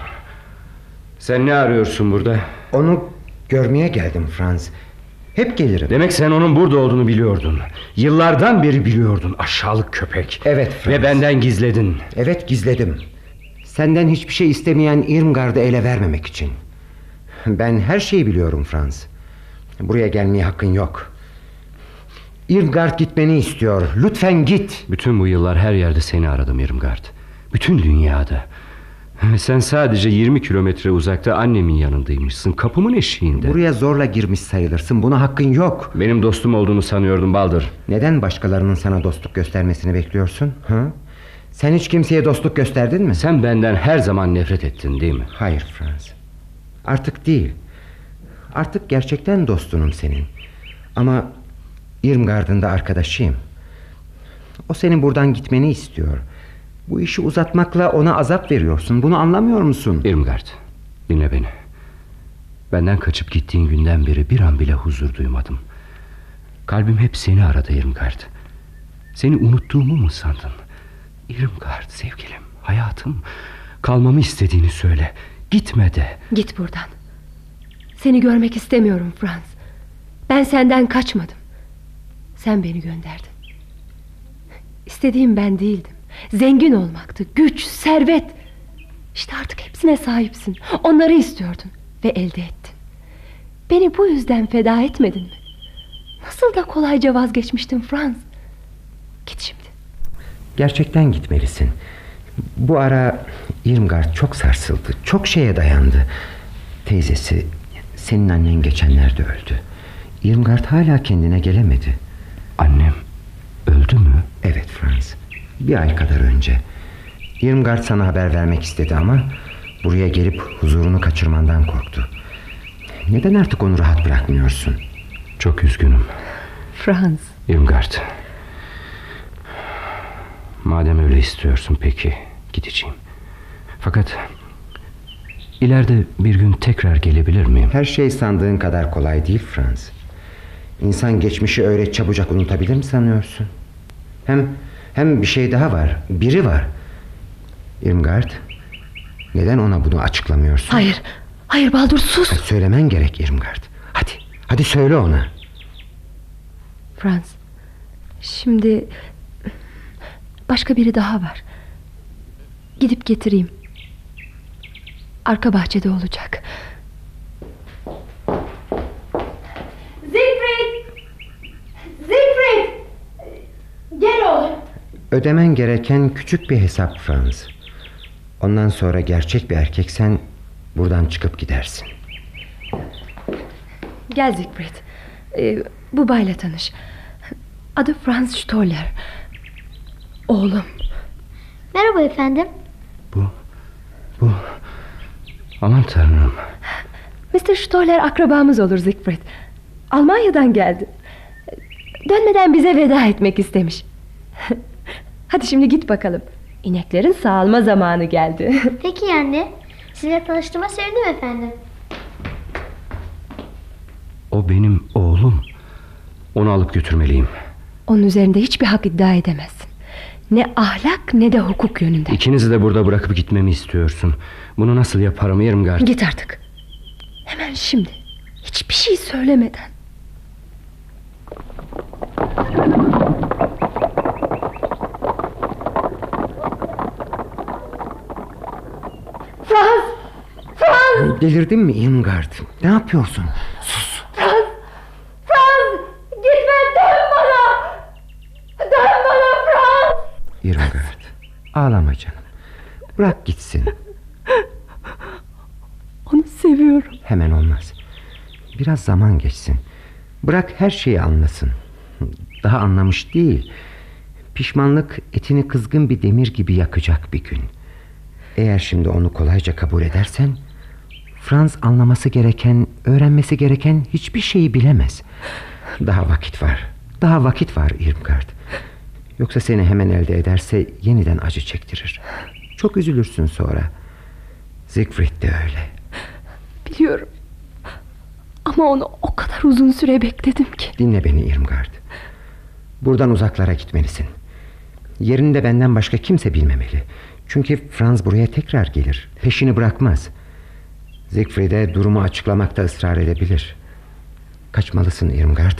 Sen ne arıyorsun burada? Onu görmeye geldim Franz. Hep gelirim. Demek sen onun burada olduğunu biliyordun. Yıllardan beri biliyordun aşağılık köpek. Evet Franz. Ve benden gizledin. Evet gizledim. Senden hiçbir şey istemeyen Irmgard'ı ele vermemek için. Ben her şeyi biliyorum Franz. Buraya gelmeye hakkın yok. Irmgard gitmeni istiyor. Lütfen git. Bütün bu yıllar her yerde seni aradım Irmgard. Bütün dünyada. Sen sadece 20 kilometre uzakta annemin yanındaymışsın. Kapımın eşiğinde. Buraya zorla girmiş sayılırsın. Buna hakkın yok. Benim dostum olduğunu sanıyordum Baldır. Neden başkalarının sana dostluk göstermesini bekliyorsun? Ha? Sen hiç kimseye dostluk gösterdin mi? Sen benden her zaman nefret ettin değil mi? Hayır Frans. Artık değil. Artık gerçekten dostunum senin. Ama Irmgard'ın da arkadaşıyım. O senin buradan gitmeni istiyor. Bu işi uzatmakla ona azap veriyorsun. Bunu anlamıyor musun? Irmgard, dinle beni. Benden kaçıp gittiğin günden beri bir an bile huzur duymadım. Kalbim hep seni aradı Irmgard. Seni unuttuğumu mu sandın? Irmgard sevgilim, hayatım. Kalmamı istediğini söyle. Gitme de. Git buradan. Seni görmek istemiyorum Franz. Ben senden kaçmadım. Sen beni gönderdin. İstediğim ben değildim. Zengin olmaktı, güç, servet. İşte artık hepsine sahipsin. Onları istiyordun ve elde ettin. Beni bu yüzden feda etmedin mi? Nasıl da kolayca vazgeçmiştin Franz. Git şimdi. Gerçekten gitmelisin. Bu ara Irmgard çok sarsıldı. Çok şeye dayandı. Teyzesi, senin annen geçenlerde öldü. Irmgard hala kendine gelemedi. Annem öldü mü? Evet Franz. Bir ay kadar önce. Irmgard sana haber vermek istedi ama buraya gelip huzurunu kaçırmandan korktu. Neden artık onu rahat bırakmıyorsun? Çok üzgünüm. Franz. Irmgard. Madem öyle istiyorsun peki gideceğim. Fakat ileride bir gün tekrar gelebilir miyim? Her şey sandığın kadar kolay değil Franz. İnsan geçmişi öyle çabucak unutabilir mi sanıyorsun? Hem hem bir şey daha var. Biri var. Irmgard. Neden ona bunu açıklamıyorsun? Hayır. Hayır Baldur sus. Söylemen gerek Irmgard. Hadi. Hadi söyle ona. Franz. Şimdi başka biri daha var. Gidip getireyim. Arka bahçede olacak. Siegfried! Siegfried! Gel oğlum. Ödemen gereken küçük bir hesap Franz. Ondan sonra gerçek bir erkeksen buradan çıkıp gidersin. Gel Siegfried. Ee, bu bayla tanış. Adı Franz Stoller. Oğlum. Merhaba efendim. Bu aman tanrım. Mr. Stoller akrabamız olur Siegfried. Almanya'dan geldi. Dönmeden bize veda etmek istemiş. Hadi şimdi git bakalım. İneklerin sağalma zamanı geldi. Peki anne. Sizinle tanıştığıma sevindim efendim. O benim oğlum. Onu alıp götürmeliyim. Onun üzerinde hiçbir hak iddia edemezsin. Ne ahlak ne de hukuk yönünde. İkinizi de burada bırakıp gitmemi istiyorsun. Bunu nasıl yaparım Irmgard? Git artık. Hemen şimdi. Hiçbir şey söylemeden. Franz! Franz! Delirdin mi Irmgard? Ne yapıyorsun? Franz! Franz! Gitme dön bana! Dön bana Franz! Irmgard. Ağlama canım. Bırak gitsin. Onu seviyorum. Hemen olmaz. Biraz zaman geçsin. Bırak her şeyi anlasın. Daha anlamış değil. Pişmanlık etini kızgın bir demir gibi yakacak bir gün. Eğer şimdi onu kolayca kabul edersen... Franz anlaması gereken, öğrenmesi gereken hiçbir şeyi bilemez. Daha vakit var. Daha vakit var Irmgard. Yoksa seni hemen elde ederse yeniden acı çektirir. Çok üzülürsün sonra. Siegfried de öyle. Biliyorum. Ama onu o kadar uzun süre bekledim ki. Dinle beni Irmgard. Buradan uzaklara gitmelisin. Yerini de benden başka kimse bilmemeli. Çünkü Franz buraya tekrar gelir. Peşini bırakmaz. Siegfried'e durumu açıklamakta ısrar edebilir. Kaçmalısın Irmgard.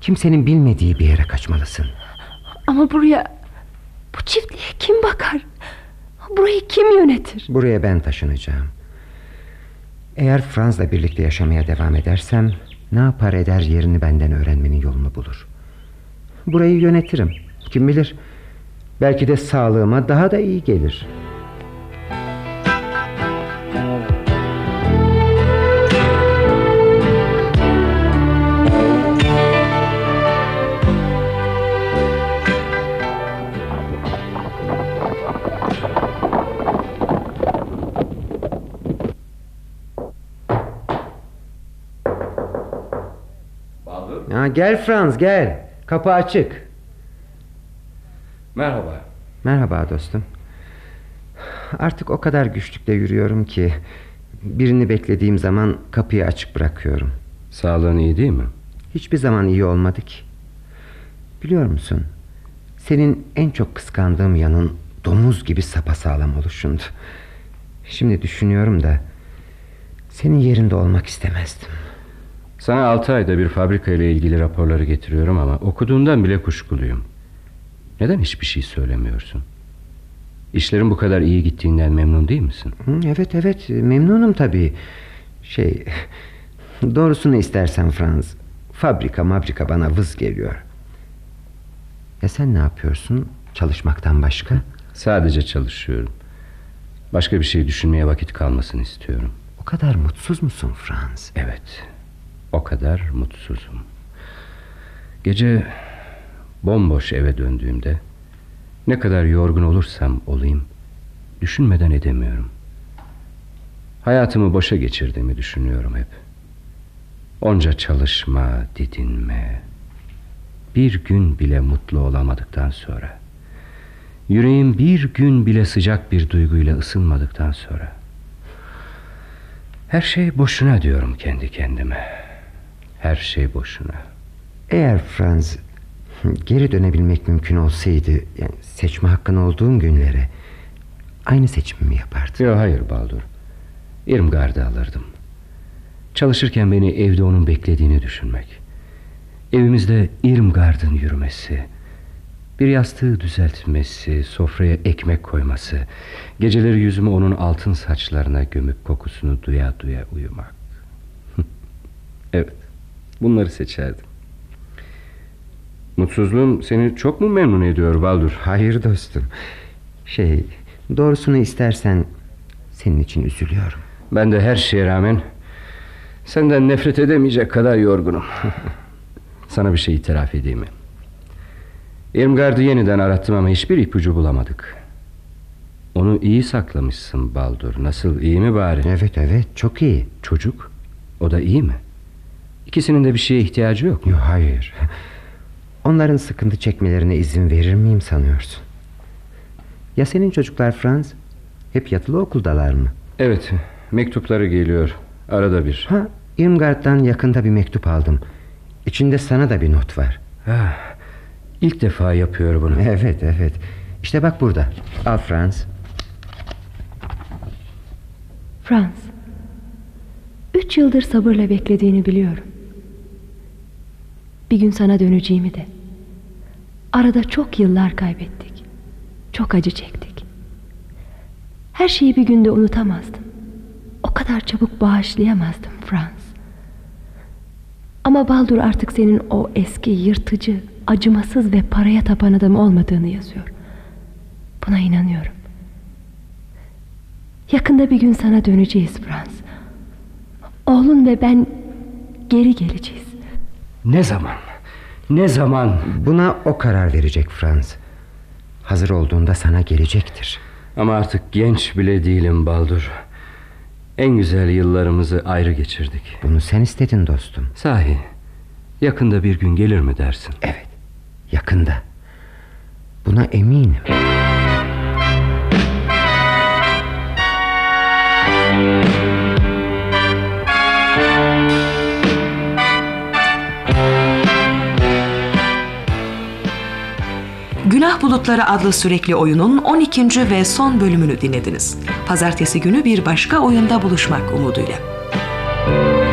Kimsenin bilmediği bir yere kaçmalısın. Ama buraya... Bu çiftliğe kim bakar? Burayı kim yönetir? Buraya ben taşınacağım. Eğer Franz'la birlikte yaşamaya devam edersem... ...ne yapar eder yerini benden öğrenmenin yolunu bulur. Burayı yönetirim. Kim bilir... ...belki de sağlığıma daha da iyi gelir. Ha, gel Franz gel. Kapı açık. Merhaba. Merhaba dostum. Artık o kadar güçlükle yürüyorum ki birini beklediğim zaman kapıyı açık bırakıyorum. Sağlığın iyi değil mi? Hiçbir zaman iyi olmadı ki. Biliyor musun? Senin en çok kıskandığım yanın domuz gibi sapasağlam oluşundu. Şimdi düşünüyorum da senin yerinde olmak istemezdim. Sana altı ayda bir fabrika ile ilgili raporları getiriyorum ama okuduğundan bile kuşkuluyum. Neden hiçbir şey söylemiyorsun? İşlerin bu kadar iyi gittiğinden memnun değil misin? Evet evet memnunum tabii. Şey doğrusunu istersen Franz fabrika mabrika bana vız geliyor. Ya sen ne yapıyorsun çalışmaktan başka? Sadece çalışıyorum. Başka bir şey düşünmeye vakit kalmasın istiyorum. O kadar mutsuz musun Franz? Evet. O kadar mutsuzum. Gece bomboş eve döndüğümde ne kadar yorgun olursam olayım düşünmeden edemiyorum. Hayatımı boşa geçirdiğimi düşünüyorum hep. Onca çalışma, didinme. Bir gün bile mutlu olamadıktan sonra. Yüreğim bir gün bile sıcak bir duyguyla ısınmadıktan sonra. Her şey boşuna diyorum kendi kendime. Her şey boşuna. Eğer Franz geri dönebilmek mümkün olsaydı yani seçme hakkın olduğun günlere aynı seçimi mi yapardın? Yok hayır Baldur. Irmgard'ı alırdım. Çalışırken beni evde onun beklediğini düşünmek. Evimizde Irmgard'ın yürümesi. Bir yastığı düzeltmesi, sofraya ekmek koyması, geceleri yüzümü onun altın saçlarına gömüp kokusunu duya duya uyumak. evet, bunları seçerdim. Mutsuzluğum seni çok mu memnun ediyor Valdur? Hayır dostum. Şey, doğrusunu istersen senin için üzülüyorum. Ben de her şeye rağmen senden nefret edemeyecek kadar yorgunum. Sana bir şey itiraf edeyim mi? Irmgard'ı yeniden arattım ama hiçbir ipucu bulamadık. Onu iyi saklamışsın Baldur. Nasıl iyi mi bari? Evet evet çok iyi. Çocuk? O da iyi mi? İkisinin de bir şeye ihtiyacı yok mu? Yok hayır. Onların sıkıntı çekmelerine izin verir miyim sanıyorsun? Ya senin çocuklar Franz? Hep yatılı okuldalar mı? Evet mektupları geliyor arada bir. Ha Irmgard'dan yakında bir mektup aldım. İçinde sana da bir not var. Ha, ilk defa yapıyor bunu. Evet evet. İşte bak burada. Al Franz. Franz. Üç yıldır sabırla beklediğini biliyorum. Bir gün sana döneceğimi de. Arada çok yıllar kaybettik. Çok acı çektik. Her şeyi bir günde unutamazdım. O kadar çabuk bağışlayamazdım Franz. Ama Baldur artık senin o eski yırtıcı, acımasız ve paraya tapan adam olmadığını yazıyor. Buna inanıyorum. Yakında bir gün sana döneceğiz Franz. Oğlun ve ben geri geleceğiz. Ne zaman? Ne zaman? Buna o karar verecek Franz. Hazır olduğunda sana gelecektir. Ama artık genç bile değilim Baldur. En güzel yıllarımızı ayrı geçirdik. Bunu sen istedin dostum. Sahi. Yakında bir gün gelir mi dersin? Evet. Yakında. Buna eminim. Günah Bulutları adlı sürekli oyunun 12. ve son bölümünü dinlediniz. Pazartesi günü bir başka oyunda buluşmak umuduyla. Müzik